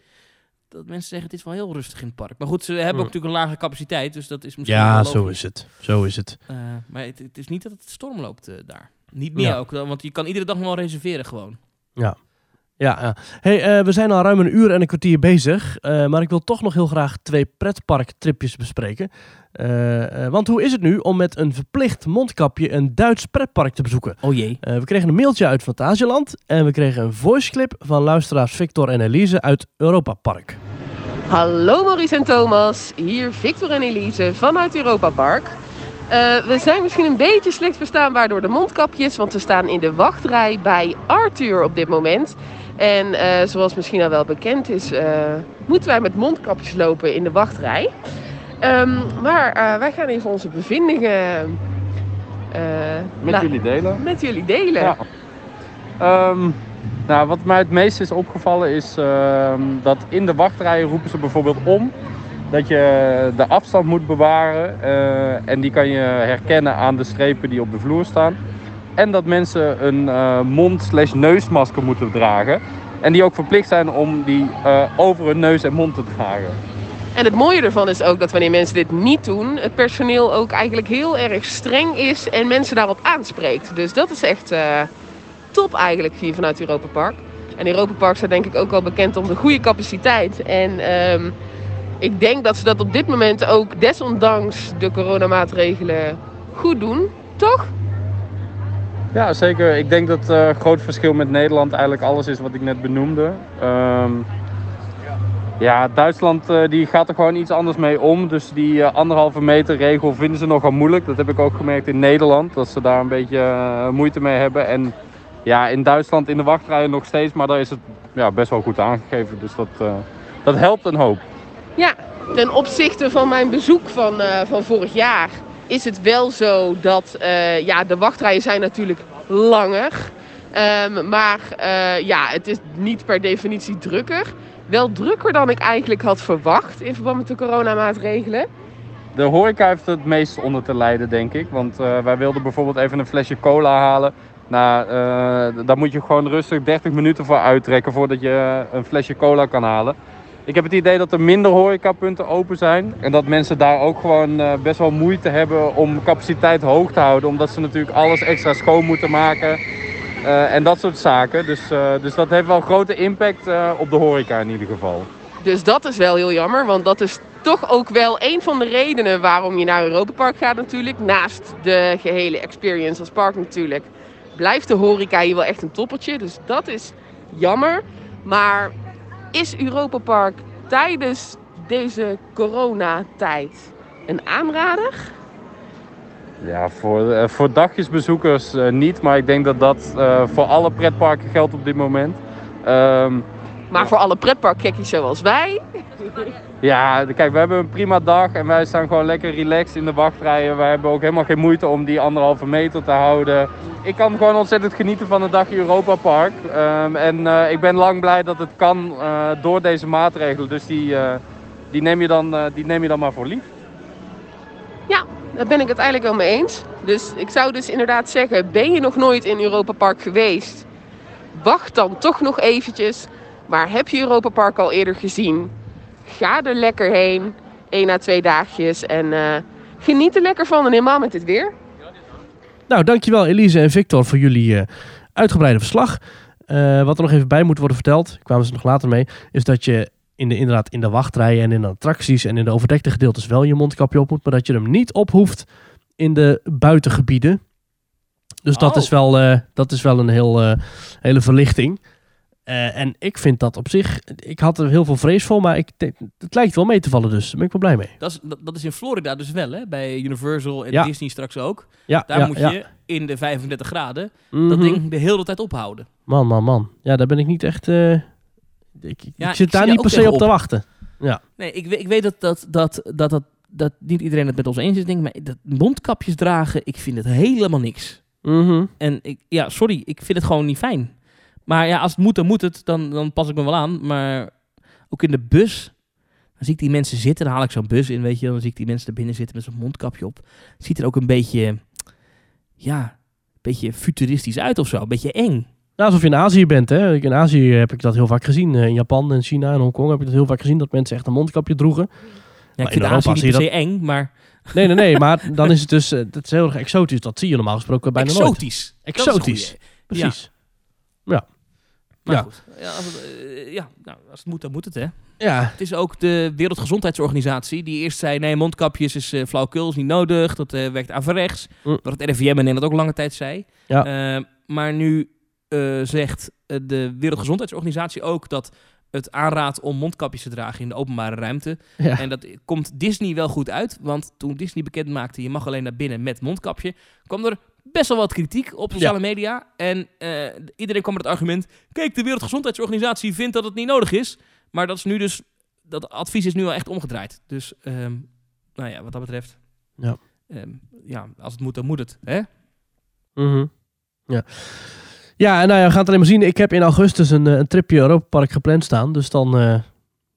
dat mensen zeggen het is wel heel rustig in het park. Maar goed, ze hebben Mhm. ook natuurlijk een lage capaciteit, dus dat is misschien Ja, zo is het. Zo is het. Eh, maar het, het is niet dat het storm loopt daar. Niet meer Ja. ook, want je kan iedere dag nog wel reserveren gewoon. Ja, ja. Hey, eh, we zijn al ruim een uur en een kwartier bezig. eh, maar ik wil toch nog heel graag twee pretparktripjes bespreken. Eh, eh, want hoe is het nu om met een verplicht mondkapje een Duits pretpark te bezoeken? Oh jee. Eh, we kregen een mailtje uit Fantasieland en we kregen een voiceclip van luisteraars Victor en Elise uit Europa Park. Hallo Maurice en Thomas, hier Victor en Elise vanuit Europa Park. Eh, we zijn misschien een beetje slecht verstaanbaar door de mondkapjes, want we staan in de wachtrij bij Arthur op dit moment. En eh, zoals misschien al wel bekend is, eh, moeten wij met mondkapjes lopen in de wachtrij. Ehm, maar wij gaan even onze bevindingen Met nou, jullie delen. met jullie delen. Ja. Ehm, nou, wat mij het meest is opgevallen is ehm, dat in de wachtrijen roepen ze bijvoorbeeld om dat je de afstand moet bewaren eh, en die kan je herkennen aan de strepen die op de vloer staan. En dat mensen een eh, mond-slash-neusmasker moeten dragen. En die ook verplicht zijn om die eh, over hun neus en mond te dragen. En het mooie ervan is ook dat wanneer mensen dit niet doen, het personeel ook eigenlijk heel erg streng is en mensen daarop aanspreekt. Dus dat is echt top eigenlijk hier vanuit Europa Park. En Europa Park staat denk ik ook wel bekend om de goede capaciteit. En ehm, ik denk dat ze dat op dit moment ook desondanks de coronamaatregelen goed doen. Toch? Ja, zeker. Ik denk dat het groot verschil met Nederland eigenlijk alles is wat ik net benoemde. Ehm, ja, Duitsland eh, die gaat er gewoon iets anders mee om. Dus die eh, anderhalve meter regel vinden ze nogal moeilijk. Dat heb ik ook gemerkt in Nederland. Dat ze daar een beetje moeite mee hebben. En ja, in Duitsland in de wachtrijen nog steeds. Maar daar is het ja, best wel goed aangegeven. Dus dat, dat helpt een hoop. Ja, ten opzichte van mijn bezoek van, van vorig jaar is het wel zo dat ja, de wachtrijen zijn natuurlijk langer. Um, maar ja, het is niet per definitie drukker wel drukker dan ik eigenlijk had verwacht in verband met de coronamaatregelen. De horeca heeft het meest onder te lijden, denk ik. Want wij wilden bijvoorbeeld even een flesje cola halen. Nou, daar moet je gewoon rustig 30 minuten voor uittrekken voordat je een flesje cola kan halen. Ik heb het idee dat er minder horecapunten open zijn. En dat mensen daar ook gewoon uh, best wel moeite hebben om capaciteit hoog te houden. Omdat ze natuurlijk alles extra schoon moeten maken. Uh, en dat soort zaken. Dus, uh, dus dat heeft wel grote impact op de horeca in ieder geval. Dus dat is wel heel jammer, want dat is toch ook wel een van de redenen waarom je naar Europa Park gaat natuurlijk. Naast de gehele experience als park natuurlijk. Blijft de horeca hier wel echt een toppertje, dus dat is jammer. Maar is Europa Park tijdens deze coronatijd een aanrader? Ja, voor, uh, voor dagjesbezoekers uh, niet, maar ik denk dat dat uh, voor alle pretparken geldt op dit moment. Um, maar voor alle pretparkgekkies zoals wij? Ja, kijk, we hebben een prima dag en wij staan gewoon lekker relaxed in de wachtrijen. Wij hebben ook helemaal geen moeite om die anderhalve meter te houden. Ik kan gewoon ontzettend genieten van een dagje Europa Park. Um, en ik ben lang blij dat het kan door deze maatregelen. Dus die, die, neem je dan, die neem je dan maar voor lief. Ja, daar ben ik het eigenlijk wel mee eens. Dus ik zou dus inderdaad zeggen, ben je nog nooit in Europa Park geweest? Wacht dan toch nog eventjes. Maar heb je Europa Park al eerder gezien? Ga er lekker heen. één à twee dagjes. En uh, geniet er lekker van. En helemaal met dit weer. Nou, dankjewel Elise en Victor voor jullie uh, uitgebreide verslag. Uh, wat er nog even bij moet worden verteld, kwamen ze nog later mee, is dat je in de, inderdaad in de wachtrijen en in de attracties en in de overdekte gedeeltes wel je mondkapje op moet, maar dat je hem niet op hoeft in de buitengebieden. Dus dat, is wel, dat is wel een heel, hele verlichting. Uh, en ik vind dat op zich, ik had er heel veel vrees voor, maar ik, het lijkt wel mee te vallen dus. Daar ben ik wel blij mee. Dat is, dat, dat is in Florida dus wel, hè? bij Universal en ja. Disney straks ook. Ja, Daar ja, moet je in de 35 graden Mhm. dat ding de hele tijd ophouden. Man, man, man. Ja, daar ben ik niet echt... eh, ik, ik zit ik daar niet per se op te wachten. Ja. Nee, ik, weet- ik weet dat, dat, dat, dat, dat, dat niet iedereen het met ons eens is, denk ik. Maar dat mondkapjes dragen, ik vind het helemaal niks. Mhm. En ik, ja, sorry, ik vind het gewoon niet fijn. Maar ja, als het moet, dan moet het. Dan, dan pas ik me wel aan. Maar ook in de bus, dan zie ik die mensen zitten. Dan haal ik zo'n bus in, weet je. Dan zie ik die mensen er binnen zitten met zo'n mondkapje op. Ziet er ook een beetje, ja, een beetje futuristisch uit of zo. Een beetje eng. Ja, alsof je in Azië bent. Hè. In Azië heb ik dat heel vaak gezien. Eh, In Japan en China en Hongkong heb ik dat heel vaak gezien. Dat mensen echt een mondkapje droegen. Ja, ik vind in Azië Europa niet eng, maar Nee, nee, nee. maar *laughs* dan is het dus... eh, dat is heel erg exotisch. Dat zie je normaal gesproken bijna nooit. exotisch. Dat is een Exotisch. Maar Ja. goed, ja, als, het, eh, ja nou, als het moet, dan moet het, hè. Ja. Het is ook de Wereldgezondheidsorganisatie die eerst zei... nee, mondkapjes is eh flauwekul, is niet nodig. Dat eh, werkt averechts. Mm. Wat het RIVM in Nederland ook lange tijd zei. Ja. Eh, maar nu zegt de Wereldgezondheidsorganisatie ook... dat het aanraadt om mondkapjes te dragen in de openbare ruimte. Ja. En dat komt Disney wel goed uit. Want toen Disney bekend maakte... je mag alleen naar binnen met mondkapje... kwam er best wel wat kritiek op sociale media. En eh, iedereen kwam met het argument... kijk, de Wereldgezondheidsorganisatie vindt dat het niet nodig is... Maar dat is nu dus, dat advies is nu al echt omgedraaid. Dus, ehm, nou ja, wat dat betreft. Ja. Ehm, ja, als het moet, dan moet het. Hè? Mhm. Ja. Ja, en nou ja, we gaan het alleen maar zien. Ik heb in augustus een, eh, een tripje Europa Park gepland staan. Dus dan... eh,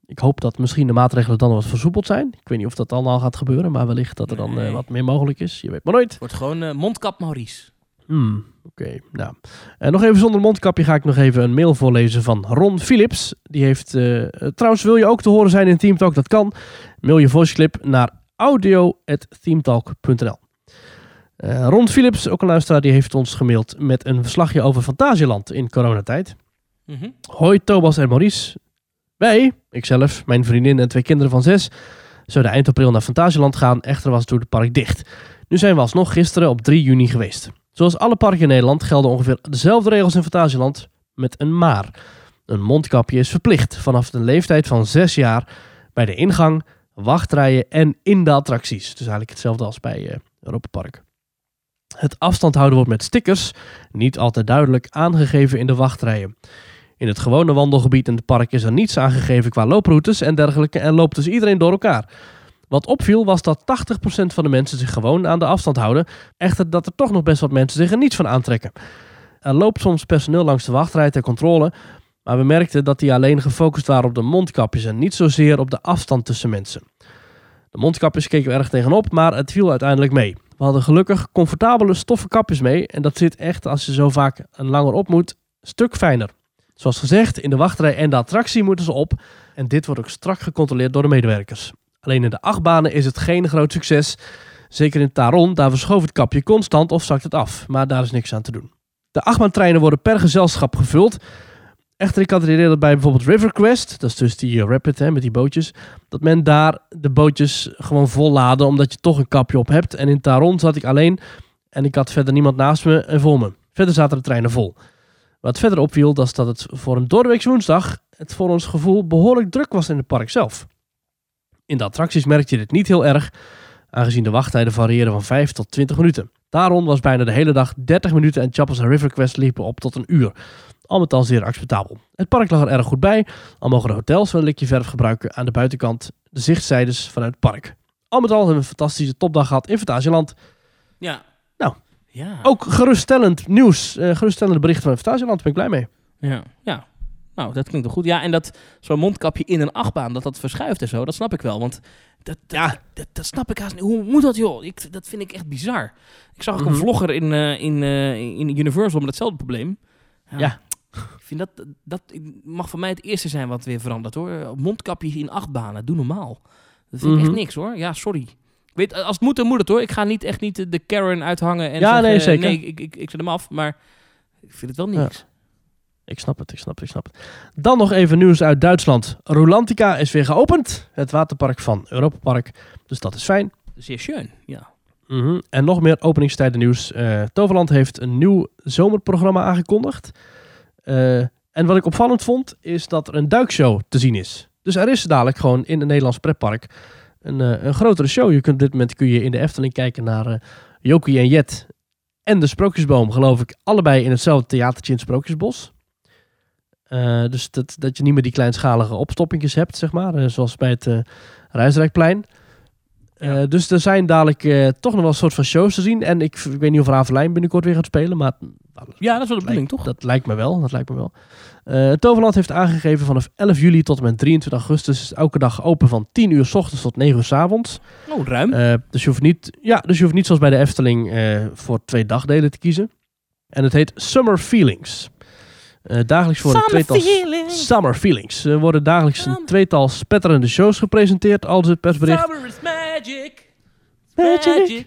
ik hoop dat misschien de maatregelen dan wat versoepeld zijn. Ik weet niet of dat dan al gaat gebeuren. Maar wellicht dat er dan eh, wat meer mogelijk is. Je weet maar nooit. Het wordt gewoon eh, mondkap Maurice. Hmm, Oké, nou. En nog even zonder mondkapje ga ik nog even een mail voorlezen van Ron Philips. Die heeft, eh, eh, trouwens wil je ook te horen zijn in Teamtalk? Dat kan. Mail je voiceclip naar audio.teamtalk.nl Eh Ron Philips, ook een luisteraar, die heeft ons gemaild met een verslagje over Fantasieland in coronatijd. Mhm. Hoi Thomas en Maurice. Wij, ikzelf, mijn vriendin en twee kinderen van zes, zouden eind april naar Fantasieland gaan, echter was het door het park dicht. Nu zijn we alsnog gisteren op 3 juni geweest. Zoals alle parken in Nederland gelden ongeveer dezelfde regels in Fantasieland met een maar. Een mondkapje is verplicht vanaf de leeftijd van 6 jaar bij de ingang, wachtrijen en in de attracties. Dus eigenlijk hetzelfde als bij eh Europa Park. Het afstand houden wordt met stickers, niet altijd duidelijk aangegeven in de wachtrijen. In het gewone wandelgebied in het park is er niets aangegeven qua looproutes en dergelijke en loopt dus iedereen door elkaar. Wat opviel was dat 80% van de mensen zich gewoon aan de afstand houden, echter dat er toch nog best wat mensen zich er niets van aantrekken. Er loopt soms personeel langs de wachtrij ter controle, maar we merkten dat die alleen gefocust waren op de mondkapjes en niet zozeer op de afstand tussen mensen. De mondkapjes keken we erg tegenop, maar het viel uiteindelijk mee. We hadden gelukkig comfortabele stoffen kapjes mee en dat zit echt, als je zo vaak een langer op moet, stuk fijner. Zoals gezegd, in de wachtrij en de attractie moeten ze op en dit wordt ook strak gecontroleerd door de medewerkers. Alleen in de achtbanen is het geen groot succes. Zeker in Taron, daar verschoof het kapje constant of zakt het af, maar daar is niks aan te doen. De achtbaantreinen worden per gezelschap gevuld. Echter, ik had het dat bij bijvoorbeeld River Quest, dat is dus die eh, Rapid met die bootjes, dat men daar de bootjes gewoon vol laden omdat je toch een kapje op hebt. En in Taron zat ik alleen en ik had verder niemand naast me en voor me. Verder zaten de treinen vol. Wat verder opviel, was dat het voor een doordeweeks woensdag het voor ons gevoel behoorlijk druk was in het park zelf. In de attracties merkte je dit niet heel erg, aangezien de wachttijden variëren van 5 tot 20 minuten. Daarom was bijna de hele dag 30 minuten en Chappers en River Quest liepen op tot een uur. Al met al zeer acceptabel. Het park lag er erg goed bij, al mogen de hotels wel een likje verf gebruiken aan de buitenkant, de zichtzijdes vanuit het park. Al met al hebben we een fantastische topdag gehad in Fantasieland. Ja. Nou. Ja. Ook geruststellend nieuws, eh, geruststellende berichten van Fantasieland, ben ik blij mee. Ja. ja. Nou, dat klinkt wel goed. Ja, en dat zo'n mondkapje in een achtbaan, dat dat verschuift en zo, dat snap ik wel. Want dat, dat, Ja. dat, dat snap ik haast niet. Hoe moet dat, joh? Ik, dat vind ik echt bizar. Ik zag ook een Mhm. vlogger in, eh, in, eh, in Universal met hetzelfde probleem. Ja. Ik vind dat, dat mag voor mij het eerste zijn wat weer verandert, hoor. Mondkapjes in achtbanen, doe normaal. Dat vind ik echt Mhm. niks, hoor. Ja, sorry. Weet, als het moet, dan moet het, hoor. Ik ga niet echt niet de Karen uithangen en Ja, zeggen, nee, zeker. nee, ik, ik, ik zet hem af. Maar ik vind het wel Ja. niks. Ik snap het, ik snap het, ik snap het. Dan nog even nieuws uit Duitsland. Rolantica is weer geopend. Het waterpark van Europa Park. Dus dat is fijn. Zeer schön, ja. Mhm. En nog meer openingstijden nieuws. Eh, Toverland heeft een nieuw zomerprogramma aangekondigd. Eh, en wat ik opvallend vond, is dat er een duikshow te zien is. Dus er is dadelijk gewoon in het Nederlands pretpark een, eh, een grotere show. Je kunt op dit moment kun je in de Efteling kijken naar eh Jokie en Jet en de Sprookjesboom, geloof ik, allebei in hetzelfde theatertje in het Sprookjesbos. Eh, dus dat, dat je niet meer die kleinschalige opstoppingjes hebt, zeg maar, zoals bij het eh Rijsrijkplein. Dus er zijn dadelijk toch nog wel een soort van shows te zien. En ik, ik weet niet of Ravelijn binnenkort weer gaat spelen, maar Ja, dat is wel de bedoeling, toch? dat lijkt me wel. Dat lijkt me wel. Eh, Toverland heeft aangegeven vanaf 11 juli tot en met 23 augustus is elke dag open van 10 uur s ochtends tot 9 uur s avonds. Oh, ruim. Eh, dus, je hoeft niet, ja, dus je hoeft niet zoals bij de Efteling eh, voor twee dagdelen te kiezen. En het heet Summer Feelings. Dagelijks worden Summer tweetal feelings. Summer Feelings. Er worden dagelijks een tweetal spetterende shows gepresenteerd, al het persbericht. Summer is magic. Magic. Sorry.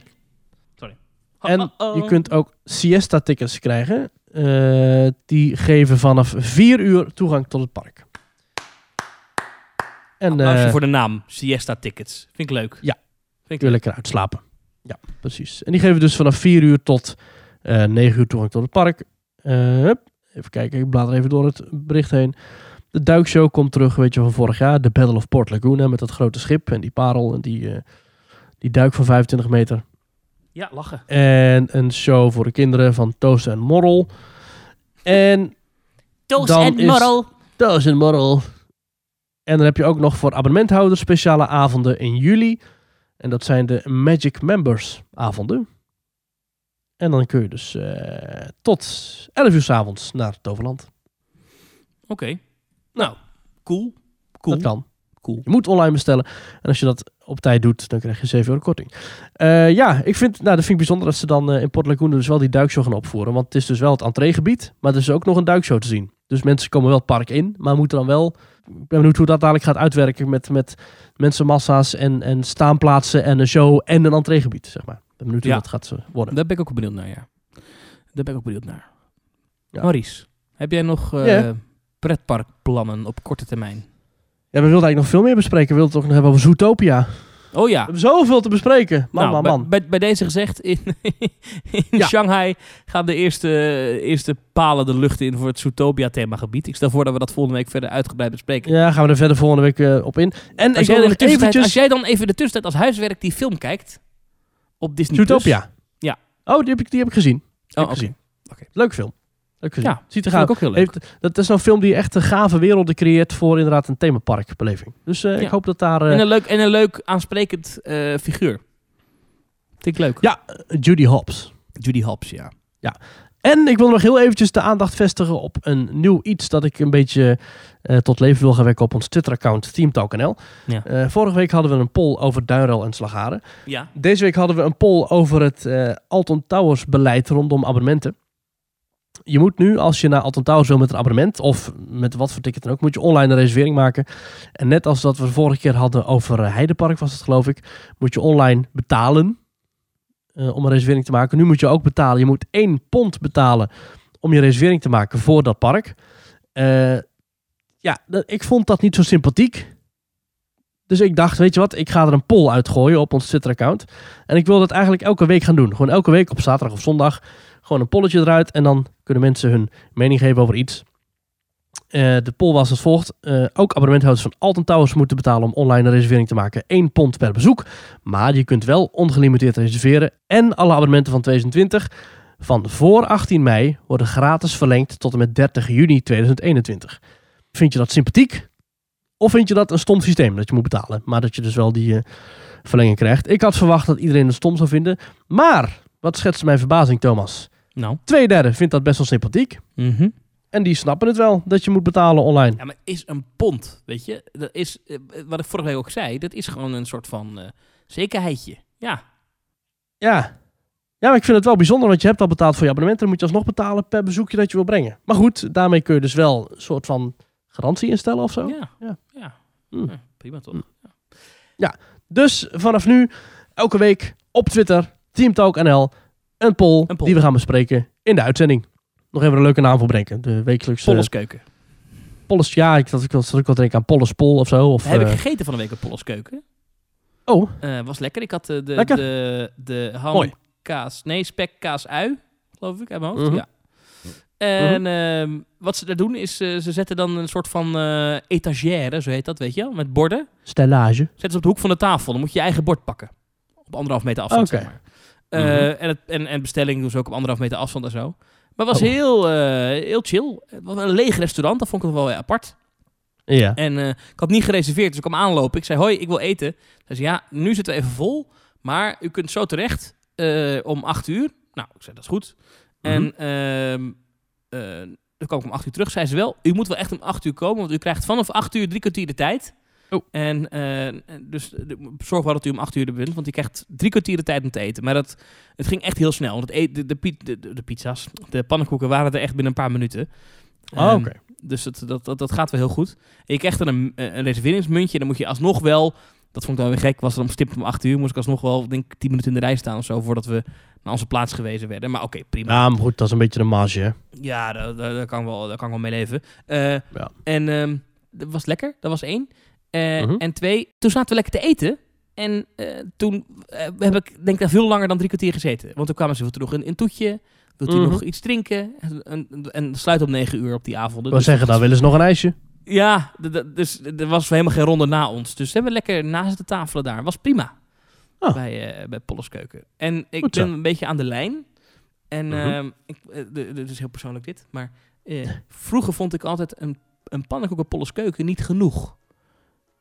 En je kunt ook siesta-tickets krijgen. Eh, die geven vanaf 4 uur toegang tot het park. En eh voor de naam. Siesta tickets. Vind ik leuk. Ja. Vind ik je lekker uitslapen. Ja, precies. En die geven dus vanaf 4 uur tot eh 9 uur toegang tot het park. Even kijken, ik blader even door het bericht heen. De duikshow komt terug, weet je, van vorig jaar. De Battle of Port Laguna met dat grote schip en die parel en die, die duik van 25 meter. Ja, lachen. En een show voor de kinderen van Toos en Morrel. En Toos Dan en Morrel. Toos en Morrel. En dan heb je ook nog voor abonnementhouders speciale avonden in juli. En dat zijn de Magic Members avonden. En dan kun je dus eh, tot 11 uur s avonds naar Toverland. Oké. Nou, cool. Cool. Dat kan. Cool. Je moet online bestellen. En als je dat op tijd doet, dan krijg je 7 euro korting. Eh, ja, ik vind, nou, dat vind ik bijzonder dat ze dan eh, in Port Laguna dus wel die duikshow gaan opvoeren. Want het is dus wel het entreegebied, maar er is ook nog een duikshow te zien. Dus mensen komen wel het park in, maar moeten dan wel... Ik ben benieuwd hoe dat dadelijk gaat uitwerken met, met mensenmassa's en, en staanplaatsen en een show en een entreegebied, zeg maar. Ik ben benieuwd hoe Ja. dat gaat eh, worden. Daar ben ik ook benieuwd naar, ja. Daar ben ik ook benieuwd naar. Ja. Maurice, heb jij nog... pretparkplannen op korte termijn? Ja, we wilden eigenlijk nog veel meer bespreken. We wilden het toch nog hebben over Zootopia. Oh We ja. hebben zoveel te bespreken. Man, nou, man, bij- man. Bij, bij, deze gezegd, in, *laughs* in Ja. Shanghai gaan de eerste, eerste palen de lucht in voor het Zootopia themagebied. Ik stel voor dat we dat volgende week verder uitgebreid bespreken. Ja, gaan we er verder volgende week eh, op in. En Als jij, in tussentijd- eventjes... als jij dan even in de tussentijd als huiswerk die film kijkt op Disney Plus. Zootopia. Ja. Oh, die heb ik, die heb ik gezien. Die Oh. Oké. Leuk film. Ja, Ziet er gaaf ik ook heel leuk. Heeft, dat is zo'n film die echt een gave werelden creëert voor inderdaad een themaparkbeleving. Dus eh, Ja. ik hoop dat daar... eh, en, een leuk, en een leuk aansprekend eh, figuur. Vind ik leuk. Ja, Judy Hopps. Judy Hopps, ja. En ik wil nog heel eventjes de aandacht vestigen op een nieuw iets dat ik een beetje eh, tot leven wil gaan wekken op ons Twitter-account TeamTalkNL. Ja. Eh, vorige week hadden we een poll over Duinrel en Slagharen. Ja. Deze week hadden we een poll over het eh, Alton Towers beleid rondom abonnementen. Je moet nu, als je naar Alton Towers wil met een abonnement, of met wat voor ticket dan ook, moet je online een reservering maken. En net als dat we vorige keer hadden over eh, Heidepark, was het geloof ik, moet je online betalen eh, om een reservering te maken. Nu moet je ook betalen. Je moet 1 pond betalen om je reservering te maken voor dat park. Eh, ja, ik vond dat niet zo sympathiek. Dus ik dacht, weet je wat, ik ga er een poll uitgooien op ons Twitter-account. En ik wil dat eigenlijk elke week gaan doen. Gewoon elke week op zaterdag of zondag. Gewoon een polletje eruit. En dan kunnen mensen hun mening geven over iets. Eh, de poll was als volgt. Eh, ook abonnementhouders van Alton Towers moeten betalen om online een reservering te maken. 1 pond per bezoek. Maar je kunt wel ongelimiteerd reserveren. En alle abonnementen van 2020 van voor 18 mei worden gratis verlengd tot en met 30 juni 2021. Vind je dat sympathiek? Of vind je dat een stom systeem dat je moet betalen? Maar dat je dus wel die eh, verlenging krijgt. Ik had verwacht dat iedereen het stom zou vinden. Maar, wat schetst mijn verbazing Thomas? Nou. Twee derde vindt dat best wel sympathiek. Mhm. En die snappen het wel dat je moet betalen online. Ja, maar is een pond, weet je? Dat is, eh, wat ik vorige week ook zei, dat is gewoon een soort van eh, zekerheidje. Ja. Ja. Ja, maar ik vind het wel bijzonder, want je hebt al betaald voor je abonnement. Dan moet je alsnog betalen per bezoekje dat je wil brengen. Maar goed, daarmee kun je dus wel een soort van garantie instellen of zo. Ja. Ja. Ja. Mm. Ja, prima toch? Mm. Dus vanaf nu, elke week op Twitter, TeamTalkNL, een poll, Een poll. die we gaan bespreken in de uitzending. Nog even een leuke naam voor bedenken. De wekelijkse... Polleskeuken. Polles, ja, ik, dat, ik, zat ook wel denken aan Polles Pol of zo. Of, Heb ik eh, gegeten van de week een Polleskeuken. oh, Eh was lekker. Ik had eh, de, de, de ham, Mooi. kaas, nee, spek, kaas, ui, geloof ik, uit mijn hoofd. Mhm. Ja. En ehm, wat ze daar doen is, ze zetten dan een soort van etagère, zo heet dat, weet je wel, met borden. stellage. Zetten ze op de hoek van de tafel. Dan moet je je eigen bord pakken. Op anderhalf meter afstand, Oké. zeg maar. Eh, Mhm. en, het, en, en bestelling doen ze ook op anderhalf meter afstand en zo. Maar het was Oh. heel, eh, heel chill. Het was een leeg restaurant, dat vond ik wel apart. Ja. En eh, ik had niet gereserveerd, dus ik kwam aanlopen. Ik zei, hoi, ik wil eten. Hij zei, ja, nu zitten we even vol. Maar u kunt zo terecht om acht uur. Nou, ik zei, dat is goed. En ehm, eh, dan kwam ik om acht uur terug. Zei ze wel, u moet wel echt om acht uur komen. Want u krijgt vanaf acht uur drie kwartier de tijd. Oh. En eh, dus de- zorg wel dat u om acht uur er bent. Want u krijgt drie kwartier de tijd om te eten. Maar dat, het ging echt heel snel. Want het eet, de, de, de, pizza's, de pannenkoeken waren er echt binnen een paar minuten. Oh, Ehm, oké. dus het, dat, dat, dat gaat wel heel goed. En je krijgt dan een, een reserveringsmuntje. En dan moet je alsnog wel... Dat vond ik wel weer gek. Was het om stipt om 8 uur. Moest ik alsnog wel, denk ik, 10 minuten in de rij staan of zo. Voordat we naar onze plaats gewezen werden. Maar oké, prima. Ja, maar goed, dat is een beetje de marge, hè? Ja, daar, daar, daar kan, ik wel, daar kan ik wel mee leven. Eh, Ja. En ehm, dat was lekker. Dat was één. Eh, Mhm. En twee, toen zaten we lekker te eten. En eh, toen eh, heb ik denk ik veel langer dan drie kwartier gezeten. Want toen kwamen ze, u nog een, een toetje? Wilt u Mhm. nog iets drinken? En, en, en sluit om negen uur op die avond. Ik wil zeggen, dan willen ze nog een ijsje. Ja, dus er was helemaal geen ronde na ons. Dus we hebben lekker naast de tafelen daar. Was prima. Oh. Bij, eh bij. En ik ben een beetje aan de lijn. En Mhm. ehm, ik, eh, dit is heel persoonlijk dit. Maar vroeger vond ik altijd een, een pannenkoek en Polleskeuken niet genoeg.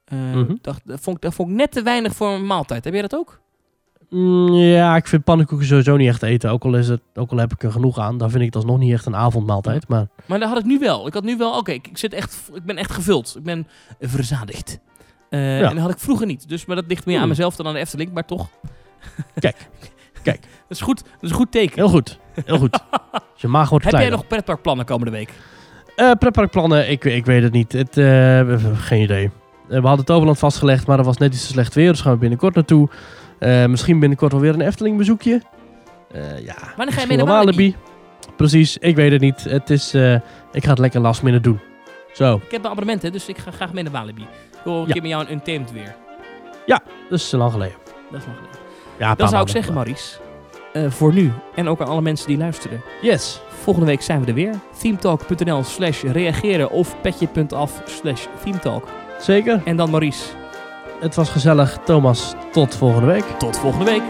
Mhm. dacht, dat, vond ik, dat vond ik net te weinig voor een maaltijd. Heb jij dat ook? Mm, ja, ik vind pannenkoeken sowieso niet echt eten. Ook al, is het, ook al heb ik er genoeg aan. Dan vind ik dat nog niet echt een avondmaaltijd. Maar Maar dat had ik nu wel. Ik had nu wel, oké, ik, ik zit echt, ik ben echt gevuld. Ik ben verzadigd. Eh, Ja. En dat had ik vroeger niet. Dus, maar dat ligt meer aan Hmm. mezelf dan aan de Efteling, maar toch. Kijk, kijk. *laughs* Dat is goed, dat is een goed teken. heel goed. Heel goed. Dus *laughs* je maag wordt Heb jij nog pretparkplannen komende week? Eh pretparkplannen, ik, ik weet het niet. Het, geen idee. Eh, we hadden Toverland vastgelegd, maar er was net iets te slecht weer. Dus gaan we binnenkort naartoe. Eh, misschien binnenkort wel weer een Efteling bezoekje. Eh ja, Wanneer ga je mee naar Walibi? Precies, ik weet het niet. Het is, ik ga het lekker last minute doen. Zo, Ik heb een abonnement, hè, dus ik ga graag mee naar Walibi. Ik wil een Ja. keer met jou een Untamed weer. dat is lang geleden. Dat is nog geleden. Ja, Dan zou ik zeggen, eh, voor nu en ook aan alle mensen die luisteren. Yes. Volgende week zijn we er weer. themetalk.nl slash reageren of petje.af slash themetalk. Zeker. En dan Maurice, Het was gezellig. Thomas, tot volgende week. tot volgende week.